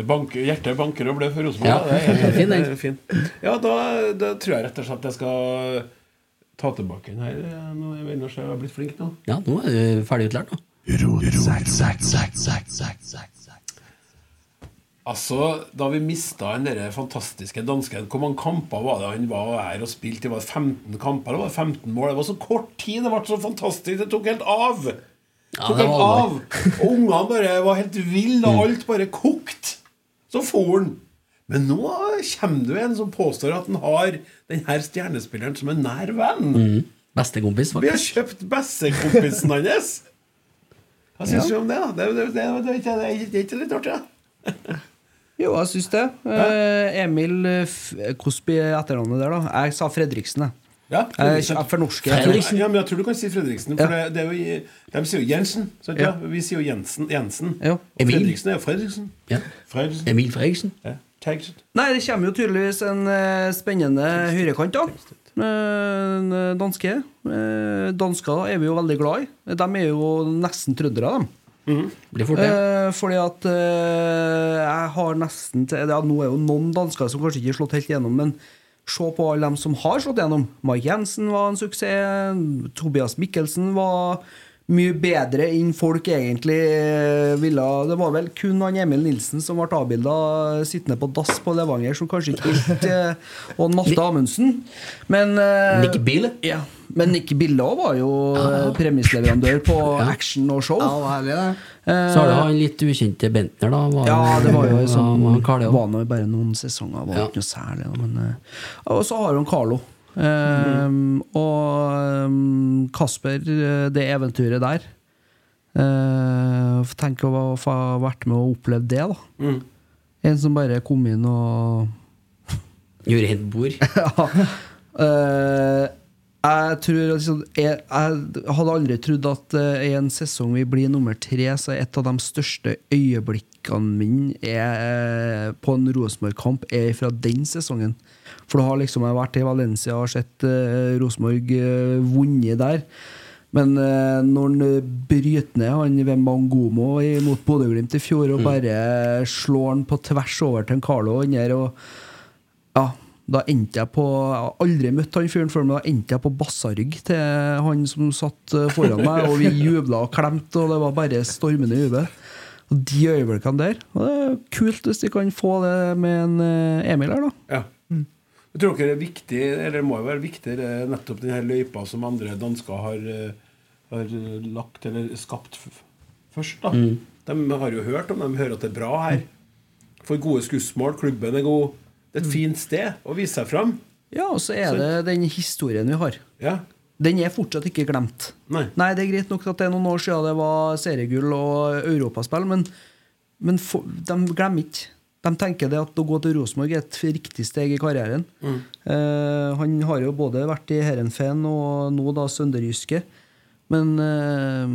Det banker, hjertet banker og blør for Rosenborg. Ja, det er, det fin, den. det er fin. Ja, da, da tror jeg rett og slett jeg skal ta tilbake den her. Nå er jeg jeg har blitt flink nå. Ja, nå er du ferdig utlært, nå. Altså, Da vi mista den der fantastiske dansken Hvor mange kamper var det han var her og spilte? Det var 15 kamper, det var 15 mål. Det var så kort tid, det ble så fantastisk. Det tok helt av. Det Ja, tok det helt av. Og ungene bare var helt ville, og alt bare kokt. Så for han. Men nå kommer det jo en som påstår at han har denne stjernespilleren som en nær venn. Mm. Bestekompis, Vi har kjøpt bestekompisen hans. Hva syns du om det? da? Det, det, det, det, er ikke- det, det ikke litt artig? da? Jo, jeg syns det. Eh, Emil Cosby er etternavnet der, da? Jeg sa Fredriksen, jeg. Ja, Jeg er for norske Fredriksen. ja, men jeg tror du kan si Fredriksen. For Ja. det, det er jo, de sier jo Jensen. Sant, ja. Vi sier jo Jensen. Jensen. Ja. Og Emil. Fredriksen er jo Fredriksen. Ja. Fredriksen. Emil Fredriksen. Ja. Nei, det kommer jo tydeligvis en uh, spennende høyrekant, da. Eh, En eh, danske. Uh, Dansker er vi jo veldig glad i. De er jo nesten trøndere, dem. Blir fort ja. Eh, fordi at eh, jeg har nesten til ja, Nå er jo noen dansker som kanskje ikke har slått helt gjennom, men se på alle dem som har slått gjennom. Mai Jensen var en suksess. Tobias Mikkelsen var mye bedre enn folk egentlig eh, ville. Det var vel kun han Emil Nilsen som ble avbilda sittende på dass på Levanger, som kanskje ikke helt eh, Og Malte Amundsen. Men eh, Nick Bill? Ja, men Nick Bille var jo eh, premissleverandør på action og show. Ja, det var herlig, det. Eh, Så har du han litt ukjente Bentner, da. Var, ja, det var jo sånn han ja. Var var bare noen sesonger, var Ja. ikke noe særlig. da, Men, eh, og så har hun Carlo. Eh, Og um, Kasper, eh, det eventyret der uh, Tenk å ha- vært med og opplevd det, da. Mm. En som bare kom inn og Gjorde helt bord. ja. Uh, Jeg tror liksom, jeg, jeg hadde aldri trodd at uh, i en sesong vi blir nummer tre, så er et av de største øyeblikkene mine er, på en Rosenborg-kamp er fra den sesongen. For da har liksom jeg vært i Valencia og sett uh, Rosenborg uh, vunnet der. Men uh, når han bryter ned han Wembangomo mot Bodø-Glimt i fjor og bare slår han på tvers over til en Carlo og der, og ja, da endte jeg på Jeg har aldri møtt han fyren før, men da endte jeg på bassarygg til han som satt foran meg, og vi jubla og klemte, og det var bare stormende jubel. Og de øyeblikkene der og Det er kult hvis de kan få det med en Emil her, da. Ja. Jeg tror dere det er viktig, eller det må jo være viktigere nettopp denne løypa som andre dansker har, eh, har lagt eller skapt først. da Mm. De har jo hørt om de hører at det er bra her. Får gode skussmål, klubben er god. Det er et fint sted å vise seg fram. Ja, og så er det den historien vi har. Ja. Den er fortsatt ikke glemt. Nei. det er greit nok at det er noen år siden det var seriegull og europaspill, men, men for, de glemmer ikke. De tenker det at å gå til Rosenborg er et riktig steg i karrieren. Mm. Eh, han har jo både vært i Heerenveen og nå da Sønderjyske. Men eh,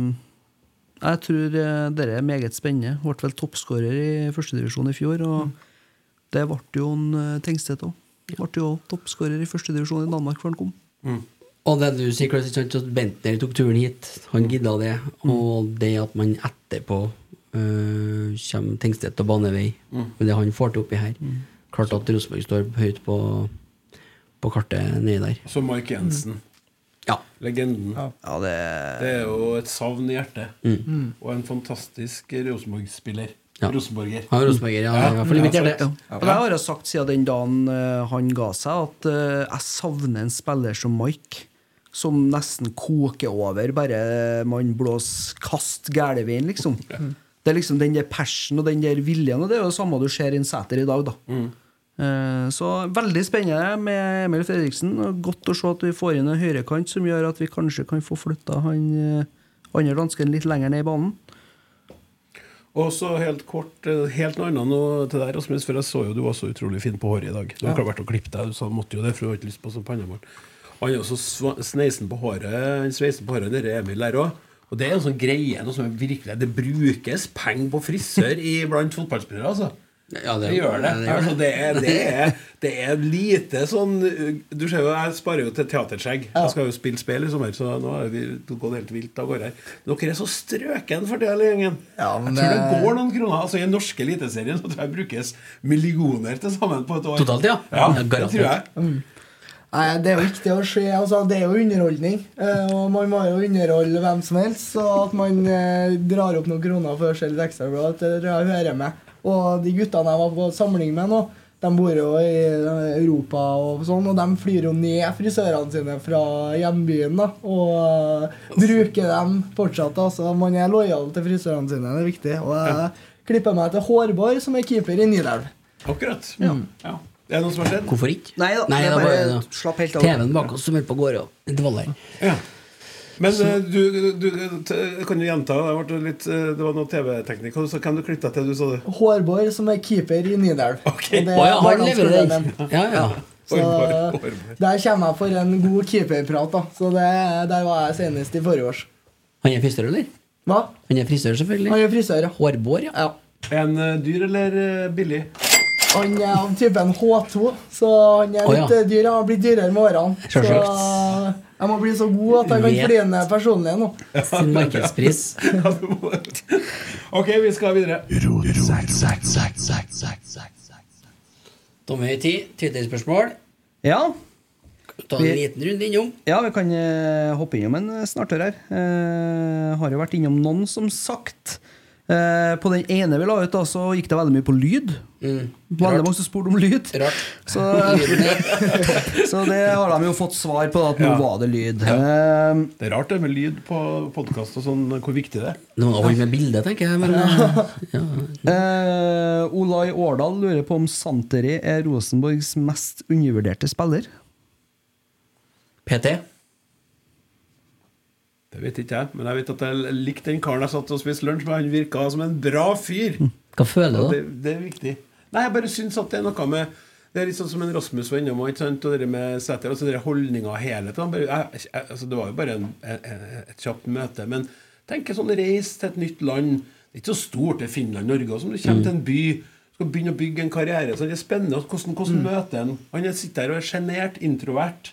jeg tror det er meget spennende. Ble vel toppskårer i førstedivisjon i fjor. Og det ble jo en eh, Tengstedt òg. Ble jo toppskårer i førstedivisjon i Danmark før han kom. Og det du sier, Klaus, at Bentner tok turen hit. Han gidda det. Og det at man etterpå øh, kommer Tengstedt og banevei, Mm. med det han får til oppi her Klart at Rosenborg står høyt på, på kartet nedi der. Så Mark Jensen. Ja. Legenden. det... er jo et savn i hjertet. Mm. Og en fantastisk Rosenborg-spiller. Ja. Rosenborger. Ja, Rosenborger, ja, i ja. Ja. Og det har jeg sagt siden den dagen eh, han ga seg, at eh, jeg savner en spiller som Mike. Som nesten koker over, bare man blåser kast gæleveien, liksom. Det er liksom den der passion og den der viljen, og det er jo det samme du ser i en Sæter i dag, da. Mm. Så veldig spennende med Emil Fredriksen. Godt å se at vi får inn en høyrekant som gjør at vi kanskje kan få flytta han eh, andre dansken litt lenger ned i banen. Og så helt kort, eh, helt noe annet nå til deg, Rasmus, for jeg så jo du var så utrolig fin på håret i dag. Du har klart vært å klippe deg, du sa måtte jo det, for du har ikke lyst på sånn pannemål. Han er jo så sneisen på håret, sveisen på håret, dere Emil der òg. Og det er en sånn greie, noe som er virkelig Det brukes penger på frisør i blant fotballspillere, altså. Ja, det, gjør det. det gjør altså, det. det, er, det, er, det er lite sånn Du ser jo, jeg sparer jo til teaterskjegg. Jeg skal jo spille spill i sommer, så nå har vi gått helt vilt av gårde her. Dere er så strøken for det, hele gjengen. men jeg tror det det- går noen kroner. Altså I den norske eliteserien så tror jeg brukes millioner til sammen på et år. Totalt, ja. Ja, Ja, det tror jeg. Mm. Nei, Det er jo viktig å se. Altså, det er jo underholdning. eh, Og man må jo underholde hvem som helst. Så at man eh, drar opp noen kroner for å se litt ekstra bra, det tror jeg hører med. Og de guttene jeg var på samling med nå, de bor jo i eh, Europa og sånn, og de flyr jo ned frisørene sine fra hjembyen da, og uh, bruker dem fortsatt. Altså, man er lojal til frisørene sine, det er viktig. Og jeg klipper meg til Hårborg, som er keeper i Nidelv. Akkurat. Ja. Ja. Er det noe som har skjedd? Hvorfor ikke? Nei da, Nei, det bare da. slapp helt av. TV-en bak oss som holdt på å gå av intervallet Ja. Men eh, du, du, t- kan du gjenta? Det, litt, eh, det var noe TV-teknikk. Hvem du klippe til du sa det? Hårborg, som er keeper i Nidelv. Og det er ja, han barneskolen den. Ja, ja. Så Hårborg, Hårborg. der kommer jeg for en god keeperprat. da Så det, der var jeg senest i forrige års. Han er frisør, eller? Hva? Han er frisør, selvfølgelig. Han er frisør, ja. Hårbår, ja. En eh, dyr eller eh, billig? Han er av typen H2, så han er litt ja. eh, dyr. Han har blitt dyrere med årene. Så jeg må bli så god at jeg kan ned personlig nå. Sin markedspris. ok, vi skal videre. Tommy ti, Twitter-spørsmål. Ja. Ta en liten runde innom. Ja, vi kan eh, hoppe innom en snartør her. Eh, har jo vært innom noen, som sagt. Eh, på den ene vi la ut, da, så gikk det veldig mye på lyd. Veldig mange som spurte om lyd. Så, så det har de jo fått svar på, da, at nå Ja. var det lyd. Eh, Det er rart det med lyd på podkast og sånn, hvor viktig det er. Det må holde med bilde, tenker jeg. Men, ja. eh, Olai Årdal lurer på om Santeri er Rosenborgs mest undervurderte spiller. PT? Det vet ikke jeg, men jeg vet at jeg likte den karen jeg satt og spiste lunsj med. Han virka som en bra fyr. Hva føler du, da? Det, det er viktig. Nei, jeg bare syns at det er noe med Det er litt sånn som en Rasmus var innom, ikke sant? og det med Sæter. Altså den holdninga og helheten. Altså det var jo bare en, en, et kjapt møte. Men tenk sånn reis til et nytt land. Det er ikke så stort, det er Finland, Norge. Og som du kommer Mm. til en by, skal begynne å bygge en karriere. Så det er spennende. Hvordan, hvordan Mm. møter han? Han er- sitter her og er sjenert, introvert,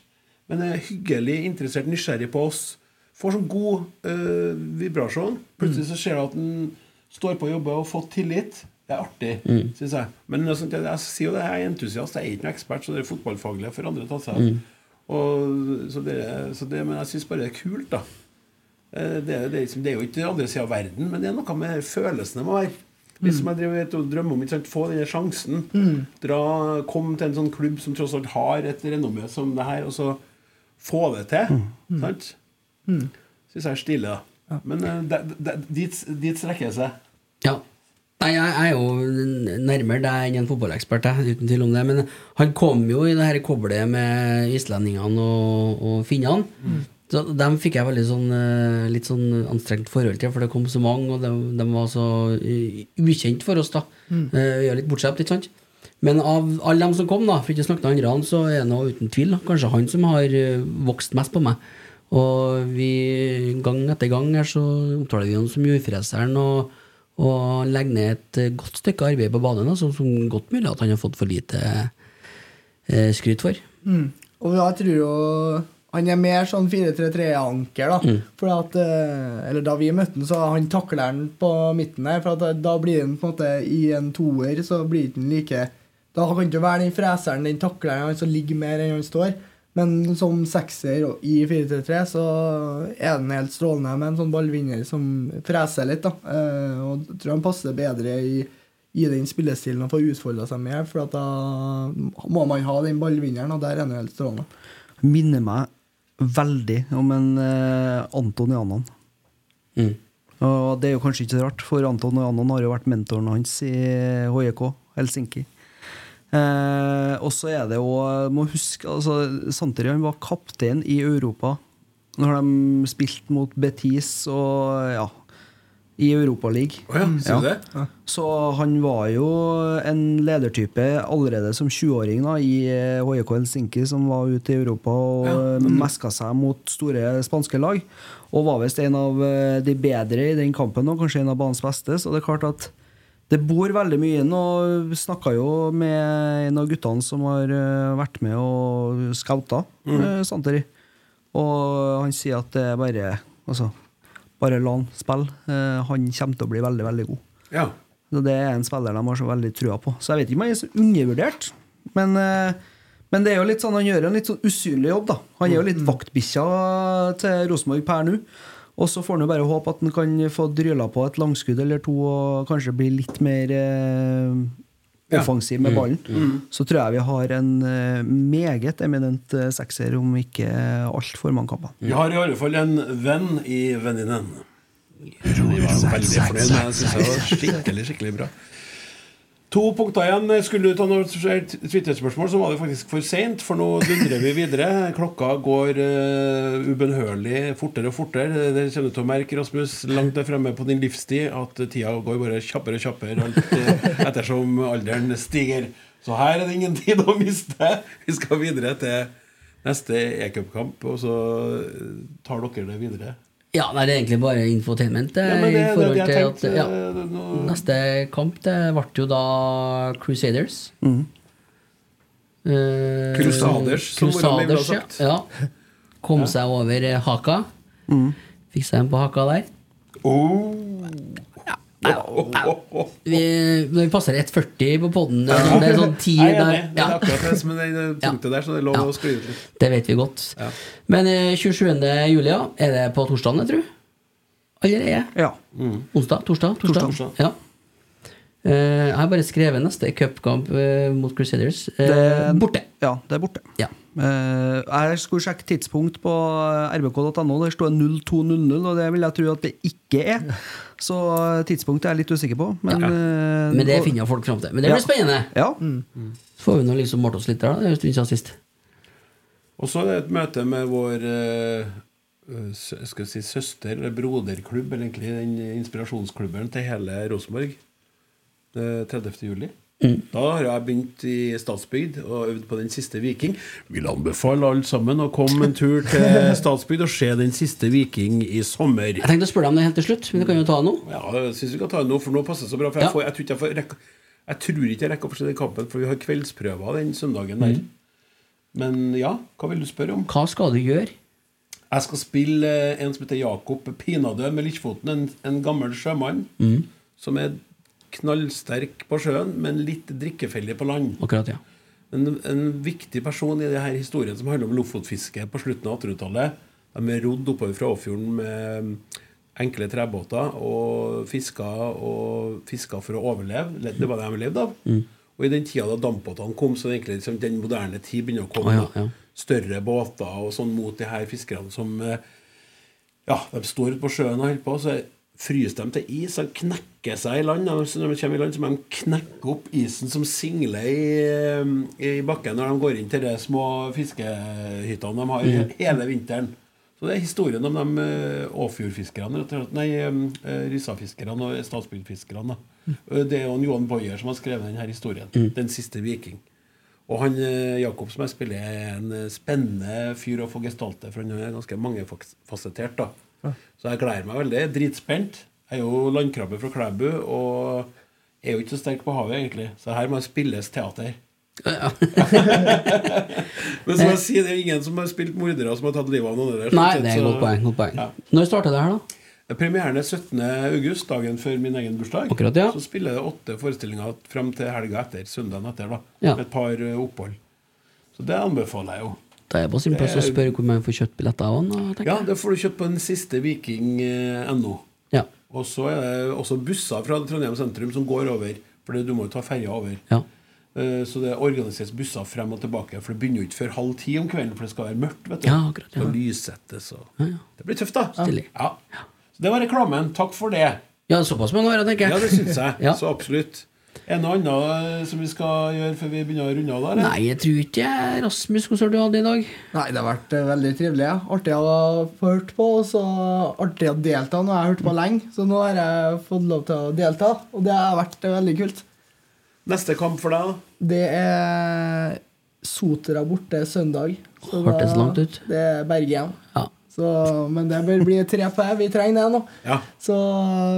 men er hyggelig, interessert, nysgjerrig på oss. Får sånn god øh, vibrasjon. Plutselig så ser du at han står på å jobbe og har fått tillit. Det er artig, Mm. synes jeg. Men jeg, jeg, jeg sier jo det, jeg er entusiast, jeg er ikke noen ekspert, så det er fotballfaglig for andre å ta seg av. Mm. Og, så det, så det, men jeg syns bare det er kult, da. Eh, Det, det, liksom- det er jo ikke andre sida av verden, men det er noe med følelsene må være. Litt som jeg driver og drømmer om. Ikke sant? Få denne sjansen. Mm. Dra, Kom til en sånn klubb som tross alt har et renommé som det her, og så få det til. Mm. Sant? Mm. Syns jeg er stilig, da. Men eh, dit, dit strekker det seg. Ja. Nei, jeg jeg er jo nærmere deg enn en fotballekspert, jeg, uten tvil om det. Men han kom jo i det her koblet med islendingene og, og finnene. Så Dem fikk jeg veldig sånn, eh, litt sånn anstrengt forhold til, for det kom så mange, og de, de var så eh, ukjent for oss, da. Mm. Eh, Vi er litt bortskjemt, ikke sant? Men av alle dem som kom, da, for ikke å snakke til andre, så er det uten tvil da, kanskje han som har vokst mest på meg. Og vi, gang etter gang her, så omtaler vi ham som jordfreseren, og, og legger ned et eh, godt stykke arbeid på banen, altså, som, godt mulig at han har fått for lite eh, skryt for. Mm. Og jeg tror jo han er mer sånn 4-3-3-anker, da. Mm. For at, eh, eller da vi møtte han, så han takler han på midten her. For at da- da blir han på en måte i en toer, så blir han like Da kan ikke være den freseren, den takleren, han som ligger mer enn han står. Men som sekser i 4-3-3 så er den helt strålende med en sånn ballvinner som freser litt. da. Eh, og jeg tror han passer bedre i, i den spillestilen og får utfolda seg mer, for at da må man ha den ballvinneren, og der er han helt strålende. Minner meg veldig om en eh, Anton Janan. Og det er jo kanskje ikke så rart, for Anton Janan har jo vært mentoren hans i HJK Helsinki. Eh, og så er det jo Må huske altså, Santeri han var kaptein i Europa når de spilte mot Betis og ja i Europaligaen. Oh ja, du det? Så han var jo en ledertype allerede som 20-åring i eh, HJK Helsinki, som var ute i Europa og Ja, ja, mm. meska seg mot store spanske lag. Og var visst en av eh, de bedre i den kampen, og kanskje en av banens beste. Så det er klart at det bor veldig mye inn. Og snakka jo med en av guttene som har eh, vært med og scouta Mm. eh, Santeri. Og han sier at det er bare Altså, bare la han spille. Eh, han kommer til å bli veldig, veldig god. Ja. Så Det er en spiller de har så veldig trua på. Så jeg vet ikke om han er så undervurdert. Men, men det er jo litt sånn, han gjør en litt sånn usynlig jobb. da Han er jo litt vaktbikkja til Rosenborg per nå. Og så får han jo bare håpe at han kan få dryla på et langskudd eller to og kanskje bli litt mer eh, Ja. offensiv med Mm. ballen. Mm. Så tror jeg vi har en eh, meget eminent eh, sekser om ikke altfor mange kamper. Vi har i alle fall en venn i venninnen. Jeg var veldig fornøyd med det. Skikkelig, skikkelig bra. To punkter igjen. Skulle du ta noen Twitter-spørsmål, så var det faktisk for seint, for nå dundrer vi videre. Klokka går uh, ubønnhørlig fortere og fortere. Det kommer du til å merke, Rasmus, langt der fremme på din livstid, at tida går bare kjappere og kjappere alt, uh, ettersom alderen stiger. Så her er det ingen tid å miste. Vi skal videre til neste e-cupkamp, og så eh, tar dere det videre. Ja, nei, det er egentlig bare infotainment. Ja, men det- i forhold det det til jeg at, ja, eh, Neste kamp det ble jo da Crusaders. Mm. Eh, Crusaders, som Crusaders, sagt. Ja. ja. Kom Ja. seg over eh, haka. Mm. Fikk seg en på haka der. Oh. Vi, når vi passer 1,40 på poden Det er sånn 10 Jeg er der. enig. Det er akkurat det som er det punktet der, så det er lov å skli ut litt. Det vet vi godt. Men eh, 27. juli, ja. Er det på torsdagen, jeg tror? Allerede? Ja. Onsdag? Torsdag? Torsdag. Torsdag. Ja. Eh, jeg har bare skrevet neste cupkamp eh, mot Crusaders. Eh, Det- borte. Ja, det er borte. Ja. Eh, jeg skulle sjekke tidspunkt på rbk.no. Der står 02.00, og det vil jeg tro at det ikke er. Så eh, tidspunktet er jeg litt usikker på. Men, Ja. eh, Men det finner folk fram til. Men det blir Ja. spennende. Ja. Så får vi nå liksom målt oss litt der, da. Det er jo en stund siden sist. Og så er det et møte med vår eh, eh, skal si, søster- eller broderklubb, eller egentlig den inspirasjonsklubben til hele Rosenborg. Er 30. juli. Da har jeg begynt i Statsbygd og øvd på Den siste viking. Vil anbefale alle sammen å komme en tur til Statsbygd og se Den siste viking i sommer. Jeg tenkte å spørre deg om det helt til slutt, men du kan jo ta nå. Ja, jeg syns vi kan ta det nå, for nå passer det så bra. For jeg, får, jeg, tror ikke jeg, får rekke, jeg tror ikke jeg rekker å se den kampen, for vi har kveldsprøver den søndagen der. Men ja, hva vil du spørre om? Hva skal du gjøre? Jeg skal spille eh, en som heter Jakob Pinadø med Likkfoten. En, en gammel sjømann Mm. som er knallsterk på sjøen, men litt drikkefeldig på land. Akkurat, ja. En, en viktig person i denne historien som handler om lofotfiske på slutten av 1800-tallet. De rodd oppover fra Åfjorden med enkle trebåter og fiska og fiska for å overleve. Det var det de levde av. Mm. Og i den tida da dampbåtene kom, så egentlig liksom den moderne tid begynner å komme. Å, ja, ja. Større båter og sånn mot de her fiskerne som eh, Ja, de står på sjøen og holder på, så fryser dem til is De knekker seg i land. Når de kommer i land, så må de knekke opp isen som singler i, eh, i bakken når de går inn til de små fiskehyttene de har mm. hele vinteren. Så det er historien om de uh, Åfjordfiskerne. Nei, uh, Ryssafiskerne og Statsbygdfiskerne. Eh, Det er jo Johan Boyer som har skrevet denne historien. Mm. 'Den siste viking'. Og han eh, Jakob som jeg spiller, er en eh, spennende fyr å få gestalte, for han er ganske mangefasettert. da. Så jeg gleder meg veldig. Dritspent. Jeg er jo landkrabbe fra Klæbu og er jo ikke så sterk på havet, egentlig. Så her må spilles teater. Men som jeg sier, det er ingen som har spilt mordere som har tatt livet av noen. Der, Nei, det er et godt poeng. Godt poeng. Når starter det her, da? Premieren er 17. august, dagen før min egen bursdag. Akkurat, ja. Så spiller jeg åtte forestillinger frem til helga etter. Søndagen etter, da. Ja. Med et par eh, opphold. Så det anbefaler jeg jo. Da er det på sin plass å spørre hvor man får kjøpt billetter av han. Ja, det får du kjøpt på den siste viking.no. Ja. Og så er det også busser fra Trondheim sentrum som går over. For du må jo ta ferja over. Ja. Eh, Så det organiseres busser frem og tilbake. For det begynner jo ikke før halv ti om kvelden, for det skal være mørkt. vet du Ja, akkurat, ja. Skal lyssettes og Ja, ja. Det blir tøft, da. Stilig. Ja. Så det var reklamen. Takk for det. Ja, såpass mange være, tenker jeg. Ja, det syns jeg. Ja. Så absolutt. Er det noe annet som vi skal gjøre før vi begynner å runde av? Nei, jeg tror ikke Rasmus, hvordan har du hatt det i dag? Nei, det har vært eh, veldig trivelig. Ja. Artig å få hørt på, og så artig å delta. Nå har jeg hørt på lenge, så nå har jeg fått lov til å delta, og det har vært eh, veldig kult. Neste kamp for deg, da? Det er Sotra borte søndag. Så Hørtes langt ut. Det er Bergen. Ja. Så, men det bør bli tre poeng. Vi trenger det nå. Ja. Så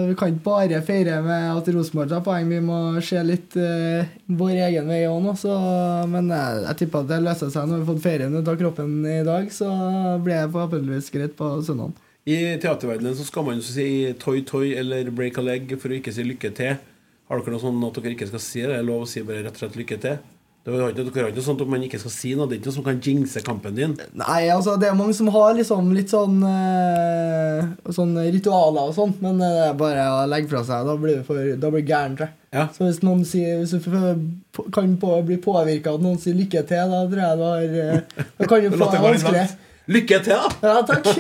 vi kan ikke bare feire med at Rosenborg tar poeng. Vi må se litt uh, vår egen vei òg nå. Så, men jeg, jeg tipper at det løser seg når vi har fått ferien ut av kroppen i dag. Så blir det forhåpentligvis greit på søndag. I teaterverdenen så skal man jo si toy toy eller break a leg for å ikke si lykke til. Har dere noe sånn at dere ikke skal si det? Det er lov å si bare rett og slett lykke til? Det er ikke, noe sånt at man ikke skal si noe? Det er ikke noe som kan jinxe kampen din? Nei, altså det er mange som har liksom litt sånn øh, Sånn ritualer og sånn, men det er bare å legge fra seg. Da blir det for, da blir det gærent. tror jeg. Ja. Så hvis noen sier Hvis du kan på, bli påvirka av at noen sier lykke til, da tror jeg du har eh, Da kan du få det vanskelig. Lykke til, da! Ja, takk.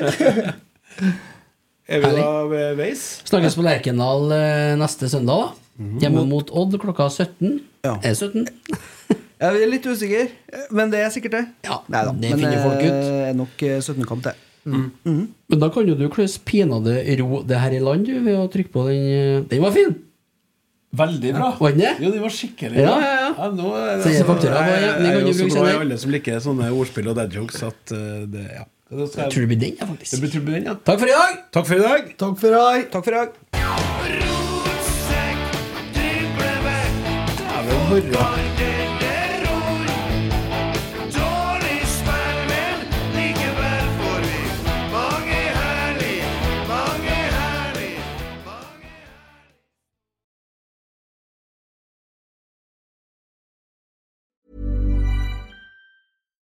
Er vi da ved veis? Snakkes på Lerkendal eh, neste søndag, da. Hjemme mot Odd klokka 17. Ja. Er det 17? Jeg er litt usikker, men det er sikkert det. Ja, Neida, det men finner folk ut. det er nok eh, 17-kamp, det. Men da kan jo du kløs pinadø ro det her i land du, ved å trykke på den eh, Den var fin! Veldig bra. Var den det? Jo, den var skikkelig Ja, bra. ja, ja. nå er Så jeg faktura jeg, jeg, jeg, jeg er jo så bruke glad i senere. alle som liker sånne ordspill og dad jokes at eh, det Ja. Jeg tror det blir den, ja, faktisk. Det blir, den, ja. Takk for i dag! Takk for i dag. Takk for i dag. Takk for i dag. Dæven hurra.